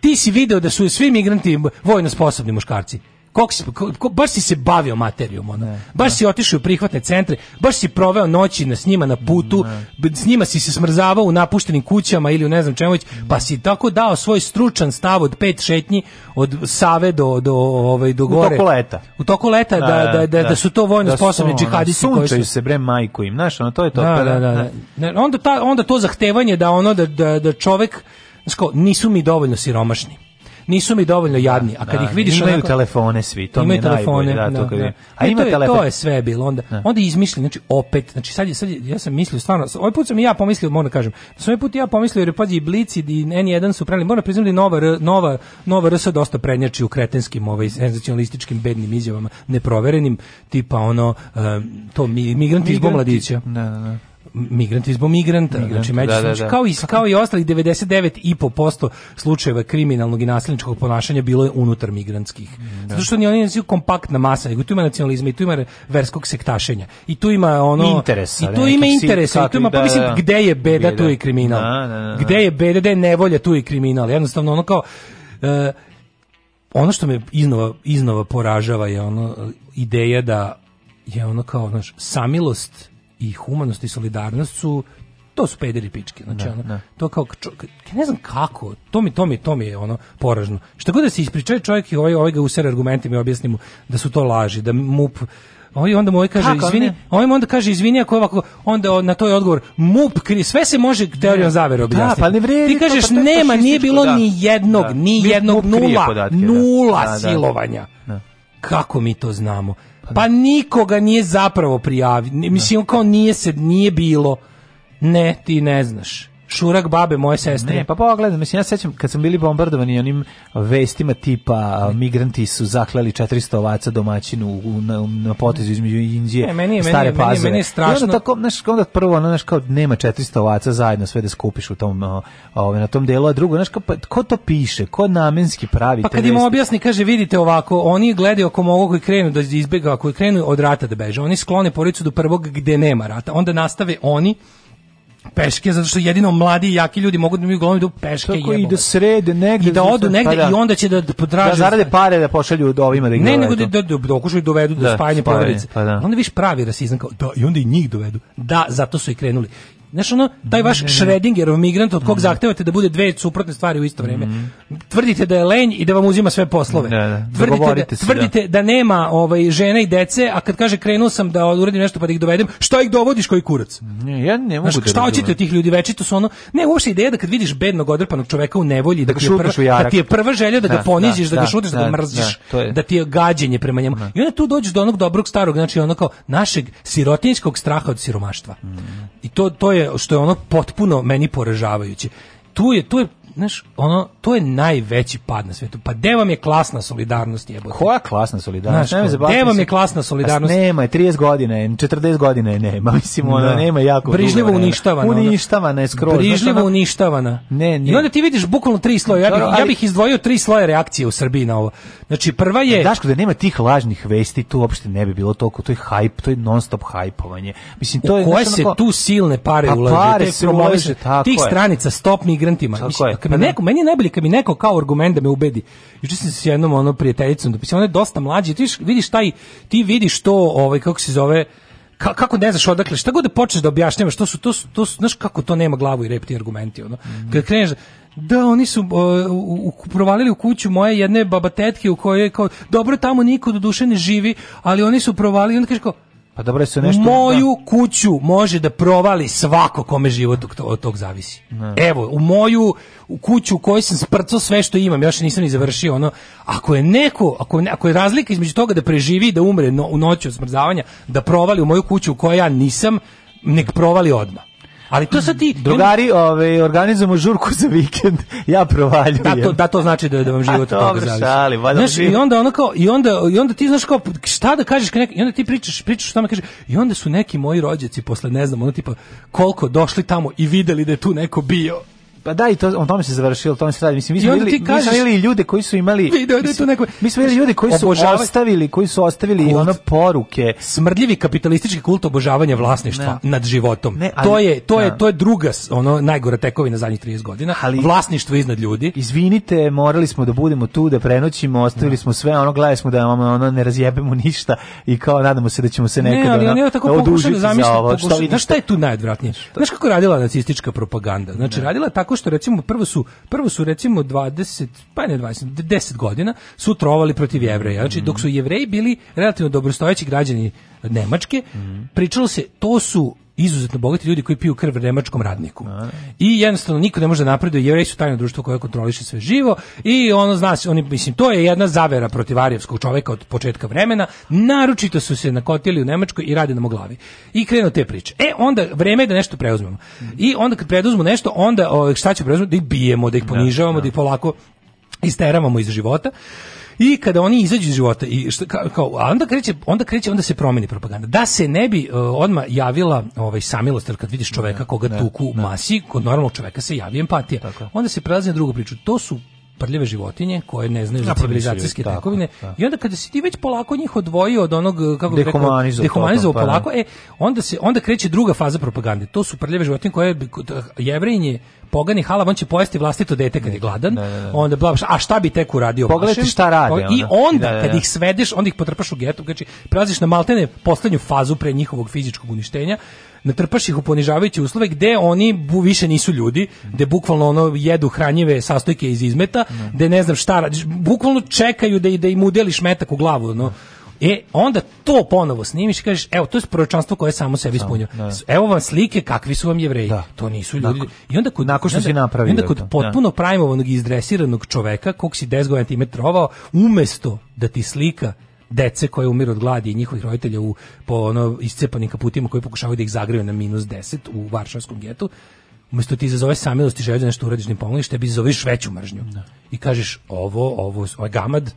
ti si video da su svi migranti vojno sposobni muškarci. Kog si, ko, baš si se bavio materijom, ono. baš ne. si otišao u prihvatne centre, baš si proveo noći na, s njima na putu, ne. s njima si se smrzavao u napuštenim kućama ili u ne znam čemu već, pa si tako dao svoj stručan stav od pet šetnji, od Save do, do, ovaj, do gore. U toku leta. U toku leta, da, da, da, da, su to vojno sposobni džihadisti. Sunčaju koji su... se bre majku im, znaš, ono, to je to. Da, da, da, Onda, ta, onda to zahtevanje da ono, da, da, da čovek, znaš, nisu mi dovoljno siromašni nisu mi dovoljno jadni. A kad da, ih vidiš imaju onako, telefone svi, to imaju mi je telefone, najbolje, da, to da, kad da. A ima to je, To je sve bilo onda. Da. Onda izmišljeno, znači opet, znači sad, je, sad ja sam mislio stvarno, ovaj put sam i ja pomislio, moram kažem, da sam ovaj put i ja pomislio jer pazi i Blici i N1 su pravili, moram priznati nova nova nova RS dosta prednjači u kretenskim ovaj senzacionalističkim bednim izjavama, neproverenim, tipa ono um, to migranti iz Bomladića. Da, da, da. Migrant izbo migranta, migrant, znači među, da, da, znači, da. kao i kao i ostalih 99,5% slučajeva kriminalnog i nasilničkog ponašanja bilo je unutar migrantskih. Da. Zato što ni oni nisu kompaktna masa, nego tu ima nacionalizma i tu ima verskog sektašenja. I tu ima ono interesa, i da, tu ima interesa, i tu ima pa mislim da, da. gde je beda, tu je kriminal. Gde je beda, gde je nevolja tu je kriminal. Jednostavno ono kao uh, ono što me iznova iznova poražava je ono e, ideja da je ono kao naš samilost i humanost i solidarnost su to su pederi pičke znači ne, da, ono, ne. Da. to kao ja ne znam kako to mi to mi to mi je ono poražno šta god da se ispriča čovjek i ovaj ovaj ga user argumentima i da su to laži da MUP Ovaj onda mu ovaj kaže Tako, izvini, ovaj onda kaže izvini ako ovako onda na to odgovor MUP kri, sve se može teorijom zavere da, objasniti. Da, pa ne vredi. Ti pa kažeš to, pa nema, nije bilo da. ni jednog, da. ni jednog MUP nula, podatke, nula da. silovanja. Kako mi to znamo? Pa nikoga nije zapravo prijavio. Mislim, kao nije se, nije bilo. Ne, ti ne znaš šurak babe moje sestre. Ne, pa pogledaj, mislim ja sećam kad sam bili bombardovani onim vestima tipa migranti su zaklali 400 ovaca domaćinu u, na, na potezu između Indije. Ne, meni stare meni, pazove. meni, meni je strašno. I onda tako, znaš, onda prvo, ono, znaš, kao nema 400 ovaca zajedno sve da skupiš u tom ove, na tom delu, a drugo, znaš, kao, pa, ko to piše, ko namenski pravi Pa kad im objasni, kaže, vidite ovako, oni gledaju oko mogu koji krenu da izbjega, koji krenu od rata da beže, oni sklone poricu do prvog gde nema rata, onda nastave oni peške zato što jedino mladi i jaki ljudi mogu da mi uglavnom idu da peške Tako i da srede negde i da odu negde pa, da. i onda će da, da podraže da zarade pare da pošalju do ovima da ih ne nego da da, da dokušaju da dovedu do da, spajanja porodice pa da. onda viš pravi rasizam kao da i onda i njih dovedu da zato su i krenuli Znaš ono, taj vaš mhm. Schrödingerov migrant od kog mhm. zahtevate da bude dve suprotne stvari u isto vreme. Mhm. Tvrdite da je lenj i da vam uzima sve poslove. Da, da. Tvrdite, da, da. tvrdite da. nema ovaj, žena i dece, a kad kaže krenuo sam da uradim nešto pa da ih dovedem, šta ih dovodiš koji kurac? Ne, ja ne mogu Znaš, da šta hoćete od tih ljudi, večito su ono, ne, uopšte ideja da kad vidiš bednog odrpanog čoveka u nevolji, da, da, ti, je prva, da ti je prva želja da, ga da, poniziš, da, ga šutiš, da, ga da, mrziš, da, ti je gađenje prema njemu. I onda tu dođeš do onog dobrog starog, znači onako našeg sirotinjskog straha od siromaštva. I to, to je je što je ono potpuno meni poražavajuće tu je tu je znaš, ono, to je najveći pad na svetu. Pa de vam je klasna solidarnost jebote. Koja klasna solidarnost? Znaš, ko, de vam je klasna pa solidarnost? As nema je, 30 godina 40 godina je nema. Mislim, ona da. nema jako Brižljivo uništavana. Ono. Uništavana je skroz. Brižljivo znaš, ono, uništavana. Ne, ne. I onda ti vidiš bukvalno tri sloje. Ja, bih, da, ja bih izdvojio tri sloje reakcije u Srbiji na ovo. Znači, prva je... Daško, da nema tih lažnih vesti, tu uopšte ne bi bilo toliko. To je hype, to je non-stop hajpovanje. Mislim, to je... U koje se tu silne pare pa, Pare se ulaže, Tih stranica, stop migrantima. Mislim, da kad pa da. mi neko, meni je najbolje kad mi neko kao argument da me ubedi. Juče sam se s jednom onom prijateljicom dopisao, ona je dosta mlađa, ti vidiš taj ti vidiš to, ovaj kako se zove Ka, kako ne znaš odakle, šta god da počneš da objašnjavaš, to su, to su, to su, znaš kako to nema glavu i rep ti argumenti, ono. Mm. Kad kreneš, da, oni su uh, u, u, provalili u kuću moje jedne babatetke u kojoj, kao, dobro, tamo niko do duše ne živi, ali oni su provalili, onda kažeš kao, Pa dobro se nešto moju da. kuću može da provali svako kome život od, od tog zavisi. Ne. Da. Evo, u moju u kuću u kojoj sam sprcao sve što imam, još nisam ni završio ono. Ako je neko, ako, ako je razlika između toga da preživi da umre no, u noći od smrzavanja, da provali u moju kuću u kojoj ja nisam, nek provali odmah. Ali to sad ti... Drugari, ove, ovaj, organizujemo žurku za vikend, ja provaljujem. Da to, da to znači da, da vam život od toga zavisi. Šali, znaš, i onda ono kao, i onda, i onda ti znaš kao, šta da kažeš, ka neka, i onda ti pričaš, pričaš tamo kaže, i onda su neki moji rođaci posle, ne znam, ono tipa, koliko došli tamo i videli da je tu neko bio Pa da, i to, o tome se završilo, o tome se radi. Mislim, mi smo videli, kažeš, mi ljude koji su imali... Video da neko... Mi smo videli ljude koji su obožavali. ostavili, koji su ostavili kult. ono poruke. Smrdljivi kapitalistički kult obožavanja vlasništva ne. nad životom. Ne, ali, to, je, to, ne. je, da. to je druga ono, najgora tekovina zadnjih 30 godina. Ali, Vlasništvo iznad ljudi. Izvinite, morali smo da budemo tu, da prenoćimo, ostavili da. smo sve, ono, gledali smo da ono, ne razjebemo ništa i kao nadamo se da ćemo se nekada ne, ali, ono, ne, tako da odužiti za ovo. Šta, šta je tu najodvratnije? Znaš kako radila nacistička propaganda? Znači, radila tako što recimo prvo su prvo su recimo 20 pa ne 20 10 godina su trovali protiv jevreja znači dok su jevreji bili relativno dobrostojeći građani Nemačke, mm -hmm. pričalo se, to su izuzetno bogati ljudi koji piju krv nemačkom radniku. A. I jednostavno niko ne može da napreduje, jevreji su tajno društvo koje kontroliše sve živo i ono zna se, oni, mislim, to je jedna zavera protiv arijevskog čoveka od početka vremena, naročito su se nakotili u Nemačkoj i rade nam o glavi. I krenu te priče. E, onda vreme je da nešto preuzmemo. Mhm. I onda kad preuzmemo nešto, onda o, ovaj, šta će preuzmemo? Da ih bijemo, da ih da, ponižavamo, da, da. da ih polako isteravamo iz života. I kada oni izađu iz života i šta, kao, onda kreće, onda kreće, onda se promeni propaganda. Da se ne bi uh, odma javila ovaj samilost, kad vidiš čoveka da, koga ne, da, tuku ne. Da. masi, kod normalnog čoveka se javi empatija. Tako. Onda se prelazi na drugu priču. To su prljave životinje koje ne znaju za civilizacijske tekovine i onda kada si ti već polako njih odvojio od onog e, kako bih dehumanizovao pa polako e onda se onda kreće druga faza propagande to su prljave životinje koje e, jevrejinje pogani halav, on će pojesti vlastito dete kad je gladan, da, da, da, onda bla, a šta bi tek uradio? Pogledaj šta radi Ona. I onda, kad ih svedeš, onda ih potrpaš u geto, znači prelaziš na maltene poslednju fazu pre njihovog fizičkog uništenja, natrpaš ih u ponižavajuće uslove gde oni bu, više nisu ljudi, gde bukvalno ono jedu hranjive sastojke iz izmeta, gde ne znam šta radiš, bukvalno čekaju da, da im udeliš metak u glavu, no. E, onda to ponovo snimiš i kažeš, evo, to je proročanstvo koje samo sebi ispunio. Da, da. Evo vam slike kakvi su vam jevreji. Da. To nisu ljudi. Nakon, I onda kod, nakon što onda, si napravio. I onda kod da. potpuno prajmovanog i izdresiranog čoveka, kog si 10 time trovao, umesto da ti slika dece koje umiru od gladi i njihovih roditelja u, po ono, iscepanim kaputima koji pokušavaju da ih zagreju na minus 10 u varšavskom getu, umesto ti izazove samilost i želju da nešto uradiš ne pomogliš, tebi izazoveš veću mržnju. Da. I kažeš ovo, ovo, ovaj gamad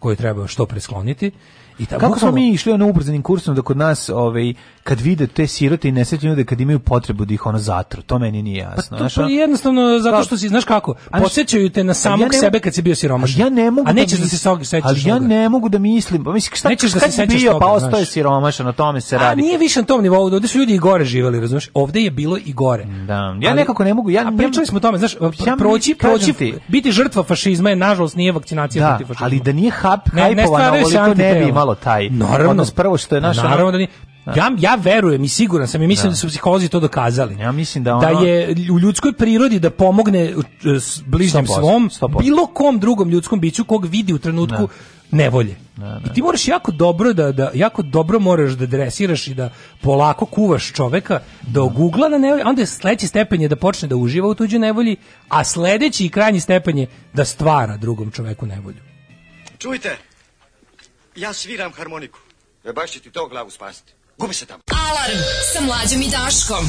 koji treba što preskloniti I ta, kako smo mi išli ono ubrzanim kursom da kod nas ovaj kad vide te sirote i nesretne ljude kad imaju potrebu da ih ono zatru, to meni nije pa jasno. Pa to, pa jednostavno zato pa- što si znaš kako, podsećaju te na samog ja ne, sebe kad si bio siromašan. Ja ne mogu. A da nećeš da, da se sogi sećaš. Ali ja ne mogu da mislim, pa mislim šta nećeš da se sećaš bio, pa toga, pa ostao je siromašan, o tome se radi. A nije više na tom nivou, ovde su ljudi i gore živeli, razumeš? Ovde je bilo i gore. Da. Ja ali, nekako ne mogu, ja a pričali smo o tome, znaš, ja proći, proći, biti žrtva fašizma je nažalost nije vakcinacija da, protiv fašizma. Ali da nije hap, ne, ne bi malo taj naravno, odnos prvo što je naša... Naravno da nije. Da. Ja, ja verujem i siguran sam i mislim da, da su psiholozi to dokazali. Ja mislim da, da ono... Da je u ljudskoj prirodi da pomogne e, bližnjem 100%, svom, bilo kom drugom ljudskom biću kog vidi u trenutku da nevolje. Ne, da, ne. I ti moraš jako dobro da, da jako dobro moraš da dresiraš i da polako kuvaš čoveka da ogugla na nevolje, onda je sledeći stepen je da počne da uživa u tuđoj nevolji, a sledeći i krajnji stepen je da stvara drugom čoveku nevolju. Čujte, Ja sviram harmoniku. E baš će ti to glavu spasiti. Gubi se tamo. Alarm sa mlađom i Daškom.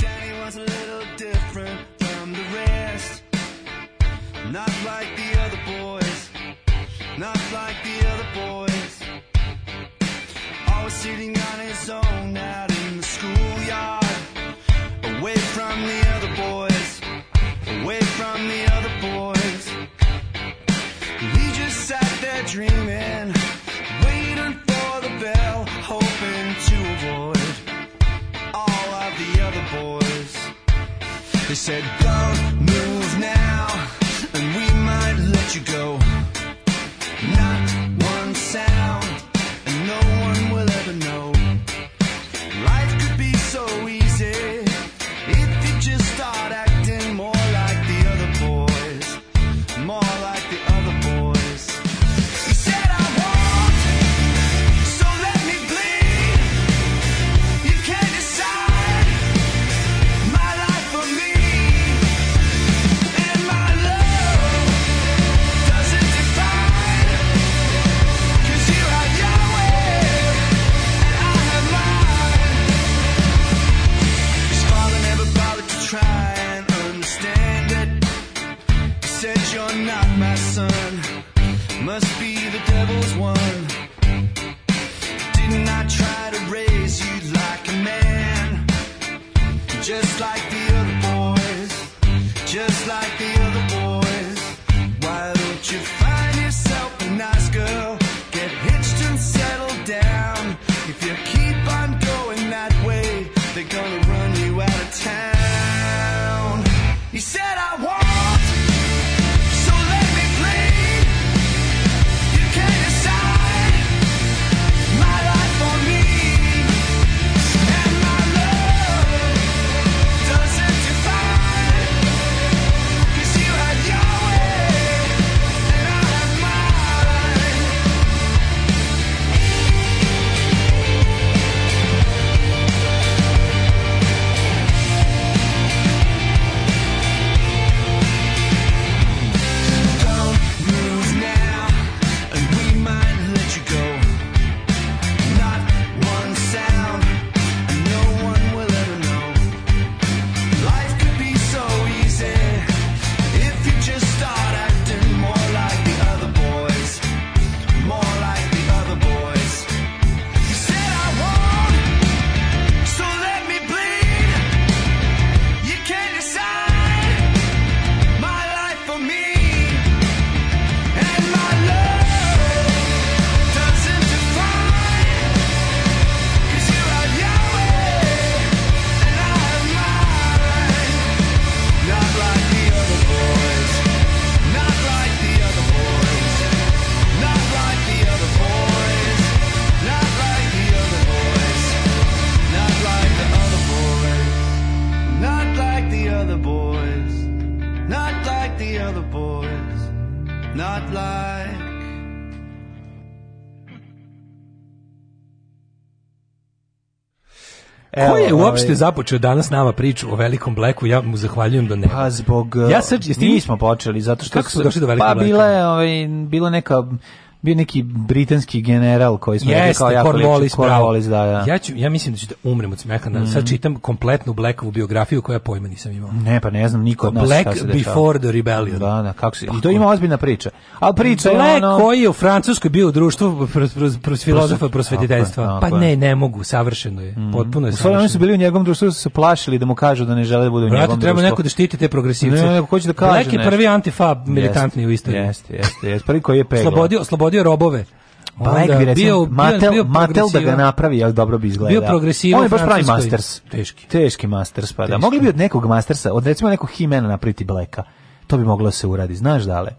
Daddy was a little different from the rest. Not like said, Don't uopšte ovaj. započeo danas nama priču o velikom bleku, ja mu zahvaljujem do da neba. Pa zbog ja sad, jesli, nismo počeli zato što kako su došli do velikog pa, bleka? bila je ovaj bila neka bio neki britanski general koji smo yes, kao jako liči, Cornwallis, da, da. Ja, ću, ja mislim da ću da umrem od smeha, mm. sad mhm. čitam kompletnu Blackovu biografiju koja pojma nisam imao. Ne, pa ne znam niko od nas Black šta se before the rebellion. Da, da, kako se, pa I to ima ozbiljna priča. Al priča Black je ono... koji je u Francuskoj bio u društvu pros, filozofa prosvetiteljstva. Pa ne, ne mogu, savršeno je. Mm. Potpuno je u savršeno. oni su bili u njegovom društvu, su se plašili da mu kažu da ne žele da bude u njegovom društvu. treba neko da štiti te progresivce. Ne, neko hoće da kaže Black je prvi antifab militantni u istoriji. Jeste, jeste, jeste. Prvi koji je pegla oslobodio robove. Black pa bi recimo, bio, Mattel, bio Mattel da ga napravi, ali dobro bi izgledao. Bio progresivan. On je baš pravi Masters. Teški. Teški Masters, pa da. Mogli bi od nekog Mastersa, od recimo nekog Himena napraviti Blacka. To bi moglo da se uradi, znaš dale.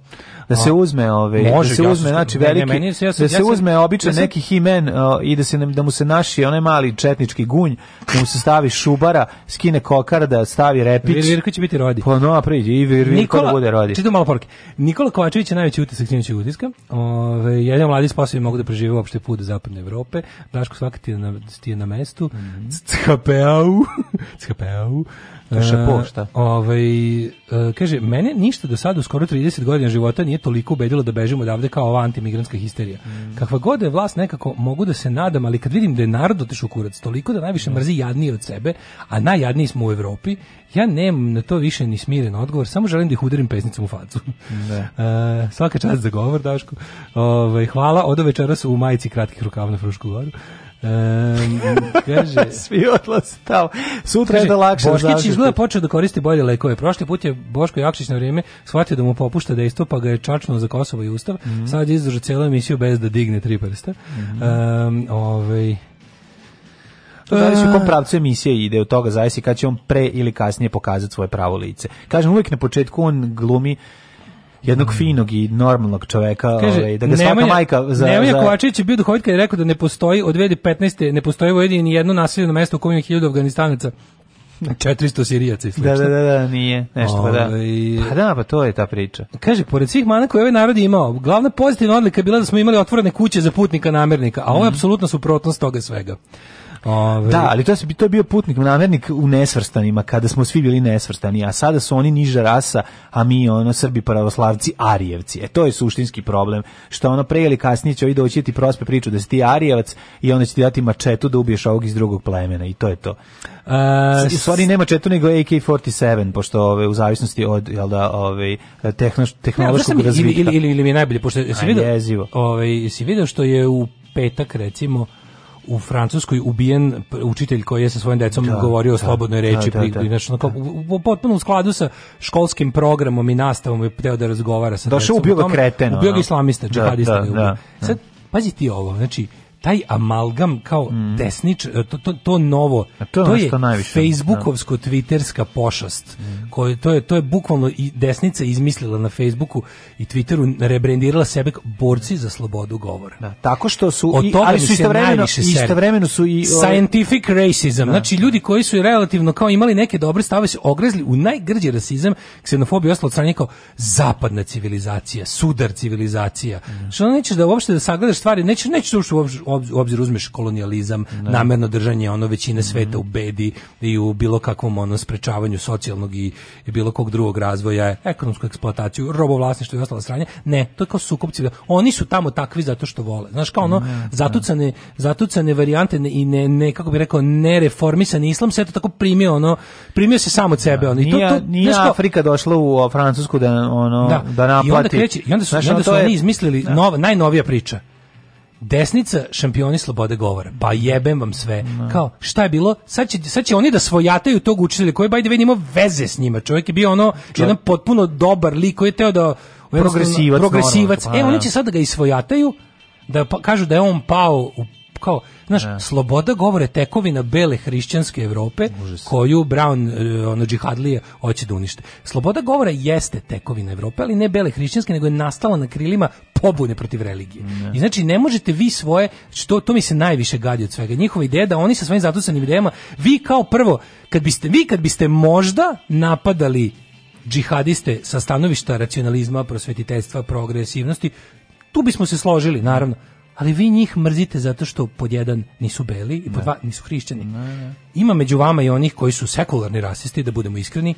Da se uzme ove, ovaj, da, znači, da se uzme znači veliki, da se uzme običan neki himen uh, i da se da mu se naši onaj mali četnički gunj, da mu se stavi šubara, skine kokarda, stavi repić. Vir, Virko će biti rodi. Pa no, priđi i Vir, da bude rodi. Čitam malo poruke. Nikola Kovačević je najveći utisak sinoćeg utiska. Ove, jedan mladi spasovi mogu da prežive uopšte put zapadne Evrope. Daško svaki ti je na, ti je na mestu. Mm -hmm. Šapo, e, šta? Ovaj, e, kaže, mene ništa do sada u skoro 30 godina života nije toliko ubedilo da bežimo odavde kao ova antimigranska histerija. Mm. Kakva god je vlast nekako mogu da se nadam, ali kad vidim da je narod otešao kurac, toliko da najviše da. mrzi jadnije od sebe, a najjadniji smo u Evropi, ja nemam na to više ni smiren odgovor, samo želim da ih udarim pesnicom u facu. Ne. Da. e, svaka čast za govor, Daško. Ove, ovaj, hvala, odo večeras u majici kratkih rukava na Frušku goru. Um, kaže, Svi odlaze tamo. Sutra kaže, je da lakše Boškić izgleda počeo da koristi bolje lekove. Prošli put je Boško Jakšić na vrijeme shvatio da mu popušta dejstvo, da pa ga je čačnuo za Kosovo i Ustav. Mm -hmm. Sad je celu emisiju bez da digne tri prsta. Mm -hmm. um, ovaj, to da li se u kom pravcu emisija ide od toga zavisi kad će on pre ili kasnije pokazati svoje pravo lice. Kažem uvijek na početku on glumi jednog mm. finog i normalnog čoveka, Kaže, ovaj, da ga svaka nemanja, majka za... Nemanja za... Kovačić je bio duhovit kad je rekao da ne postoji, od 2015. ne postoji Vojvodini ni jedno naseljeno mesto u kojem je hiljada Afganistanaca. 400 sirijaca i da, slično. Da, da, da, nije. Nešto, pa da. Ovaj- pa da, pa to je ta priča. Kaže, pored svih mana koje ovaj narod imao, glavna pozitivna odlika je bila da smo imali otvorene kuće za putnika namernika, a ovo je mm -hmm. apsolutna suprotnost toga svega. Ove... Da, ali to je, to je bio putnik namernik u nesvrstanima, kada smo svi bili nesvrstani, a sada su oni niža rasa, a mi ono Srbi pravoslavci Arijevci. E to je suštinski problem, što ono pre ili kasnije će ovi doći ti prospe priču da si ti Arijevac i onda će ti dati mačetu da ubiješ ovog iz drugog plemena i to je to. Uh, e, stvari nema četu nego AK-47 pošto ove u zavisnosti od jel da ove tehnoš, tehnološkog ne, razvitka ili ili ili mi je najbolje pošto se video ove, se video što je u petak recimo u Francuskoj ubijen učitelj koji je sa svojim decom da, govorio o da, slobodnoj da, reči, da, da, da, pri, znači, kao, u, potpuno u skladu sa školskim programom i nastavom je pteo da razgovara sa Došao ubio ga kreteno. Ubio ga islamista, da, džihadista. Sad, pazi ti ovo, znači, taj amalgam kao mm. desnič, to, to, to novo, to, to je da. facebookovsko-twitterska pošast. Mm. Koje, to, je, to je bukvalno i desnica izmislila na Facebooku i Twitteru, rebrendirala sebe borci za slobodu govora. Da, tako što su, i, ali su istovremeno, istovremeno su i... Ovaj- Scientific racism, da. znači ljudi koji su relativno kao imali neke dobre stave se ogrezli u najgrđi rasizam, ksenofobija ostalo stranje kao zapadna civilizacija, sudar civilizacija. Mm. Što nećeš da uopšte da sagledaš stvari, nećeš, nećeš da uopšte, uopšte u obzir uzmeš kolonijalizam, ne. Da. namerno držanje ono većine mhm. sveta u bedi i u bilo kakvom ono sprečavanju socijalnog i, i bilo kog drugog razvoja, ekonomsku eksploataciju, robovlasništvo i ostalo stranje. Ne, to je kao sukob Oni su tamo takvi zato što vole. Znaš, kao ono, ne, da. zatucane, zatucane varijante i ne, ne, kako bih rekao, nereformisan islam se to tako primio, ono, primio se samo od sebe. Da. Ono. I to, to, nije kao, Afrika došla u Francusku da, ono, da. da naplati. I onda, kreći, i onda su, znaš, onda su oni je... izmislili nov, najnovija priča desnica šampioni slobode govora. Pa jebem vam sve. No. Da. Kao, šta je bilo? Sad će, sad će oni da svojataju tog učitelja koji bajde vidimo veze s njima. Čovjek je bio ono Čovjek. jedan potpuno dobar lik koji je teo da progresivac. progresivac. Normalno, pa, e, oni da. će sad da ga isvojataju da pa, kažu da je on pao u kao, znaš, ja. Da. sloboda govore tekovina bele hrišćanske Evrope koju Brown e, ono džihadlije hoće da unište. Sloboda govora jeste tekovina Evrope, ali ne bele hrišćanske, nego je nastala na krilima pobune protiv religije. Ja. I znači ne možete vi svoje što to mi se najviše gadi od svega. Njihova ideja da oni sa svojim zatucanim idejama vi kao prvo kad biste vi kad biste možda napadali džihadiste sa stanovišta racionalizma, prosvetiteljstva, progresivnosti, tu bismo se složili, naravno ali vi njih mrzite zato što pod jedan nisu beli i pod da. dva nisu hrišćani. Ima među vama i onih koji su sekularni rasisti, da budemo iskreni,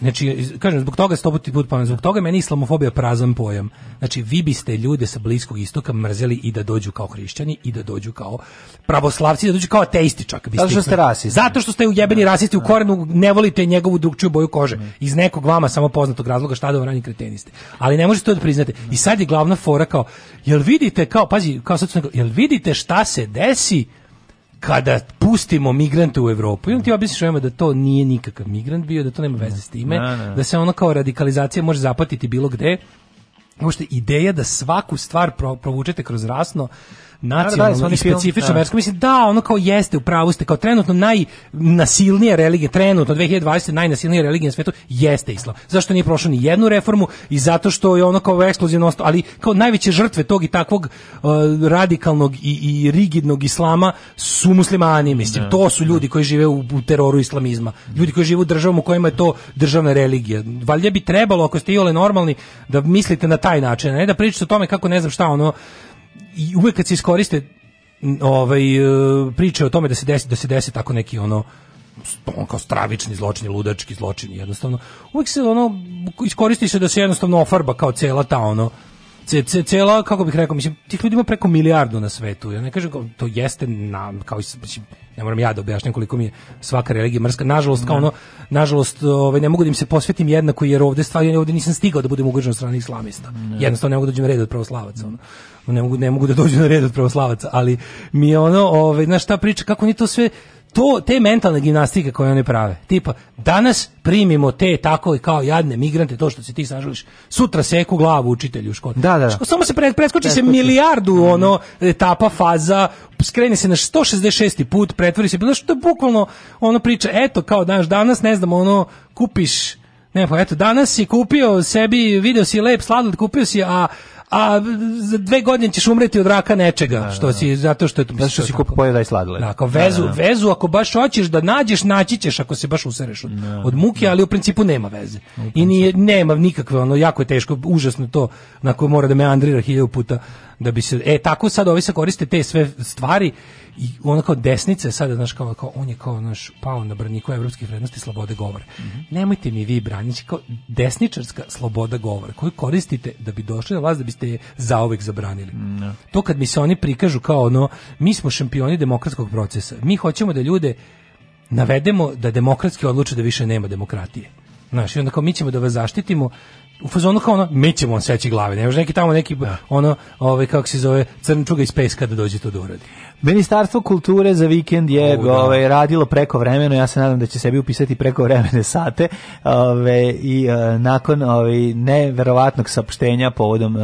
Znači, kažem, zbog toga sto puta put ponavljam, zbog toga meni islamofobija prazan pojam. Znači, vi biste ljude sa Bliskog istoka mrzeli i da dođu kao hrišćani i da dođu kao pravoslavci, da dođu kao ateisti čak. Biste Zato što ste rasisti. Zato što ste ujebeni da. rasisti u da. korenu, ne volite njegovu drugčiju boju kože. Mm. Iz nekog vama samo poznatog razloga šta da vam ranji kreteniste. Ali ne možete to da priznate. Mm. I sad je glavna fora kao, jel vidite, kao, pazi, kao sad su jel vidite šta se desi kada pustimo migrante u Evropu, imam ti objasniš da to nije nikakav migrant bio, da to nema veze s time, na, na. da se ono kao radikalizacija može zapatiti bilo gde, možete ideja da svaku stvar provučete kroz rasno, nacionalno da, da, da, i specifično versko. Mislim, da, ono kao jeste, u pravu ste, kao trenutno najnasilnija religija, trenutno 2020. najnasilnija religija na svetu jeste islam. Zašto nije prošao ni jednu reformu i zato što je ono kao ekskluzivno, ali kao najveće žrtve tog i takvog uh, radikalnog i, i rigidnog islama su muslimani, mislim. Da. To su ljudi koji žive u, u teroru islamizma. Ljudi koji žive u državama u kojima je to državna religija. Valjda bi trebalo, ako ste iole normalni, da mislite na taj način, ne da pričate o tome kako ne znam šta ono i uvek kad se iskoriste ovaj e, priče o tome da se desi da se desi tako neki ono on kao stravični zločini, ludački zločini, jednostavno. uvek se ono iskoristi se da se jednostavno ofarba kao cela ta ono ce, cela, kako bih rekao, mislim, tih ljudi ima preko milijardu na svetu. Ja ne kažem, to jeste, na, kao, mislim, ne moram ja da objašnjam koliko mi je svaka religija mrska. Nažalost, kao da. ono, nažalost, ovaj, ne mogu da im se posvetim jednako, jer ovde stvari, ovde nisam stigao da budem ugrožen od strane islamista. Ne. Jednostavno ne mogu da dođem na red od pravoslavaca. Ono. Ne mogu, ne mogu da dođem na red od pravoslavaca, ali mi je ono, ovaj, znaš, ta priča, kako oni to sve, to, te mentalne gimnastike koje oni prave, tipa, danas primimo te tako i kao jadne migrante, to što se ti sažališ, sutra seku glavu učitelju u školi. Da, da, da. Samo se pre, preskoči se milijardu mhm. ono, etapa, faza, skreni se na 166. put, pretvori se, znaš, to je bukvalno ono priča, eto, kao, danas, danas, ne znam, ono, kupiš, ne, pa eto, danas si kupio sebi, video si lep sladoled, kupio si, a a za dve godine ćeš umreti od raka nečega, da, što da, si, da. zato što je... Zato što si kupo pojeda i sladile. Tako, da, vezu, da, da. vezu, ako baš hoćeš da nađeš, naći ćeš ako se baš usereš od, od muke, ali u principu nema veze. I nije, nema nikakve, ono, jako je teško, užasno to, na koje mora da me andrira hiljev puta da bi se e tako sad ovi se koriste te sve stvari i ono kao desnice sada znaš kao, kao on je kao naš pao na braniku evropskih vrednosti slobode govora. Mm -hmm. Nemojte mi vi branići kao desničarska sloboda govora koju koristite da bi došli na vlast da biste je zaovek zabranili. Mm -hmm. To kad mi se oni prikažu kao ono mi smo šampioni demokratskog procesa. Mi hoćemo da ljude navedemo da demokratski odluče da više nema demokratije. Znaš, i onda kao mi ćemo da vas zaštitimo u fazonu kao ono, mi ćemo on seći glave, ne može neki tamo neki, da. ono, ovaj, kako se zove, crnčuga iz peska da dođe to da uradi. Ministarstvo kulture za vikend je o, da. ovaj, radilo preko vremeno, ja se nadam da će sebi upisati preko vremene sate ovaj, i e, nakon ovaj, neverovatnog sapštenja povodom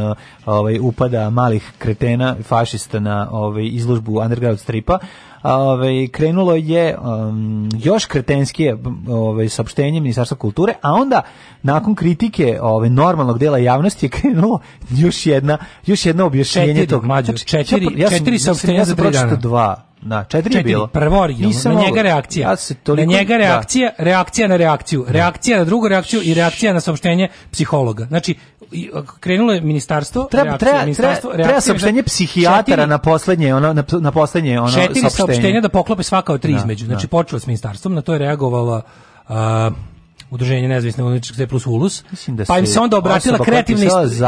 ovaj, upada malih kretena fašista na ovaj, izložbu underground stripa, Ove, krenulo je um, još kretenskije ove, saopštenje Ministarstva kulture, a onda nakon kritike ove, normalnog dela javnosti je krenulo još jedna još jedno objašnjenje tog. Mađu, znači, četiri, pa- ja sam, četiri saopštenja ja sam, ja sam za Dva Na, da, četiri, četiri bilo. Prvo originalno, na njega reakcija. Ja se toliko, na njega da. reakcija, da. reakcija na reakciju, da. reakcija na drugu reakciju i reakcija na saopštenje psihologa. Znači, e, krenulo je ministarstvo, treba, reakcija, treba, ministarstvo, treba, reakcija, treba saopštenje psihijatara na poslednje ono na, na poslednje ono četiri saopštenje. saopštenja da poklope svaka od tri da, između. Znači, da. počelo s ministarstvom, na to je reagovala uh, udruženje nezavisne uničke plus Ulus. da pa im se onda obratila kreativna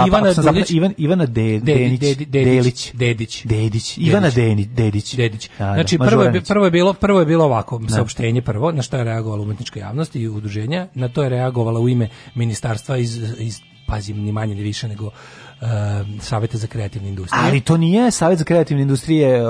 Ivana Dulić, Ivan Ivana De, Denić, Dedić, Dedić, Dedić, Dedić, Ivana Denić, Dedić, Dedić. Da, da, znači prvo je, prvo je bilo prvo je bilo ovako da. saopštenje prvo na što je reagovala umetnička javnost i udruženja, na to je reagovala u ime ministarstva iz iz pazim, ni manje ni više nego uh, saveta za kreativnu industriju. Ali to nije savet za kreativne industrije,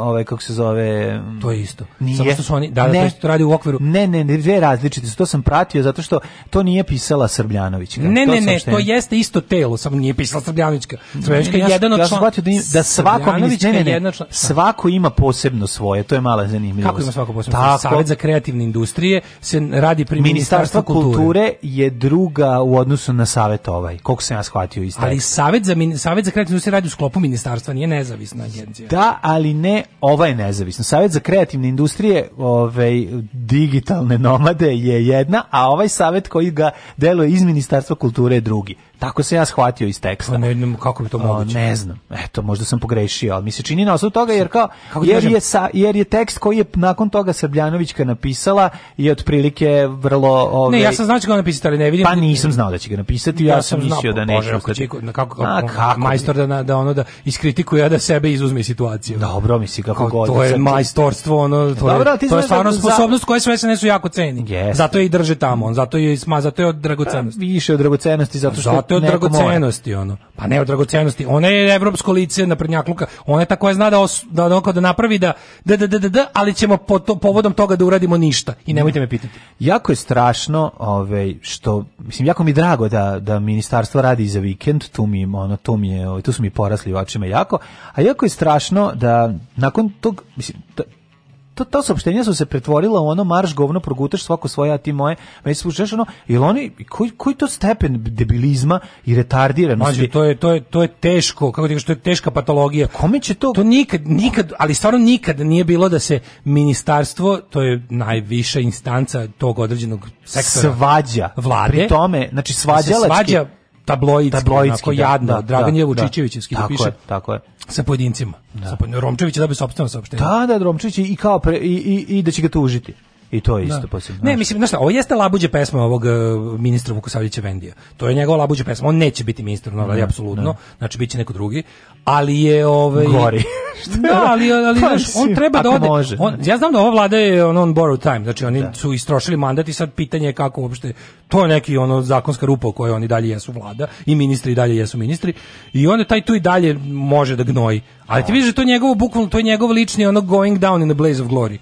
ovaj kako se zove, mm, to je isto. Nije. Samo što su oni, da, da, to, radi u okviru. Ne, ne, ne, dve različite To sam pratio zato što to nije pisala Srbljanović. Ne, to ne, ne, to jeste isto telo, samo nije pisala Srbljanovićka. Srbljanovićka je jedan od član... Ja da, da svako, ne, ne, ne, ne, svako ima posebno svoje, to je mala zanimljivost. Kako ima svako posebno svoje? Savet za kreativne industrije se radi pri Ministarstvu kulture. kulture je druga u odnosu na savet ovaj, koliko se ja shvatio iz Ali Savet za Savet za kreativnu se radi u sklopu ministarstva, nije nezavisna agencija. Da, ali ne, ova je nezavisna. Savet za kreativne industrije, ovaj digitalne nomade je jedna, a ovaj savet koji ga deluje iz Ministarstva kulture je drugi. Tako se ja shvatio iz teksta. Pa ne znam kako bi to moguće. ne znam. Eto, možda sam pogrešio, ali mi se čini na osnovu toga jer kao da jer je sa, jer je tekst koji je nakon toga Srbljanovićka napisala i otprilike vrlo ovaj Ne, ja sam znao da će ga napisati, ali ne vidim. Pa nisam znao da će ga napisati, da, ja, ja sam mislio da neće. Kako, kako, A, kako majstor da da ono da iskritikuje da sebe izuzme situaciju. Dobro, misli kako kao, god. To da je majstorstvo, ono to Dobro, je, to je stvarno za... sposobnost koja sve se nesu jako ceni. Yes. Zato je i drže tamo, zato je sma, zato je od dragocenosti. Pa, više od dragocenosti zato što to je od dragocenosti ono. Pa ne od dragocenosti, ona je evropsko lice na prednjakluka. Ona je ta koja zna da os, da, da, da napravi da da, da, da, da ali ćemo po to, povodom toga da uradimo ništa. I nemojte me pitati. Jako je strašno, ovaj što mislim jako mi drago da da ministarstvo radi za vikend, tu mi ono to mi je, ovaj, tu su mi porasli očima jako, a jako je strašno da nakon tog mislim to, to saopštenja su se pretvorila u ono marš govno progutaš svako svoje, a ti moje. Me slušaš ono, jel oni, koji, koji to stepen debilizma i retardiranosti? Mađo, to je, to, je, to je teško, kako ti kažeš, to je teška patologija. Kome će to? To nikad, nikad, ali stvarno nikad nije bilo da se ministarstvo, to je najviša instanca tog određenog sektora. Svađa. Vlade. Pri tome, znači da svađalački. svađa tabloidski, tabloidski da, jadno, da, Dragan da, je Vučićevićevski da, da piše. Je, tako je. Sa pojedincima. Da. Sa Romčević da bi sopstveno saopštenje. Da, da, Romčević i kao pre, i, i, i da će ga tužiti. I to je da. isto da. posebno. Ne, mislim, znaš šta, ovo jeste labuđe pesma ovog uh, ministra Vukosavljeća Vendija. To je njegova labuđe pesma. On neće biti ministar u Novradi, da, apsolutno. Da. Znači, bit će neko drugi. Ali je... Ovaj, Gori. da, ali, ali pa znaš, on treba da ode... Može. On, ja znam da ova vlada je on, on borrowed time. Znači, oni da. su istrošili mandat i sad pitanje je kako uopšte... To je neki ono zakonska rupa u kojoj oni dalje jesu vlada i ministri i dalje jesu ministri. I onda taj tu i dalje može da gnoji. Ali ti da. vidiš to njegovo bukvalno, to je njegov lični ono going down in the blaze of glory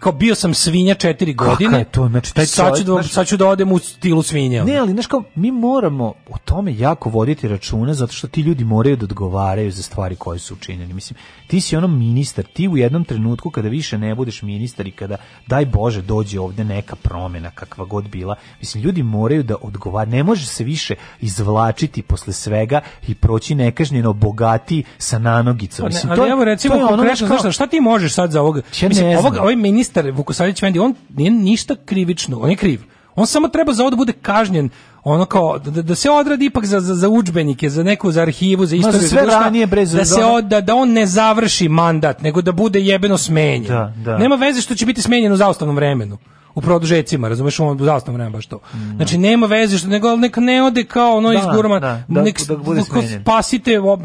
kao bio sam svinja 4 godine. Je to? Znači, taj sad, ću da, naš... sad ću da odem u stilu svinja. Ne, ali znaš kao, mi moramo o tome jako voditi računa zato što ti ljudi moraju da odgovaraju za stvari koje su učinjeni. Mislim, ti si ono ministar, ti u jednom trenutku kada više ne budeš ministar i kada, daj Bože, dođe ovde neka promena kakva god bila, mislim, ljudi moraju da odgovara, ne može se više izvlačiti posle svega i proći nekažnjeno bogati sa nanogicom. Pa mislim, to, ali evo recimo, to je ono kao... Znaš, šta ti možeš sad za ovog, mislim, ovog, ovaj ministar Vukosavić Vendi, on nije ništa krivično, on je kriv, On samo treba za ovo da bude kažnjen ono kao da, da, da se odradi ipak za za, za udžbenike, za neku za arhivu, za istoriju, Ma, za sve za ranije brez da se od, da, da on ne završi mandat, nego da bude jebeno smenjen. Da, da. Nema veze što će biti smenjen u zaustavnom vremenu u produžecima, razumeš, on u zastavnom vremena baš to. Mm. Znači, nema veze, što, nego neka ne ode kao ono da, iz gurma, da, da, nek da bude spasite, ob...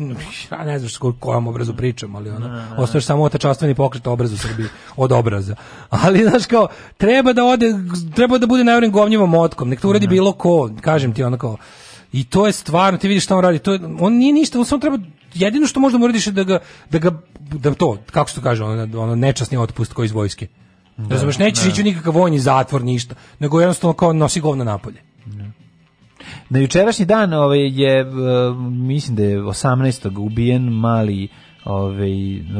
ja ne znam što kojom obrazu pričam, ali ona da, da, da. ostaješ samo otačastveni pokret obrazu Srbije od obraza. Ali, znaš, kao, treba da ode, treba da bude najvorim govnjivom otkom, nek to uradi mhm. bilo ko, kažem ti, ono kao, i to je stvarno, ti vidiš šta on radi, to je, on nije ništa, on samo treba jedino što možda mu uradiš je da ga, da ga, da to, kako se to kaže, ono, ono nečasni otpust koji iz vojske. Da, Razumeš, nećeš da. ići u nikakav vojni zatvor, ništa, nego jednostavno kao nosi govno napolje. Ne. Da. Na jučerašnji dan ovaj, je, eh, mislim da je 18. ubijen mali ovaj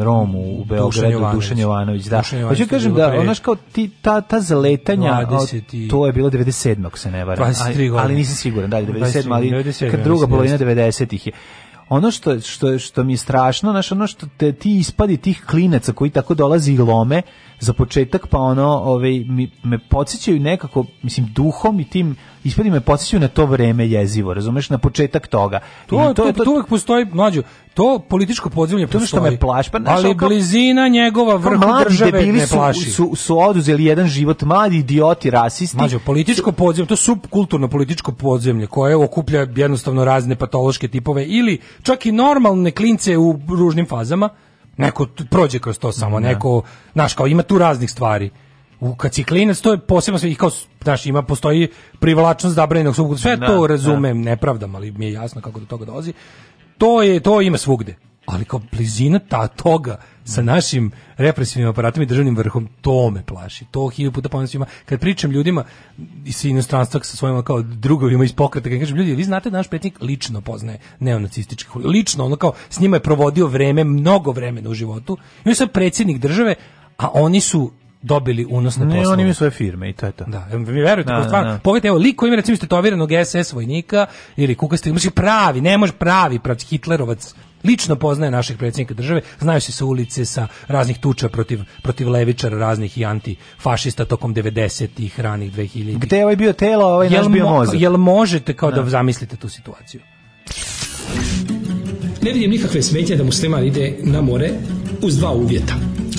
Rom u Beogradu Dušan Jovanović, da. Dušan Jovanović, Hoću kažem da pre... onaš kao ti ta ta zaletanja 20 i... to je bilo 97 ako se ne varam. Ali, ali nisam siguran da li 97 ali kad druga polovina 90-ih je ono što, što, što mi je strašno, znaš, ono što te, ti ispadi tih klinaca koji tako dolazi i lome za početak, pa ono, ove, ovaj, mi, me podsjećaju nekako, mislim, duhom i tim ispadi me podsjećaju na to vreme jezivo, razumeš, na početak toga. To, I to, to, to, to uvek postoji, mlađo, to političko podzemlje To što me plaši, pa znaš, ali kao, blizina njegova vrha države ne plaši. Su, su, su oduzeli jedan život, mladi idioti, rasisti. Mlađo, političko podzemlje, to subkulturno političko podzemlje koje okuplja jednostavno razne patološke tipove ili čak i normalne klince u ružnim fazama neko prođe kroz to samo, da. neko, naš kao ima tu raznih stvari. U kaciklinac to je posebno sve, kao, znaš, ima, postoji privlačnost zabranjenog subkultura. Sve da, to da. razumem, da. nepravdam, ali mi je jasno kako do toga dolazi. To je, to ima svugde. Ali kao blizina ta toga sa našim represivnim aparatima i državnim vrhom, to me plaši. To hiljadu puta ponovno Kad pričam ljudima iz inostranstva sa svojima kao drugovima iz pokreta, kad kažem ljudi, vi znate da naš petnik lično poznaje neonacistički Lično, ono kao, s njima je provodio vreme, mnogo vremena u životu. I on je sad predsjednik države, a oni su dobili unosne poslove. Ne, oni imaju svoje firme i to je to. Da, mi verujete, da, stvarno. Da. da. Pogledajte, evo, liko ima recimo istotoviranog SS vojnika ili kukasti, znači pravi, ne može pravi, pravi Hitlerovac, lično poznaje naših predsjednika države, znaju se sa ulice, sa raznih tuča protiv, protiv levičara, raznih i antifašista tokom 90-ih, ranih 2000-ih. Gde je ovaj bio telo, ovaj jel naš bio mozak? Jel možete kao da. da zamislite tu situaciju? Ne vidim nikakve smetje da musliman ide na more uz dva uvjeta.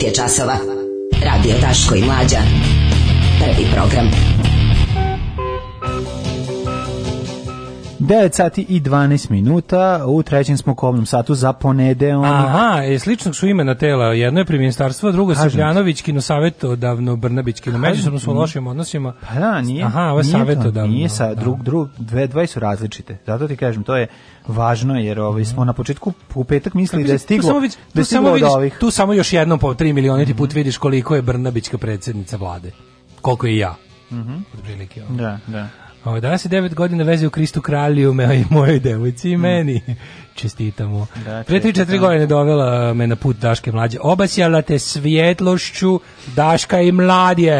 9 je časova. Radio Daško i Mlađa. Prvi program. 9 sati i 12 minuta, u trećem smokovnom satu za ponedeon. Aha, i e, sličnog su imena tela, jedno je pri ministarstvu, drugo je Srbljanović, kinosavetodavno Brnabić, kino međusobno su u lošim odnosima. Pa da, nije, Aha, ovo je nije nije sa da. drug, drug, dve, dve su različite, zato ti kažem, to je važno jer ovaj smo na početku u petak mislili da je stiglo tu samo, da je stiglo samo vidiš, od ovih. Tu samo još jednom po 3 milioniti put mhm. vidiš koliko je Brnabićka predsednica vlade. Koliko je ja. Mhm. Mm da, da. O, ovaj, danas je devet godina veze u Kristu kralju me, i mojoj devojci i mm. meni. Čestitamo. Da, Pre tri četiri godine dovela me na put Daške mlađe. Obasjala te svjetlošću Daška i mladje.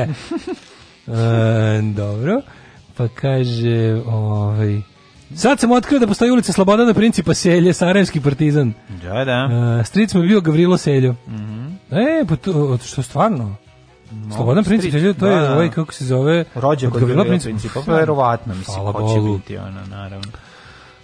e, dobro. Pa kaže... Ovaj, Sad sam otkrio da postoji ulica Slobodana Principa Selje, Sarajevski partizan. Da, da. Uh, e, stric mu bio Gavrilo Seljo. Mm -hmm. E, pa to, što stvarno? Slobodan princip, to je da, da, da, ovaj, kako se zove... Rođen kod Gavrila principa. Pa verovatno, mislim, hoće biti, ona, naravno.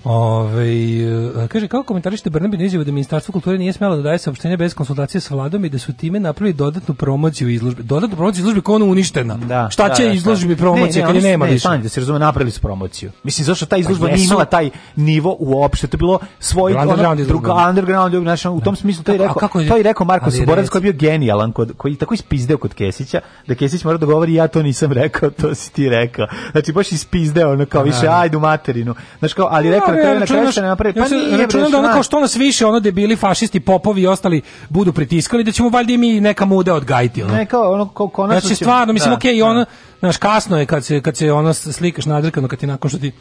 Ove, e, kaže, kako komentarište Brnabi na izjavu da Ministarstvo kulture nije smjelo da daje saopštenje bez konsultacije sa vladom i da su time napravili dodatnu promociju izložbe. Dodatnu promociju izložbe kao ono uništena. Da, Šta da, će da, da. izložbi promocije ne, ne, kad nema ne, više? Ne, da se razume, napravili su promociju. Mislim, zašto ta pa izložba nije imala taj nivo uopšte. To je bilo svoj underground, ono, druga, underground znači, u tom smislu to je rekao, kako je, to je rekao Marko Soborac koji je bio genijalan, kod, koji tako ispizdeo kod Kesića, da Kesić mora da govori ja to nisam rekao, to si ti rekao. Znači, baš ispizdeo, ono kao pa više, ajde materinu. Znači, kao, ali pa rekao tako, da ja računam, naš, napravi. Pa ja računam da ono kao što nas više, ono debili, fašisti, popovi i ostali budu pritiskali, da ćemo valjda i mi neka muda odgajiti. Ono. Ne, kao ono, kao konačno Znači, stvarno, mislim, da, okej, okay, da. ono, znaš, kasno je kad se, kad se ono slikaš nadrkano, kad ti nakon što ti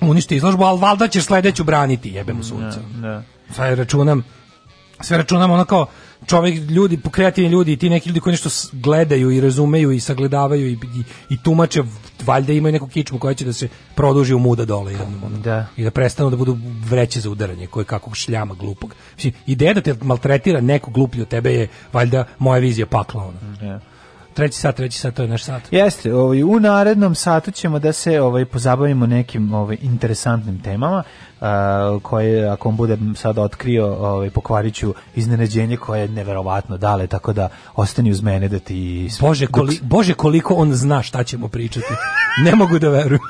uništi izložbu, ali valjda ćeš sledeću braniti, jebemo mm, sunce. Da, da. Sve računam, sve računam ono kao, čovek, ljudi kreativni ljudi i ti neki ljudi koji nešto gledaju i razumeju i sagledavaju i, i, i tumače valjda imaju neku kičmu koja će da se produži u muda dole jednom, da, ono, da. i da prestanu da budu vreće za udaranje koje kakvog šljama glupog mislim ideja da te maltretira neko gluplji od tebe je valjda moja vizija pakla ona da treći sat, treći sat, to je naš sat. Jeste, ovaj, u narednom satu ćemo da se ovaj, pozabavimo nekim ovaj, interesantnim temama, uh, koje, ako on bude sad otkrio, ovaj, pokvariću iznenađenje koje je neverovatno dale, tako da ostani uz mene da ti... Bože, koli, Bože koliko on zna šta ćemo pričati. ne mogu da verujem.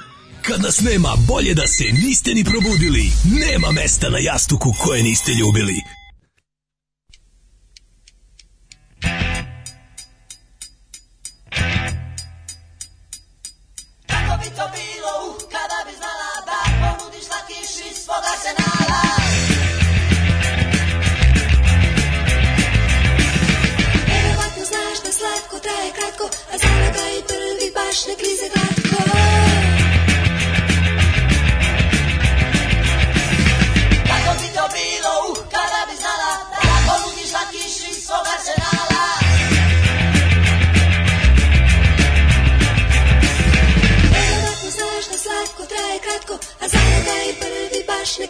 Kad nas nema, bolje da se niste ni probudili. Nema mesta na jastuku koje niste ljubili. baš ne klize glatko kada bi znala Da poludiš lakiš iz znaš da slatko traje kratko A znala da prvi baš ne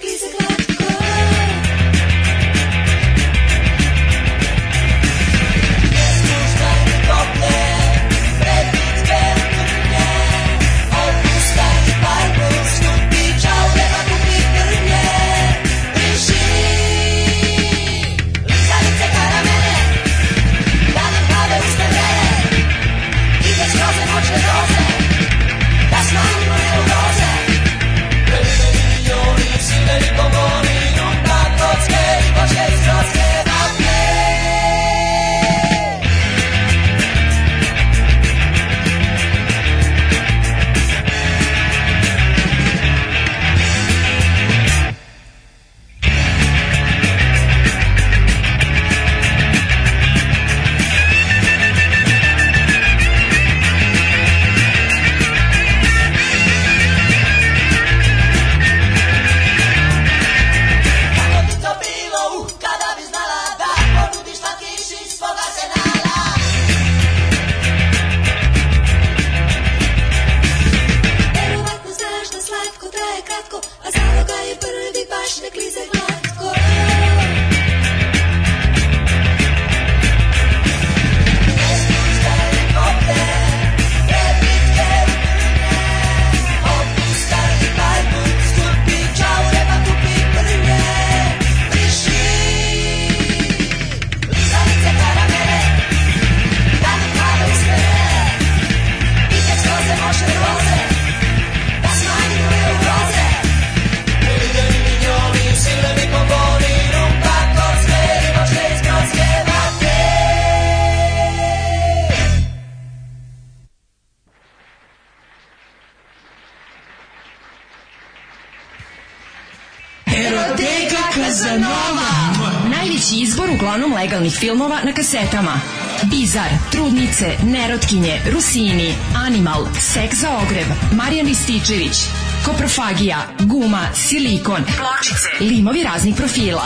animiranih filmova na kasetama. Bizar, Trudnice, Nerotkinje, Rusini, Animal, Sek za ogreb, Marijan Rističević, Koprofagija, Guma, Silikon, Pločice, limovi raznih profila.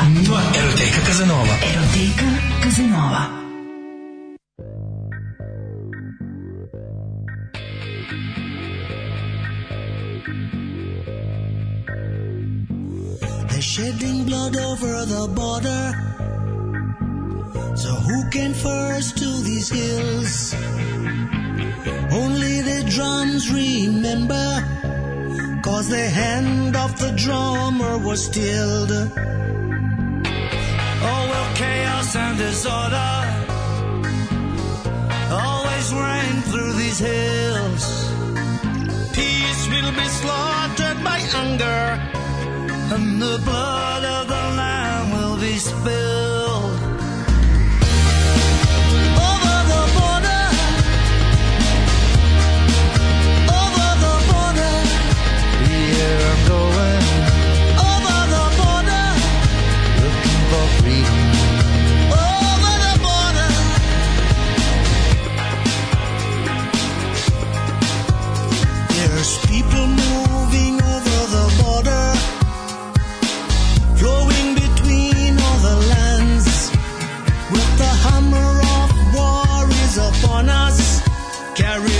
Eroteka Kazanova. Eroteka Kazanova. shedding blood over the border Who came first to these hills? Only the drums remember, cause the hand of the drummer was stilled. Oh, well, chaos and disorder always reign through these hills. Peace will be slaughtered by anger, and the blood of the lamb will be spilled. Carry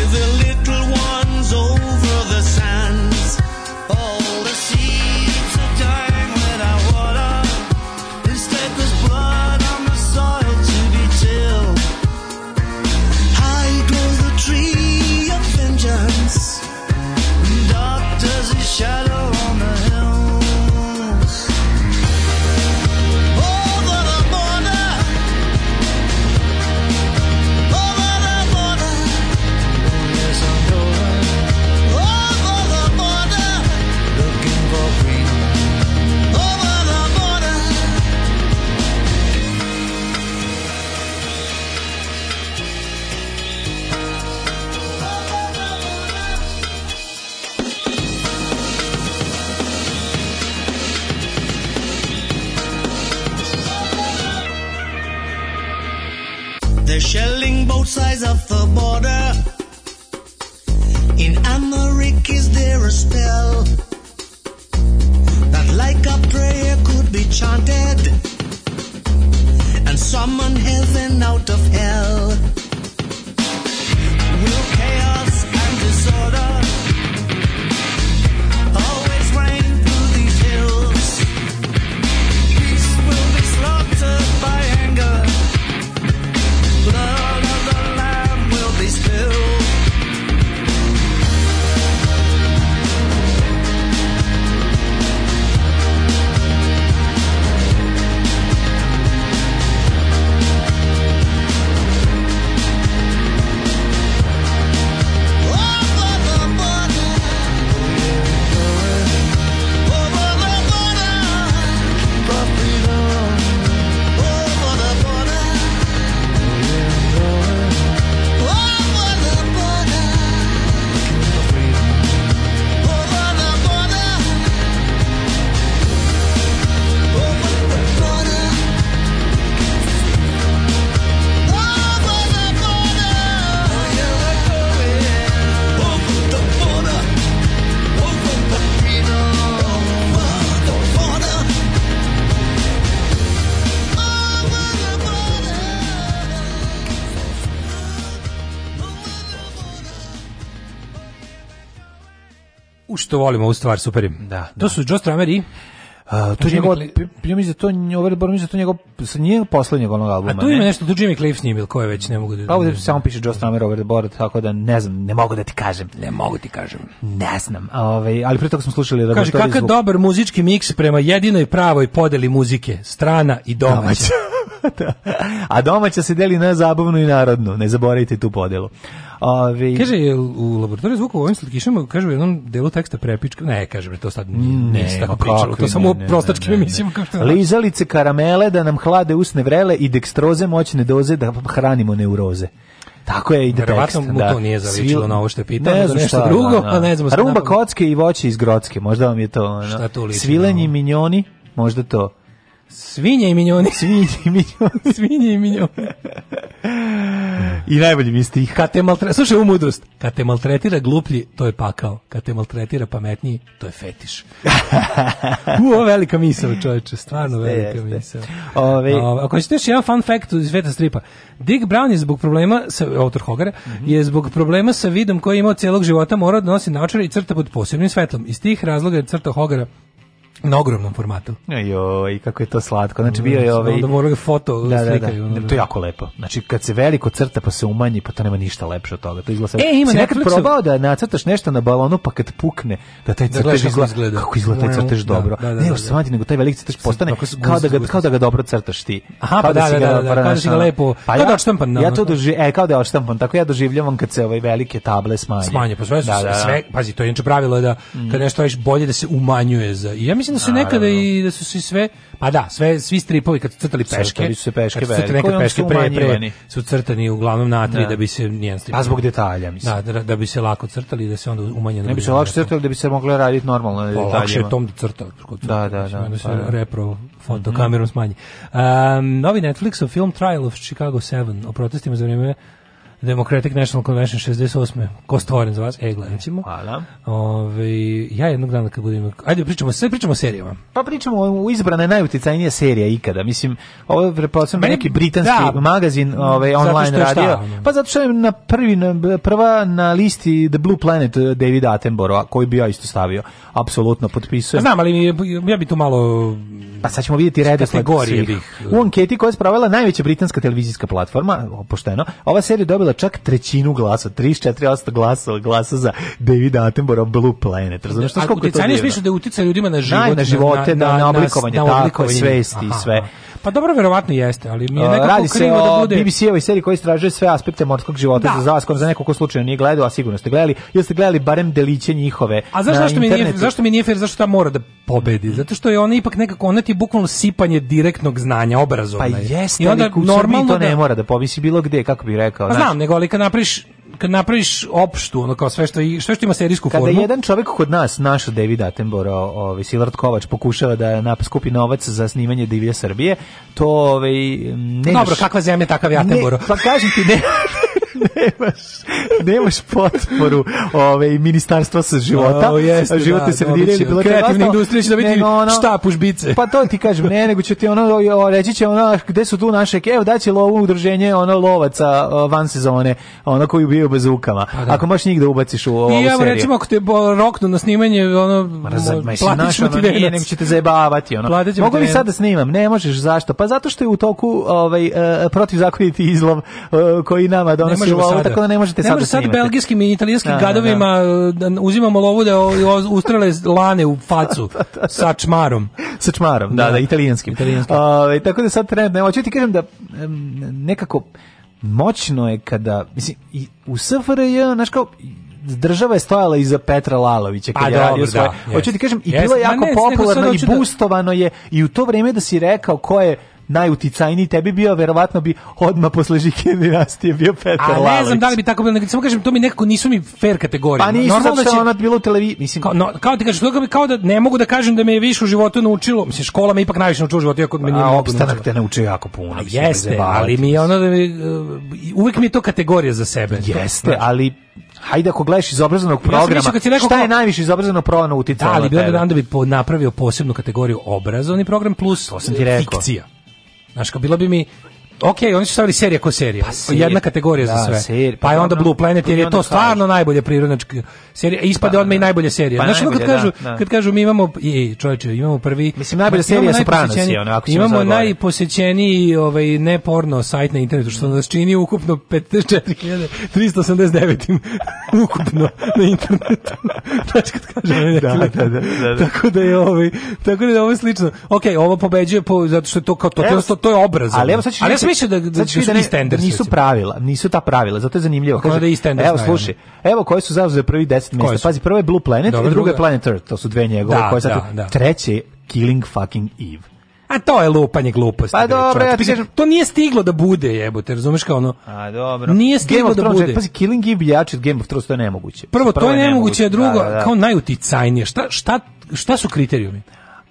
isto volim ovu stvar, super. Da, to da. su Joe Strummer i Uh, to je njegov, ja mislim da to Over ovaj Born, mislim da to njegov sa njega poslednjeg onog albuma. A tu ima nešto, tu Jimmy Cliff s njim ili ko je već, ne mogu da. Pa ovde samo piše Joe Strummer Over the Board, tako da ne znam, ne mogu da ti kažem. Ne mogu ti kažem. Ne znam. Ovaj, ali pre toga smo slušali da Kaže kakav dobar muzički miks prema jedinoj pravoj podeli muzike, strana i domaća. da. A domaća se deli na zabavnu i narodnu, ne zaboravite tu podelu. Ove, kaže, u laboratoriju zvuka u ovim slatkišama, kaže u jednom delu teksta prepička, ne, kaže, to sad nije, mm, ne, tako pričalo, to samo ne, prostačkim emisijama. Lizalice karamele da nam hlade usne vrele i dekstroze moćne doze da hranimo neuroze. Tako je i tekst. Verovatno mu da. to nije zaličilo na ovo što je pitao, ne znam nešto drugo, da, da. pa ne znam. Rumba napad... kocke i voće iz Grocke, možda vam je to. Ono. Šta to liči? Svilenji minjoni, možda to. Svinje i minjoni. Svinje i minjoni. Svinje i minjoni. I najbolji mi ste ih. Kad te maltretira, slušaj u mudrost, kad te maltretira gluplji, to je pakao. Kad te maltretira pametniji, to je fetiš. u, ovo velika misla, čovječe, stvarno velika misla. Ove... Ove, ako ćete još jedan fun fact iz Veta Stripa, Dick Brown je zbog problema, sa, autor Hogara, mm -hmm. je zbog problema sa vidom koji je imao cijelog života morao da nosi naočare i crta pod posebnim svetlom. Iz tih razloga je crta Hogara na ogromnom formatu. Joj, kako je to slatko. Znači bio je ovaj onda morali foto da, slikaju. Da, da. To je jako lepo. Znači kad se veliko crta pa se umanji, pa to nema ništa lepše od toga. To izgleda. E, ima nekad probao da nacrtaš nešto na balonu pa kad pukne, da taj da crtež izgleda, kako izgleda taj crtež da, dobro. Da, ne, još svati nego taj veliki crtež postane kao da ga kao da ga dobro crtaš ti. Aha, pa da, da, da, kao da si ga lepo. Pa ja odštampan. Ja to doživljavam, e, kao da je odštampan. Tako ja doživljavam kad se ove velike table smanje. Smanje, pa sve, pazi, to je inače pravilo da mm. kad nešto radiš bolje da se umanjuje za. Ja mislim mislim da su nekada i da su se sve pa da, sve svi stripovi kad su crtali peške, crtali su se peške kad crtali neke peške pre, pre su crtani uglavnom na tri da. da bi se njen strip. Pa zbog detalja mislim. Da, da, da bi se lako crtali da se onda umanjeno. Ne bi se lakše crtali da bi se moglo raditi normalno na detaljima. Pa, lakše je tom da crta. Da, da, da. Da se pa, da. repro fotokamerom mhm. mm. smanji. Um, novi Netflixov film Trial of Chicago 7 o protestima za vrijeme Democratic National Convention 68. Ko stvoren za vas? E, gledat ćemo. Hvala. Ove, ja jednog dana kad budem... Ajde, pričamo, sve pričamo o serijama. Pa pričamo o izbrane najuticajnije serija ikada. Mislim, ovo je pretpostavljam neki britanski da, magazin ovaj, online radio. Pa zato što je na prvi, na, prva na listi The Blue Planet eh, David Attenborough, koji bi ja isto stavio. Apsolutno potpisujem. Znam, ali ja bi tu malo Pa sad ćemo vidjeti redosled svih. U e. anketi koja je spravila najveća britanska televizijska platforma, pošteno, ova serija dobila čak trećinu glasa, 34% glasa, glasa za David Attenborough Blue Planet. Znači, što koliko je više da utiče ljudima na život, na, na živote, na, na, da, na oblikovanje, na, oblikovanje. tako, svesti i sve. Pa dobro, verovatno jeste, ali mi je nekako Radi krivo da bude... Radi se o BBC-ovoj seriji koja istražuje sve aspekte morskog života da. za vas, za neko ko slučajno nije gledao, a sigurno ste gledali, ili ste gledali barem deliće njihove A znaš zašto mi, nije, zašto mi nije fair, zašto ta mora da pobedi? Zato što je ona ipak nekako, ona ti bukvalno sipanje direktnog znanja, obrazovna. Pa jeste, I onda, ali normalno to da... ne mora da pobisi bilo gde, kako bih rekao. Pa znam, nego ali kad napriš kad napraviš opštu, ono kao sve što, i, sve što ima serijsku Kada formu. Kada jedan čovjek kod nas, naš David Attenborough, ovaj, Silard Kovač, pokušava da nap, skupi novac za snimanje Divlje Srbije, to ovaj, mm, ne... Dobro, kakva zemlja, takav Attenborough. Ne, pa kažem ti, ne... nemaš, nemaš potporu ove, ministarstva sa života, oh, jest, životne da, da sredine ili bilo kreativne industrije će da biti ono, štap u žbice. Pa to ti kažem, ne, nego će ti ono, o, reći će ono, gde su tu naše, evo daće lovu udruženje ono lovaca van sezone, ono koji ubijaju bazukama. Pa, da. Ako možeš njih da ubaciš u ovu seriju. I evo seriju. recimo ako te roknu na snimanje, ono, Razad, platiš mu ti ono, nije, nego će te zajebavati. Ono. Mogu li sad da snimam? Ne možeš, zašto? Pa zato što je u toku ovaj, e, protivzakoniti izlov e, koji nama donosi možemo lovu, sada. Tako da ne možete ne sada može sad belgijskim i italijanskim da, da gadovima da. da, da. uzimamo lovu da ustrele lane u facu da, sa čmarom. sa čmarom, da, da, italijanskim. italijanskim. Uh, tako da sad trenutno, evo, ću ti kažem da nekako moćno je kada, mislim, i u SFRJ, znaš kao, država je stojala iza Petra Lalovića pa kad pa, je radio svoje. Hoću ti kažem, i yes. bilo je jako ne, popularno i bustovano je i u to vrijeme da si rekao ko je najuticajniji tebi bio, verovatno bi odma posle Žike dinastije bio Petar Lalić. A ne znam da li bi tako bilo, nego samo kažem, to mi nekako nisu mi fair kategorije. Pa nisu, Normalno da će... ona bilo u televiziji, mislim. Kao, no, kao da ti kažeš, kao da ne mogu da kažem da me je više u životu naučilo, mislim, škola me ipak najviše naučila u životu, iako me nije mnogo opstanak te naučio jako puno. A, mislim, da jeste, ali mi je ono da mi, e, uvek mi je to kategorija za sebe. Jeste, to, ali Hajde ako gledaš iz obrazovnog programa, ja rekao, šta je najviše iz obrazovnog programa uticalo da, ali bi onda, da bi po, napravio posebnu kategoriju obrazovni program plus to sam ti rekao. fikcija. Znaš, kao bila bi mi ok, oni su stavili serija ko serije. Pa Jedna kategorija da, za sve. Serija. Pa, pa je onda Blue Planet, jer je to stvarno najbolje prirodna serije. Ispade pa, odme i najbolje serije. Pa, Znaš, najbolje, kad, da, kažu, da, da. kad kažu mi imamo, i čovječe, imamo prvi... Mislim, najbolje serije sa pranosi, ono, ako Imamo najposećeniji ovaj, ne porno sajt na internetu, što nas čini ukupno 54.389 ukupno na internetu. Znači, kad kažu, da da, da, da, da, Tako da je ovaj, tako da je ovo slično. Ok, ovo pobeđuje po, zato što je to, kao, to, to, to je obraz. Ali, evo, sad ću više da, da, da znači, su da, ne, standers, nisu pravila, nisu ta pravila, zato je zanimljivo. Kaže, da i evo, slušaj, evo koji su zauzeli prvi 10 mesta. Pazi, prvo je Blue Planet, Dobre, i druga je Planet Earth, to su dve njegove. Da, koje sad, da, da. Treće Killing fucking Eve. A to je lupanje gluposti. Pa dobro, ja ti kažem, to nije stiglo da bude, jebote, razumeš kao ono. A dobro. Nije stiglo da bude. Pazi, Killing Eve jači od Game of Thrones to je nemoguće. Prvo, to je nemoguće, a drugo da, da. da. kao najuticajnije. Šta šta šta su kriterijumi?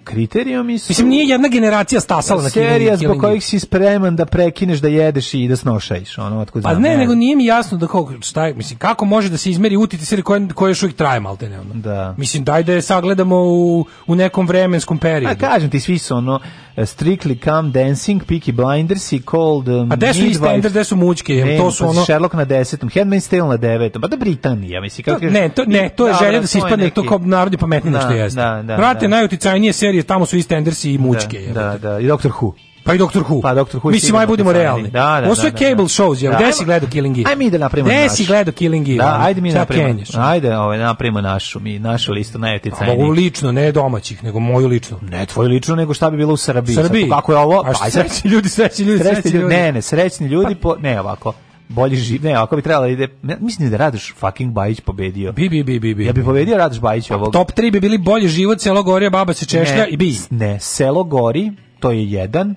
kriterijumi su... Mislim, nije jedna generacija stasala na Serija zbog kojih si spreman da prekineš, da jedeš i da snošajš. Ono, otkud pa znam, ne, ne, nego nije mi jasno da kako, šta, mislim, kako može da se izmeri utjeti koje, koje još uvijek traje, malte ne, ono. Da. Mislim, daj da je sagledamo u, u nekom vremenskom periodu. A pa kažem ti, svi su ono, Strictly Come Dancing, Peaky Blinders i Cold um, A gde su Eastender, gde su mučke? Ne, to su pa ono... Sherlock na desetom, Handmaid's Tale na devetom, pa da Britanija, mislim. Kako... To, ne, to, ne, to je da, želja da, da se ispadne neki... to kao narodni pametnije na što jeste. Da, da, Brate, da. najuticajnije se jer tamo su i Stenders i mučke. Da, da, da, i Doctor Who. Pa i Doctor Who. Pa Doctor Who. Mislim, aj budemo realni. Da, da, Ovo su da, da, cable da. shows, jel? Da, Gde si gledao Killing Eve? Aj mi da napravimo naš. Gde si gledao Killing Eve? Da, ajde mi da napravimo. Ajde, ovaj, napravimo našu, mi, našu listu najuticajnijih. Ovo lično, ne domaćih, nego moju lično. Ne tvoju lično, nego šta bi bilo u Srbiji. Srbiji? Kako je ovo? Pa, srećni ljudi, srećni ljudi, srećni ljudi. Ne, ne, srećni ljudi, pa- po, ne ovako bolji živ, ne, ako bi trebalo da ide, mislim da Radoš fucking Bajić pobedio. Bi, bi, bi, bi, bi. Ja bih pobedio Radoš Bajić pa, ovog. Top 3 bi bili bolji život, selo gori, baba se češlja ne, i bi. Ne, selo gori, to je jedan,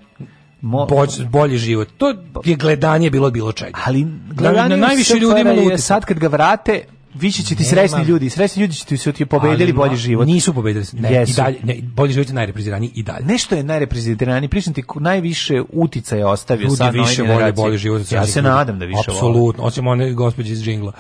Mo, Boć, bolji život. To je gledanje bilo bilo čega. Ali gledanje na najviše ljudi imalo je sad kad ga vrate, više će ti srećni ljudi, srećni ljudi će ti su ti pobedili no, bolji život. Nisu pobedili, ne, Jesu. i dalje, ne, bolji život je najrepreziraniji i dalje. Nešto je najreprezentiraniji, pričam ti najviše uticaja ostavio ljudi sad više vole bolji život. Ja se nadam da više Apsolutno, osim one gospođe iz džingla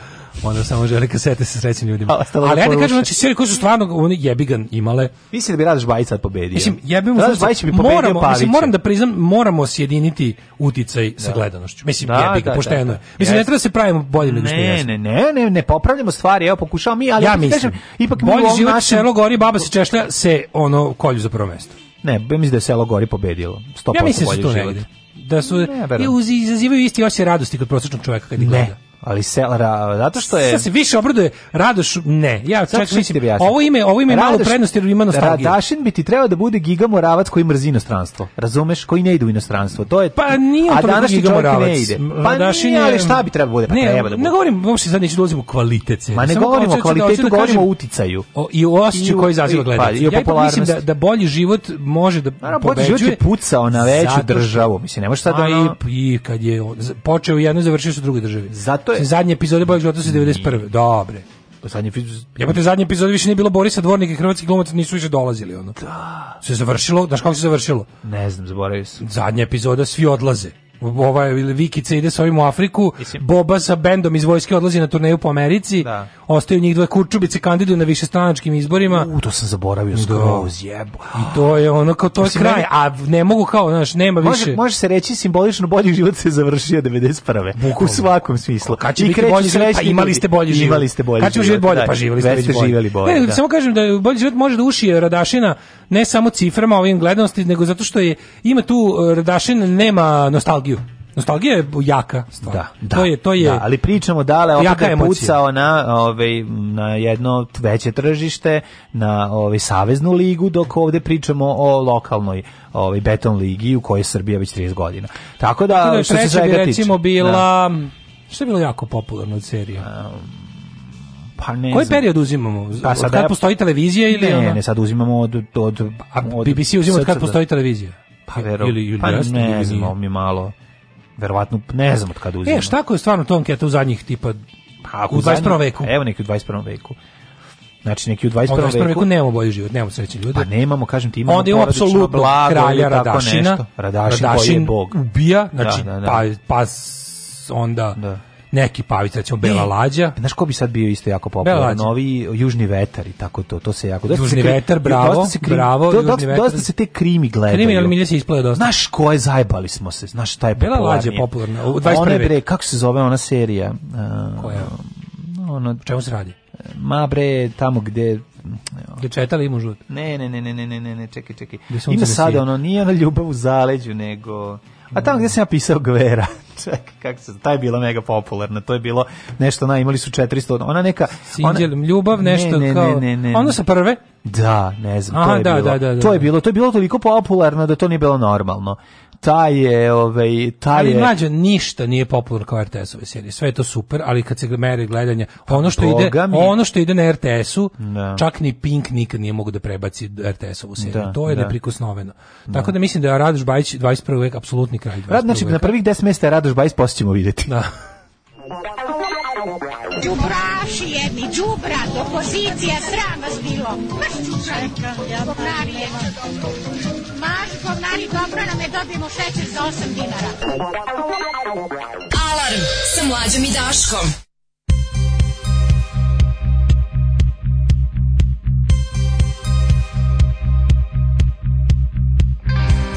onda samo žele kasete da sa srećnim ljudima. A, Ali da ja da kažem, znači, serije koje su stvarno oni jebigan imale. Mislim da bi Radoš Bajić sad pobedio. Mislim, jebimo, Radoš Bajić bi pobedio moramo, Pavića. Mislim, moram da priznam, moramo sjediniti uticaj da. sa gledanošću. Mislim, da, jebiga, da, pošteno da, je. Mislim, ne treba se pravimo bolje nego što Ne, ne, ne, ne, ne popravljamo stvari, evo pokušavam mi, ali ja mislim, kažem, ipak mi bolji život našem... selo gori, baba se češlja, se ono kolju za prvo mesto. Ne, mislim da je selo gori pobedilo. 100% ja mislim da su to negde. Da su ne, i uz, izazivaju isti osjećaj radosti kod prosječnog čoveka kad ih gleda ali sel ra, zato što je Sad se više obraduje Radoš ne ja čak mislim ovo ime ovo ime Radoš, malo prednosti jer ima nostalgije Radašin bi ti trebao da bude Giga Moravac koji mrzi inostranstvo razumeš koji ne ide u inostranstvo to je pa nije a danas Giga Moravac pa Radašin nije, ali šta bi trebalo bude pa ne, treba da bude ne govorim uopšte sad neću dolazimo kvalitet ma ne govorimo o da- kvalitetu da govorimo o uticaju o, i o osjećaju koji izaziva pa, gledanje ja popularnosti mislim da da bolji život može da pobeđuje život je pucao na veću državu mislim ne može sad da i kad je počeo jedno završio su drugoj državi zato je. Dakle, znači, zadnje epizode Bojeg života su 91. Dobre. Zadnje epizode. Jebote, zadnje epizode više nije bilo Borisa Dvornika i hrvatski glumac nisu više dolazili ono. Da. Se završilo, znaš kako se završilo? Ne znam, zaboravio sam. Zadnja epizoda svi odlaze ova ili Vikice ide sa ovim u Afriku, Mislim. Boba sa bendom iz vojske odlazi na turneju po Americi, da. ostaju njih dve kurčubice kandiduju na višestranačkim izborima. U, to sam zaboravio da. skroz, jebo. I to je ono kao to Mislim, je kraj, a ne mogu kao, znaš, nema više. Može može se reći simbolično bolji život se završio 91. U svakom smislu. Kad će I biti bolji život, pa imali ste bolji život. Imali ste bolji Kad će život bolje, da, pa živjeli ste bolje. Živjeli bolje ne, da. Samo kažem da bolji život može da uši Radašina ne samo ciframa ovim gledanosti, nego zato što je ima tu eh, Radašin nema nostalgije nostalgiju. Nostalgija je jaka stvar. Da, da, to je, to je, da, ali pričamo dale, opet je pucao na, ovaj, na jedno veće tržište, na ovaj, saveznu ligu, dok ovde pričamo o lokalnoj ovaj, beton ligi u kojoj je Srbija već 30 godina. Tako da, Tako da što se svega tiče. recimo da. bila, da. što je bilo jako popularno od serije? Um, pa ne Koji period uzimamo? Pa sad kad postoji televizija ili ne, ona? Ne, sad uzimamo od... od, od a BBC uzima od kad postoji televizija? Pa, vero, ili, ili pa ne ili znamo mi malo. Verovatno, ne znam od kada uzimamo. E, šta ko je stvarno to u zadnjih tipa pa, u 21. veku? Evo neki u 21. veku. Znači neki u 21. veku. U 21. veku nemamo bolji život, nemamo sreće ljudi. Pa nemamo, kažem ti, imamo Onda imamo apsolutno blago, kralja Radašina. Radašin, Radašin koji je bog. ubija, znači da, da, da. pa, pa onda... Da neki pavica, recimo Bela ne. Lađa. Znaš ko bi sad bio isto jako popularan? Novi Južni vetar i tako to, to se jako... južni se vetar, bravo, dosta se bravo, to, dosta, vetar. dosta se te krimi gledaju. Krimi, ali mi se isplaju dosta. Znaš ko je zajbali smo se, znaš šta je popularnije. Bela Lađa je popularna, u 21. One bre, kako se zove ona serija? Uh, Koja? Ono, Čemu se radi? Ma bre, tamo gde Gde četali ima žut? Ne, ne, ne, ne, ne, ne, ne, čekaj, čekaj. Ima sada ono, nije na ljubav u zaleđu, nego... A tamo gdje sam ja pisao Gvera, čekaj, kako se, ta je bila mega popularna, to je bilo nešto, na, imali su 400, ona neka... Sinđel, ljubav, nešto ne, ne, kao... Ne, ne, ono sa prve? Da, ne znam, Aha, to je da, bilo. Da, da, da, to je bilo, to je bilo toliko popularno da to nije bilo normalno ta je, ovaj, ta ali mlađe, ništa nije popularno kao RTS-ove serije. Sve je to super, ali kad se meri gledanje, pa ono što, Boga ide, mi... ono što ide na RTS-u, da. čak ni Pink nikad nije mogu da prebaci RTS-ovu seriju. Da, to je da. neprikosnoveno. Da. Tako da mislim da je Radoš Bajić 21. vek apsolutni kralj 21. Rad, znači, na prvih 10 mesta je Radoš Bajić, poslije ćemo vidjeti. Da. Đubraši jedni, đubra, opozicija, sram vas bilo. Ma Mršću čeka, ja nani Dobrana me dobijemo šećer za 8 dinara. Alarm sa mlađom i Daškom.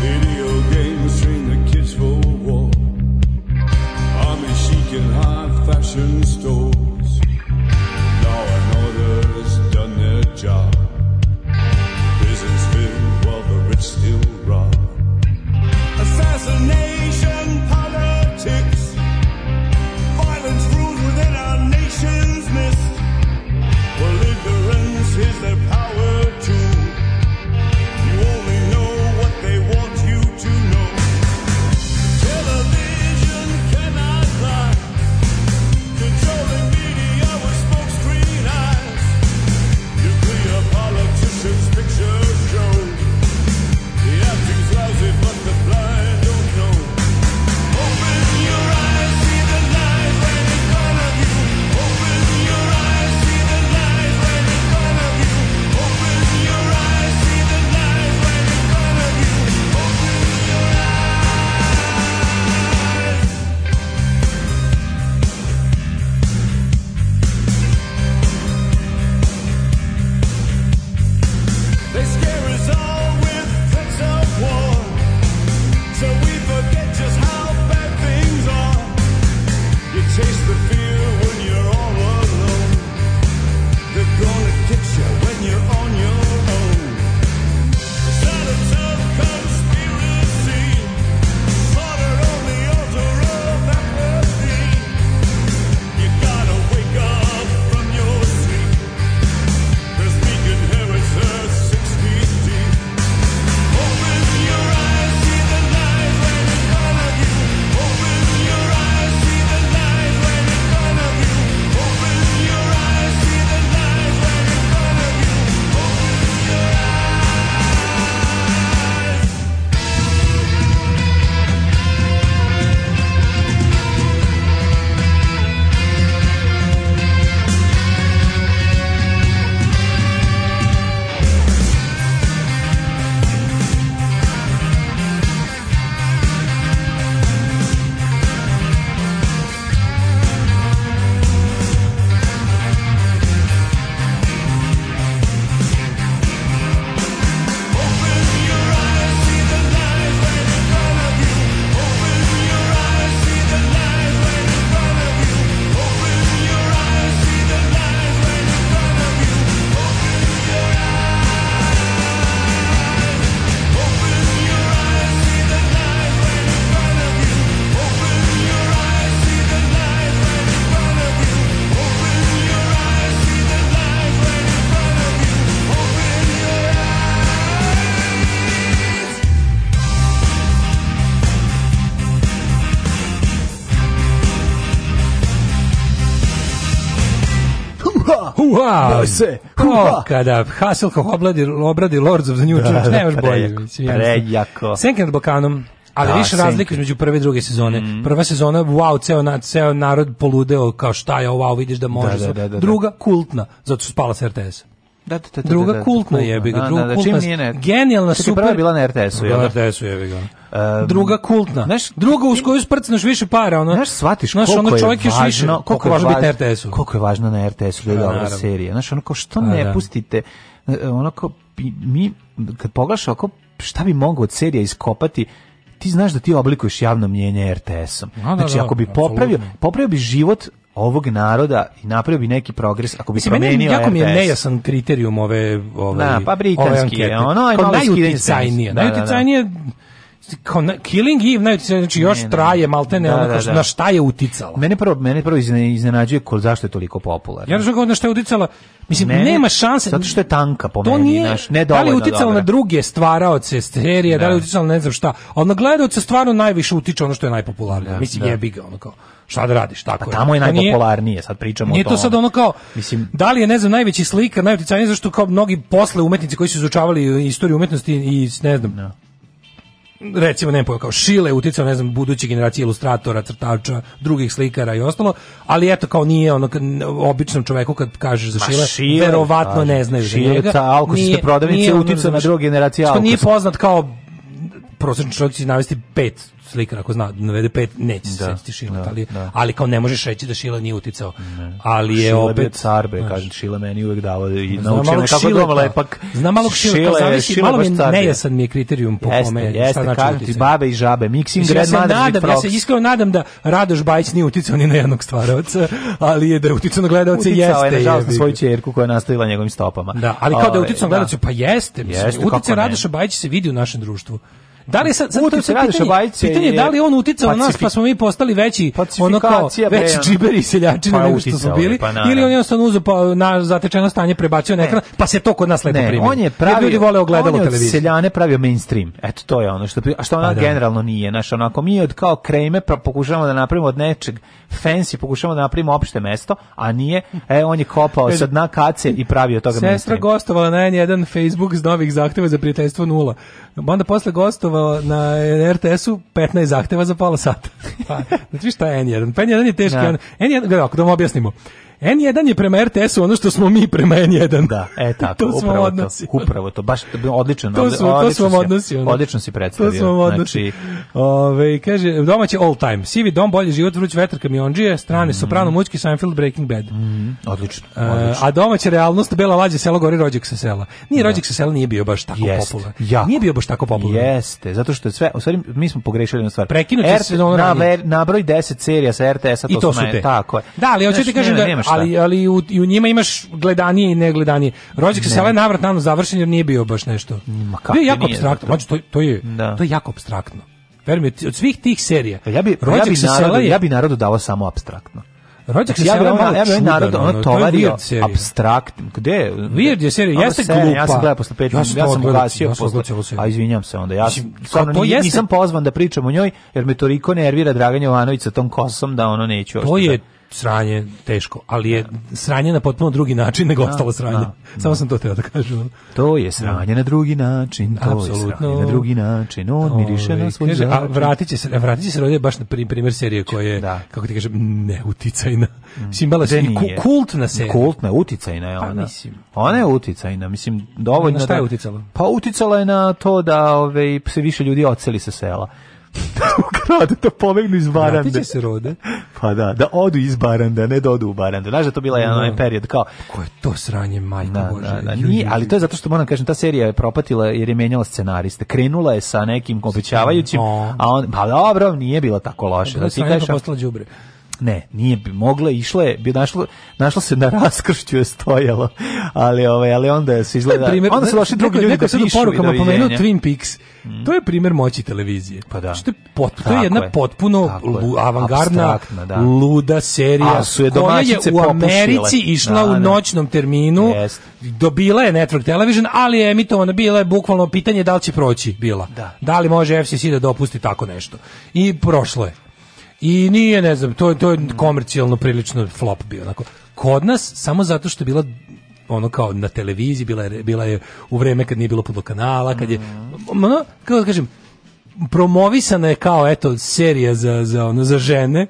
Video games train the kids for war. Army chic in high fashion stores. Law and order's done their job. ja, se. Pa, kada Hasselhoff obradi, obradi Lords of the New Church, da, da, nemaš bolje. Prejako. Senken nad Balkanom. Ali da, više razlike između prve i druge sezone. Mm. Prva sezona, wow, ceo, na, ceo narod poludeo, kao šta je, wow, vidiš da može. Da, da, da druga, kultna, zato su spala s RTS. Da, da, da, da, druga da, da, kultna jebi ga, druga kultna. Genijalna super. Prva je bila na RTS-u, je Na RTS-u jebi ga. Um, druga kultna. Znaš, druga uz koju sprcneš više para, ono. Znaš, shvatiš znaš, koliko ono čovjek je važno, više, koliko, je važno biti na RTS-u. Koliko je važno na RTS-u da je pa, dobra serija. Znaš, ono kao što pa, ne pustite, e, ono kao mi kad pogledaš oko šta bi mogao od serija iskopati ti znaš da ti oblikuješ javno mnjenje RTS-om. Znači, da, da, ako bi popravio, absolutno. popravio bi život ovog naroda i napravio bi neki progres ako bi Mislim, promenio jako mi je nejasan kriterijum ove ove da, pa britanski ove ankete. ono je najutjecajnije najutjecajnije da, da, da kao na, Killing Eve najutjecaj, znači još ne, traje maltene da, ono da, da. na šta je uticala. Mene prvo mene prvo iznenađuje ko zašto je toliko popularna. Ja znači na šta je uticala, mislim ne, nema šanse zato što je tanka po to meni, nije, naš, ne Da li je uticala dobra. na druge stvaraoce serije, da. da li je da. uticala ne znam šta, al na gledaoce stvarno najviše utiče ono što je najpopularnije. Da, mislim da. jebi ga ono kao šta da radiš, tako pa je. tamo je najpopularnije, sad pričamo nije o tome. to sad ono kao, mislim, da li je, ne znam, najveći slikar, najuticajniji, zašto kao mnogi posle umetnici koji su izučavali istoriju umetnosti i, ne znam, no. Da recimo ne kao Šile uticao ne znam buduće generacije ilustratora, crtača, drugih slikara i ostalo, ali eto kao nije ono običnom čoveku kad kažeš za Šile, šile verovatno kažem. Da, ne znaju za njega. Alko se prodavnice uticao na znači, drugu generaciju. Što nije poznat kao prosječan čovjek će navesti pet slika, ako zna, da navede pet, neće se da, Šila, da, ali, da. ali kao ne možeš reći da Šila nije uticao. Ne. Ali je Šila opet... Šila car, bre, kažem, Šila meni uvek dava i naučila me kako da lepak. Zna malo Šila, šila zavisi, šila malo mi nejasan mi je kriterijum po jeste, kome jeste, šta znači kažem ti, babe i žabe, mixing Mislim, red, ja se nadam, ja se iskreno nadam da Radoš Bajić nije uticao ni na jednog stvaravaca, ali je da je uticao na gledalce jeste. Uticao je, nažalost, na svoju čerku koja je nastavila njegovim stopama. Da, ali kao da je uticao na gledalce, da. pa jeste. Uticao Radoša Bajić se vidi u našem društvu. Da li sad, sad Uti, to je sad pitanje, pitanje je da li on uticao na nas pa smo mi postali veći ono kao veći džiberi seljači pa nego što smo bili pa ili on je jednostavno uzeo pa, na zatečeno stanje prebacio na ekran pa se to kod nas lepo primi. On je pravi ljudi vole ogledalo televizije. Seljane pravio mainstream. Eto to je ono što a što ona pa da. generalno nije, naš onako mi od kao kreme pa pokušavamo da napravimo od nečeg fancy, pokušavamo da napravimo opšte mesto, a nije, e on je kopao sa dna kace i pravio toga mainstream. Sestra gostovala na jedan Facebook s novih zahteva za prijateljstvo nula. Onda posle gostovao na RTS-u 15 zahteva za pola sata. Pa, znači šta je N1? Pa N1 je teški. Da. N1, gledaj, da vam objasnimo. N1 je prema RTS-u ono što smo mi prema N1. Da, e tako, to upravo smo odnosi. to. Upravo to, baš odlično. To, smo, odlično to smo odnosi. Ono. Odlično si predstavio. To smo znači- odnosi. Znači... Ove, kaže, domaće all time. Sivi dom, bolji život, vruć vetar, kamionđije, strane, mm -hmm. soprano, mučki, Seinfeld, Breaking Bad. Mm -hmm. Odlično, e, odlično. A, a domaća realnost, bela lađa, selo gori, rođak sa sela. Nije da. rođak sa sela, nije bio baš tako popularan. Nije bio baš tako popularno. Jeste, zato što je sve, u stvari mi smo pogrešili jednu stvar. Prekinuće se ono na na broj 10 serija sa RTS-a to, to su te. Tako je. Da, ali hoćete kažem da ali ali u, i u njima imaš gledanije i negledanije. Rođak se sele ovaj navrat nano završen jer nije bio baš nešto. Ma kako? Bio jako apstraktno. Znači, to, to je da. to je jako apstraktno. Verujem, od svih tih serija. Ja bih ja bih narodu, ja bi narodu dao samo apstraktno. Rođak znači, se znači, ja bih ja bih narod ono, ono tovario apstrakt. Gde? Weird je serija, jeste glupa. Ja sam gledao posle 5 ja sam, ja sam ugasio posle. A izvinjavam se onda. Ja sam stvarno nisam pozvan da pričam o njoj jer me toliko nervira Dragan Jovanović sa tom kosom da ono neću. To je da- sranje teško, ali je sranje na potpuno drugi način nego da, ostalo sranje. Da, Samo da. sam to htio da kažem. To je sranje na drugi način, to Absolutno. je sranje na drugi način, on Ove, ovaj, miriše na svoj kaže, A vratiće se, vratit će se rodje baš na primer serije koja je, da. kako ti kažem, neuticajna. Mm. Mislim, mm. se ku, kultna serija. Kultna, uticajna je pa ona. Pa, mislim. Ona je uticajna, mislim, dovoljno. Na šta je da- uticala? Pa uticala je na to da ove, ovaj, se više ljudi oceli sa sela ukradu, to pobegnu iz Barande. Vratit se rode. Pa da, da odu iz Baranda, ne da odu u Barandu. Znaš da to bila jedan no. Da. period kao... Ko je to sranje, majka da, Bože. Da, da, nije, ali to je zato što moram kažem, ta serija je propatila jer je menjala scenariste. Krenula je sa nekim obećavajućim, a on, pa dobro, nije bilo tako loše. Da, ti pa kažeš, postala đubre. Ne, nije bi mogla, išla je, bi našla, našla se na raskršću je stojalo, ali ovaj, ali onda se izgleda, primjer, onda su došli drugi ljudi da pišu i da porukama pomenuo Twin Peaks, mm. to je primer moći televizije. Pa da. Što je, pot, to je jedna je, potpuno je, avangardna, da. luda serija, A, su je koja je u Americi išla da, u da. noćnom terminu, jest. dobila je Network Television, ali je emitovana, bila je bukvalno pitanje da li će proći, bila. Da, da li može FCC da dopusti tako nešto. I prošlo je. I nije, ne znam, to, to je komercijalno prilično flop bio. Onako. Kod nas, samo zato što je bila ono kao na televiziji, bila je, bila je u vreme kad nije bilo kanala, kad je, mm. ono, kako da kažem, promovisana je kao, eto, serija za, za, ono, za žene,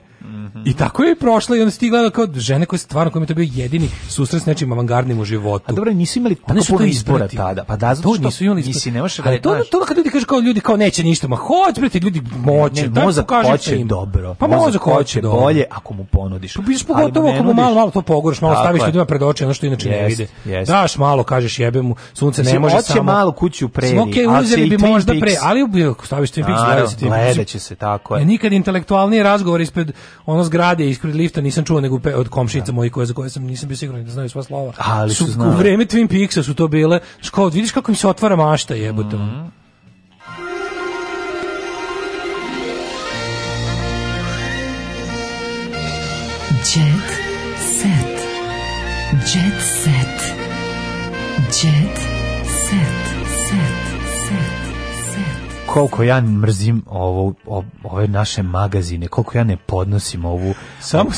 I tako je prošla i onda si ti gledala kao žene koje stvarno kojima je to bio jedini susret s nečim avangardnim u životu. A dobro, nisu imali tako puno izbora tada. Pa da, zato što nisu imali izbora. Nisi, ne možeš Ali to, to, to kad ljudi kažu kao ljudi kao neće ništa, ma hoć bre ljudi moće. Ne, ne mozak hoće im. dobro. Pa mozak hoće dobro. bolje ako mu ponudiš. Pa biš pogotovo ako mu malo malo to poguraš, malo staviš ljudima pred oči ono što inače ne vide. Daš malo, kažeš jebe mu, sunce ne može samo. Hoće malo kuću pre. Smoke uzeli bi možda pre, ali staviš Twin Peaks, gledaće se tako. E, nikad intelektualni razgovor ispred onog zgrade ispred lifta nisam čuo nego od komšinica da. mojih koje za koje sam nisam bio siguran da znaju sva slova. Ali su, su u vreme Twin Peaksa su to bile. Škod, vidiš kako im se otvara mašta jebote. Mm -hmm. Jet set. Jet set. koliko ja mrzim ovo, ove naše magazine, koliko ja ne podnosim ovu samo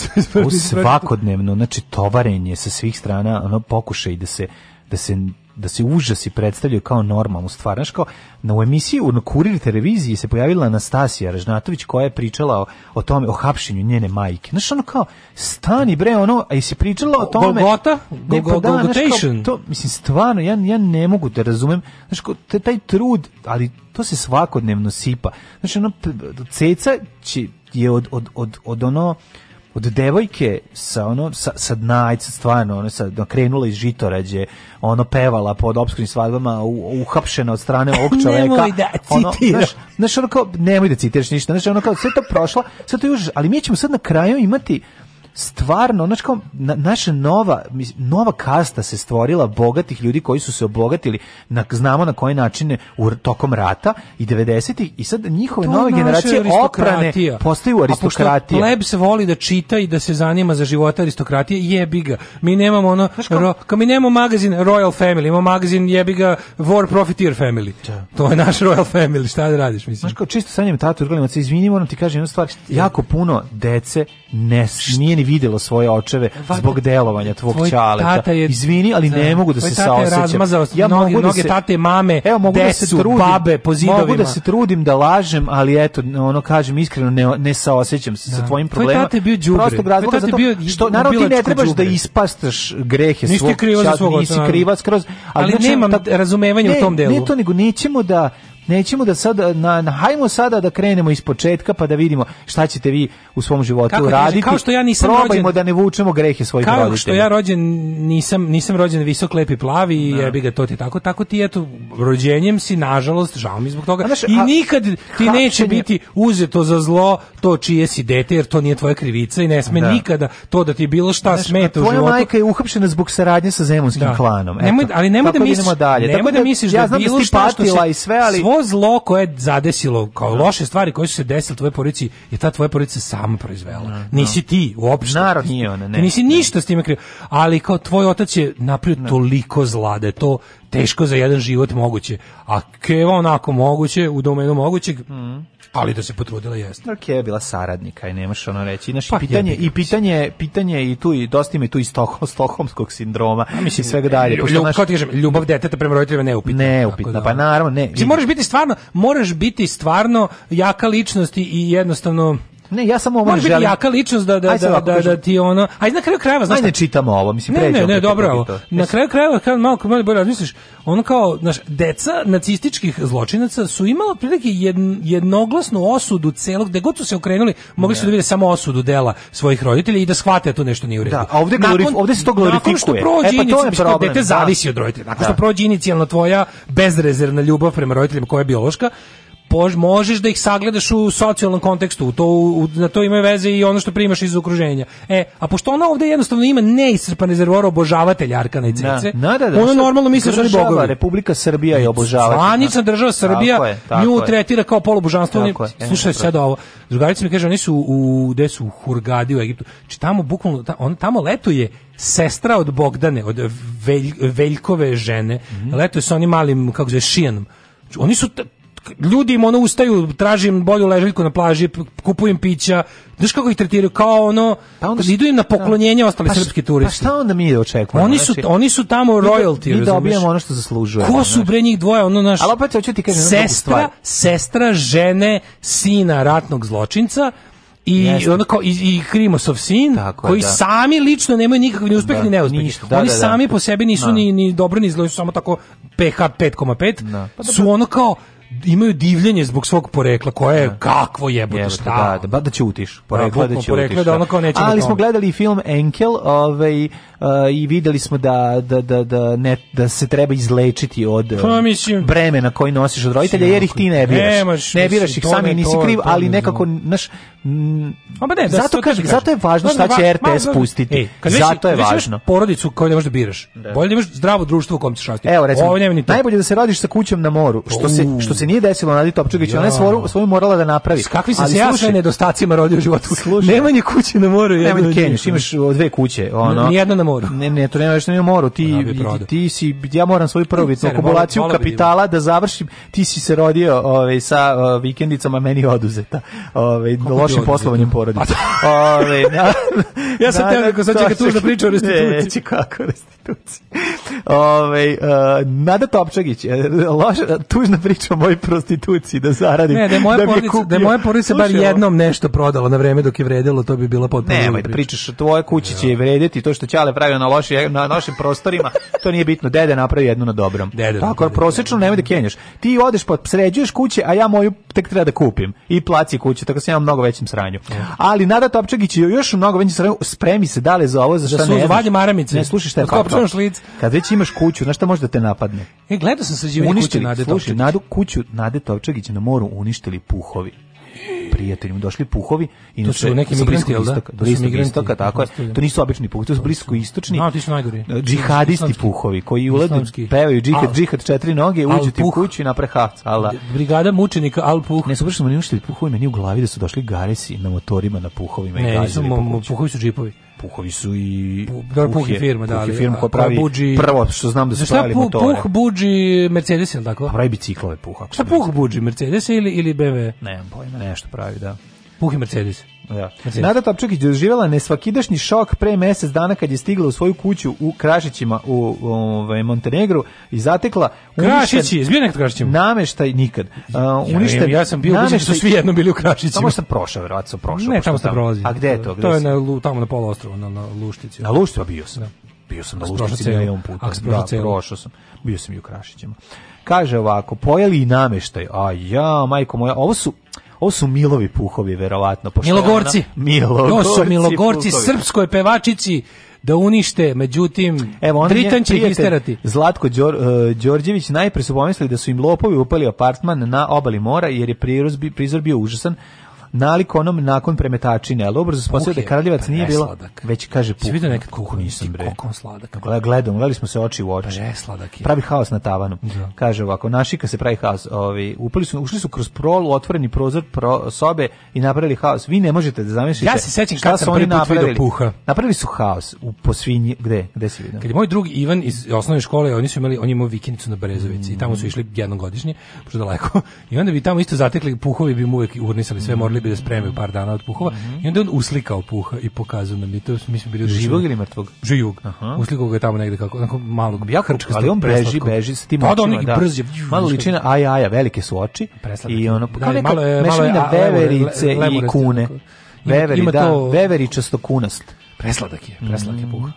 svakodnevno, znači tovarenje sa svih strana, ono pokušaj da se da se da se užasi predstavljaju kao normalno stvar. kao, na u emisiji u kurir televiziji se pojavila Anastasija Režnatović koja je pričala o, o tome, o hapšenju njene majke. znači ono kao, stani bre, ono, a i se pričala o tome... Golgota? Pa da, Golgotation? To, mislim, stvarno, ja, ja ne mogu da razumem, znači kao, taj trud, ali to se svakodnevno sipa. znači ono, ceca će, je od, od, od, od ono od devojke sa ono sa sa dnajca stvarno ona sa da krenula iz žitorađe ono pevala pod opskim svadbama uhapšena od strane ovog čoveka nemoj da ono znaš, znaš ono kao nemoj da citiraš ništa znaš ono kao sve to prošlo sve to juž ali mi ćemo sad na kraju imati stvarno, znači kao na, naša nova nova kasta se stvorila bogatih ljudi koji su se obogatili na znamo na koje načine u tokom rata i 90-ih i sad njihove to nove generacije oprane postaju aristokratija. Pleb se voli da čita i da se zanima za život aristokratije, jebi ga. Mi nemamo ono ro, kao mi nemamo magazin Royal Family, imamo magazin jebi ga War Profiteer Family. Da. To je naš Royal Family, šta da radiš mislim. Znaš kao čisto sa njim tatu, gledamo se izvinimo, ono ti kažem jednu stvar, jako puno dece ne smije meni videlo svoje očeve zbog delovanja tvog ćaleta. Izvini, ali da, ne mogu da se saosećam. Ja mnogi, mogu da mnoge se, tate mame, evo, mogu desu, da se trudim, babe po zidovima. Mogu da se trudim da lažem, ali eto, ono kažem iskreno, ne, ne saosećam se sa da. tvojim problemima. Tvoj tate je bio džubre. Prostog razloga, zato bio, što naravno ti ne trebaš džubre. da ispastaš grehe svog, nisi krivac kroz... Ali, ali nema razumevanja u tom delu. Ne to, nego nećemo da nećemo da sad, na, na, hajmo sada da krenemo ispočetka pa da vidimo šta ćete vi u svom životu Kako raditi. Kao što ja nisam Probajmo rođen, da ne vučemo grehe svojih roditelja. Kao što ja rođen, nisam, nisam rođen visok, lepi, plavi i da. jebi ga to ti tako, tako ti eto, rođenjem si, nažalost, žao mi zbog toga. Znaš, I nikad ti hapšenje... neće biti uzeto za zlo to čije si dete, jer to nije tvoja krivica i ne sme da. nikada to da ti bilo šta Znaš, smeta u životu. Tvoja majka je uhapšena zbog saradnje sa zemunskim da. klanom. Eto, nemoj, ali nemoj da misliš, dalje. nemoj da, da misliš ja da, da bilo šta što se... I sve, ali zlo koje je zadesilo, kao loše stvari koje su se desile tvoje porodici, je ta tvoja porodica sama proizvela. No, da, da. nisi ti uopšte. Narod nije ona, ne. Ti nisi ništa ne. s time kriv. Ali kao tvoj otac je napravio no. Da. toliko zla da je to teško za jedan život moguće. A keva onako moguće, u domenu mogućeg, mm ali da se potrudila jeste. Ok, je bila saradnika i nemaš ono reći. Inaš, pa, pitanje, i pitanje, pitanje i tu i dosta ima i tu i stokholmskog sindroma A, pa, mislim, i svega dalje. Ljubav, ljubav, naš... kao ti kažem, ljubav deteta prema roditeljima ne neupitna. Ne pa da, pa naravno ne. Ti moraš biti stvarno, moraš biti stvarno jaka ličnost i jednostavno Ne, ja samo ovo ne želim. jaka ličnost da, da, da, da, da ti ono... Ajde na kraju krajeva, znaš... Ajde ne čitamo ovo, mislim, pređemo. Ne, ne, ne, dobro, ovo. Da na kraju krajeva, kad malo, malo bolje razmisliš, ono kao, znaš, deca nacističkih zločinaca su imala prilike jednoglasnu osudu celog, gde god su se okrenuli, mogli su da vide samo osudu dela svojih roditelja i da shvate da to nešto nije u redu. Da, a ovde, glorif, ovde se to glorifikuje. Nakon što prođe e, pa to je dete da. zavisi od roditelja. Nakon što da. prođe inicijalna tvoja bezrezerna ljubav prema roditeljima koja je biološka, pož, možeš da ih sagledaš u socijalnom kontekstu, to, u, na to imaju veze i ono što primaš iz okruženja. E, a pošto ona ovde jednostavno ima neiscrpan rezervoar obožavatelja Arkana i da, Cece, na, da, da, da ono normalno misli da oni bogovi. Republika Srbija je obožavatelj. Zvanična država Srbija tako je, tako nju je. tretira kao polubožanstvo. Oni, je, e, slušaj sad ovo, drugarica mi kaže, oni su u, gde su, u Hurgadi u Egiptu, či znači, tamo bukvalno, on tamo letuje sestra od Bogdane, od Velj, Veljkove žene, mm -hmm. letuje sa onim malim, kako zove, šijanom. Znači, oni su ljudi im ono ustaju, tražim bolju ležaljku na plaži, kupujem pića, znaš kako ih tretiraju, kao ono, pa onda idu im na da. poklonjenje da. ostali pa srpski pa turisti. Pa šta onda mi očekujemo? Oni su, znači, oni su tamo royalty, Mi, mi dobijamo ono što zaslužuje. Ko su bre njih dvoje, ono naš... Ali opet hoću ti kažem sestra, sestra žene sina ratnog zločinca, i ono kao i, i Krimosov sin Tako koji da. sami lično nemaju nikakvi ni uspeh da, ni neuspeh. Ništa, da, Oni da, da. sami po sebi nisu da. ni ni dobro ni zlo, samo tako PH 5,5. Pa, su ono kao imaju divljenje zbog svog porekla koje je da. kakvo jebote šta. Da, da, da ćutiš. Da, porekla da, da ćutiš. Porekla da ono kao neće. Ali da smo gledali film Enkel, ovaj uh, i videli smo da, da, da, da, ne, da se treba izlečiti od pa, mislim, bremena koji nosiš od roditelja jer ih ti ne biraš. Nemaš, ne biraš ih sami nisi kriv, ali nekako naš Mm, pa ne, da zato, kažem, zato je važno šta će RTS ma, pustiti. Ej, kad zato je važno. porodicu koju ne možeš da biraš. Da. Bolje da imaš zdravo društvo u kom ćeš rasti. Evo, recimo, Ovo najbolje da se radiš sa kućom na moru, što, se, što se nije desilo Nadi Topčugić, ja. ona je svoju, svoju morala da napravi. S kakvi se ja sve nedostacima rodio u životu? Slušaj. Nemanje kuće na moru. Nemanje kenješ, imaš dve kuće. Ono. Nijedna na moru. Ne, ne, to nema nešto na moru. Ti, ti si, ja moram svoju prvobitnu akumulaciju kapitala da završim. Ti si se rodio ove, ovaj, sa vikendicama meni oduzeta. Ove, ovaj, lošim poslovanjem porodice. Da. Ove, na, ja sam teo da- kako sad čeka tužna priča o restituciji. Neći kako restituciji. Ove, uh, Nada Topčagić, e, loša, tužna priča o mojoj prostituciji, da zaradim. Ne, da je moja da porodica, da je moja porodica bar jednom nešto prodala na vreme dok je vredilo, to bi bila potpuno Ne, Nemoj da pričaš, tvoje kući će da. vrediti, to što Ćale pravio na, loši, na našim prostorima, to nije bitno, dede napravi jednu na dobrom. Dede, Tako, dede, prosečno nemoj da kenjaš. Ti odeš pa sređuješ kuće, a ja moju tek treba da kupim. I placi kuće, tako sam ja mnogo veće većem sranju. Ali Nada Topčagić je još u mnogo većem sranju, spremi se dale za ovo, za šta da ne. Da maramice. Ne slušaj šta je papka. Kad već imaš kuću, na šta može da te napadne? E, gledao sam sređivanje kuće Nade Topčagić. Nadu kuću Nade Topčagić na moru uništili puhovi prijateljima došli puhovi i to su neki migranti al da to su migranti istoka, tako je to nisu obični puhovi to su blisko istočni no, ti su najgori e, džihadisti puhovi koji ulaze, pevaju džihad džihad četiri noge uđu ti kući na prehavca al da. brigada mučenika al puh ne su baš meni uništili puhovi meni u glavi da su došli garesi na motorima na puhovima i ne, nisu puhovi su džipovi puhovi su i da puh je firma da ali firma koja pravi buđi, prvo što znam da su pravili pu, motore puh buđi Mercedes ili tako a pa pravi biciklove puh šta puh buđi Mercedes ili ili BMW ne pojma nešto pravi pravi, da. Puhi Mercedes. Da. Mercedes. Nada Topčukić doživjela nesvakidašnji šok pre mjesec dana kad je stigla u svoju kuću u Krašićima u ovaj Montenegru i zatekla Krašići, zbio nekad Krašićima. Nameštaj nikad. Uh, uništen, ja, ja, ja, sam bio da nameštaj, što svi jedno bili u Krašićima. Tamo sam prošao, verovatno sam prošao. Ne, tamo sam prolazio. A gde je to? Gde to je na, tamo na poluostrvu, na, na Luštici. Na Luštici pa bio sam. Da. Bio sam na Luštici milion puta. Da, prošao sam. Bio sam i u Krašićima. Kaže ovako, pojeli i nameštaj. A ja, majko moja, ovo su Ovo su Milovi puhovi, verovatno. pošto Milogorci. Ona, milogorci. To su Milogorci, srpskoj pevačici da unište, međutim, Evo, Tritan će ih Zlatko Đor, uh, Đorđević najpre su pomislili da su im lopovi upali apartman na obali mora, jer je prizor bio užasan nalik onom nakon premetačine, ali obrzo spasio da Karaljevac nije bilo, već kaže puk. Si vidio nekad kako nisam, bre. Kako on sladak. Gledam, gledali smo se oči u oči. Presladak je. Pravi haos na tavanu. Da. Kaže ovako, naši kad se pravi haos, ovi, upali su, ušli su kroz prol, otvoreni prozor pro, sobe i napravili haos. Vi ne možete da zamislite ja se sećam šta kad su oni napravili. Puha. Napravili su haos u posvinji, gde, gde si vidio? Kad je moj drug Ivan iz osnovne škole, oni su imali, on je imao vikendicu na Brezovici mm. i tamo su mm. išli jednogodišnji, pošto daleko. I onda bi tamo isto zatekli, puhovi bi mu uvek urnisali sve, morali bi da spremi par dana od puhova. Mm -hmm. I onda on uslikao puha i pokazao nam i to mi smo bili živog ili mrtvog. Živog. Aha. Uslikao ga je tamo negde kako onako malog bjakarčka, ali on beži, beži sa tim pa da, očima, da. Brz malo ličina aj aj, velike su oči i ono kao da, neka malo je, malo je, veverice i kune. Veveri, da, veveričasto kunast. Presladak je, presladak je mhm. puh.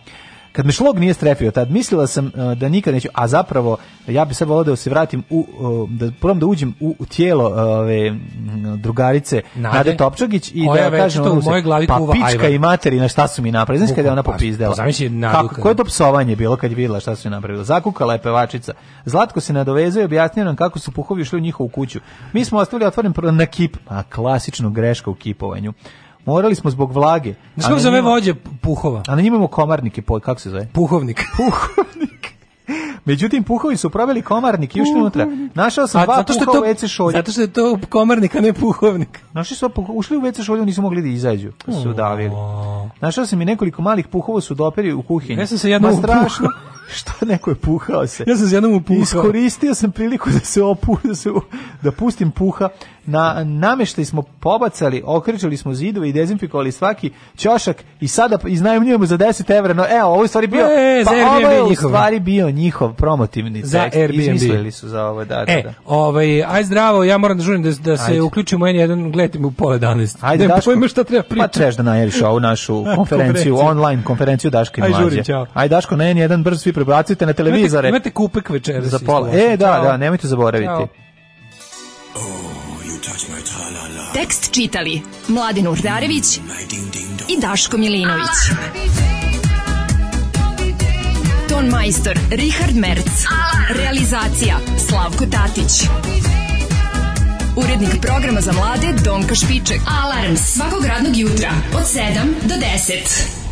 Kad me šlog nije strefio, tad mislila sam uh, da nikad neću, a zapravo ja bi sad volao da se vratim u uh, da probam da uđem u, u tijelo e, ove drugarice Nade, Nade Topčagić i da kažem to u mojoj glavi pa, kuva pička i na šta su mi napravili. Znaš kada je ona pa popizdela? Kako koje to psovanje bilo kad je videla šta su mi napravili? Zakukala je pevačica. Zlatko se nadovezao i objasnio nam kako su puhovi išli u njihovu kuću. Mi smo ostavili otvoren na kip, a klasičnu grešku u kipovanju. Morali smo zbog vlage. Znaš kako zove vođe puhova? A na njima imamo komarnike, kako se zove? Puhovnik. Puhovnik. Međutim, puhovi su proveli komarnik i ušli unutra. Našao sam a, dva puha u WC šolju. Zato što je to komarnik, a ne puhovnik. Našli su ušli u WC šolju, nisu mogli da izađu. Pa su davili. Našao sam i nekoliko malih puhova su doperi u kuhinji. Ja sam se jedno strašno. što neko je puhao se. Ja sam se jednom upuhao. Iskoristio sam priliku da se opu, da, da pustim puha. Na nameštaj smo pobacali, okrećali smo zidove i dezinfikovali svaki ćošak i sada iznajmljujemo za 10 evra. No, evo, ovo je stvari bio, e, pa ovo je stvari bio njihov promotivni za tekst. Airbnb. Izmislili su za ovo, da, da, e, da. Ovaj, aj zdravo, ja moram da žurim da, da se uključim u N1, gledajte u pola 11. Ajde, Daško, pojma šta treba pa pričati. Pa treš da najeriš ovu našu konferenciju, konferenciju, online konferenciju Daško i Mlađe. Aj, žurim, čao. Aj, Daško, na jedan, 1 svi prebacite na televizore. Imate, imate kupek večeras. Za da pola. E, da, Ćao. da, nemojte zaboraviti. Ćao. Tekst čitali Mladin Urdarević i Daško Milinović. Ton majstor Richard Merc. Realizacija Slavko Tatić. Urednik programa za mlade Donka Špiček. Alarms svakog radnog jutra od 7 do 10.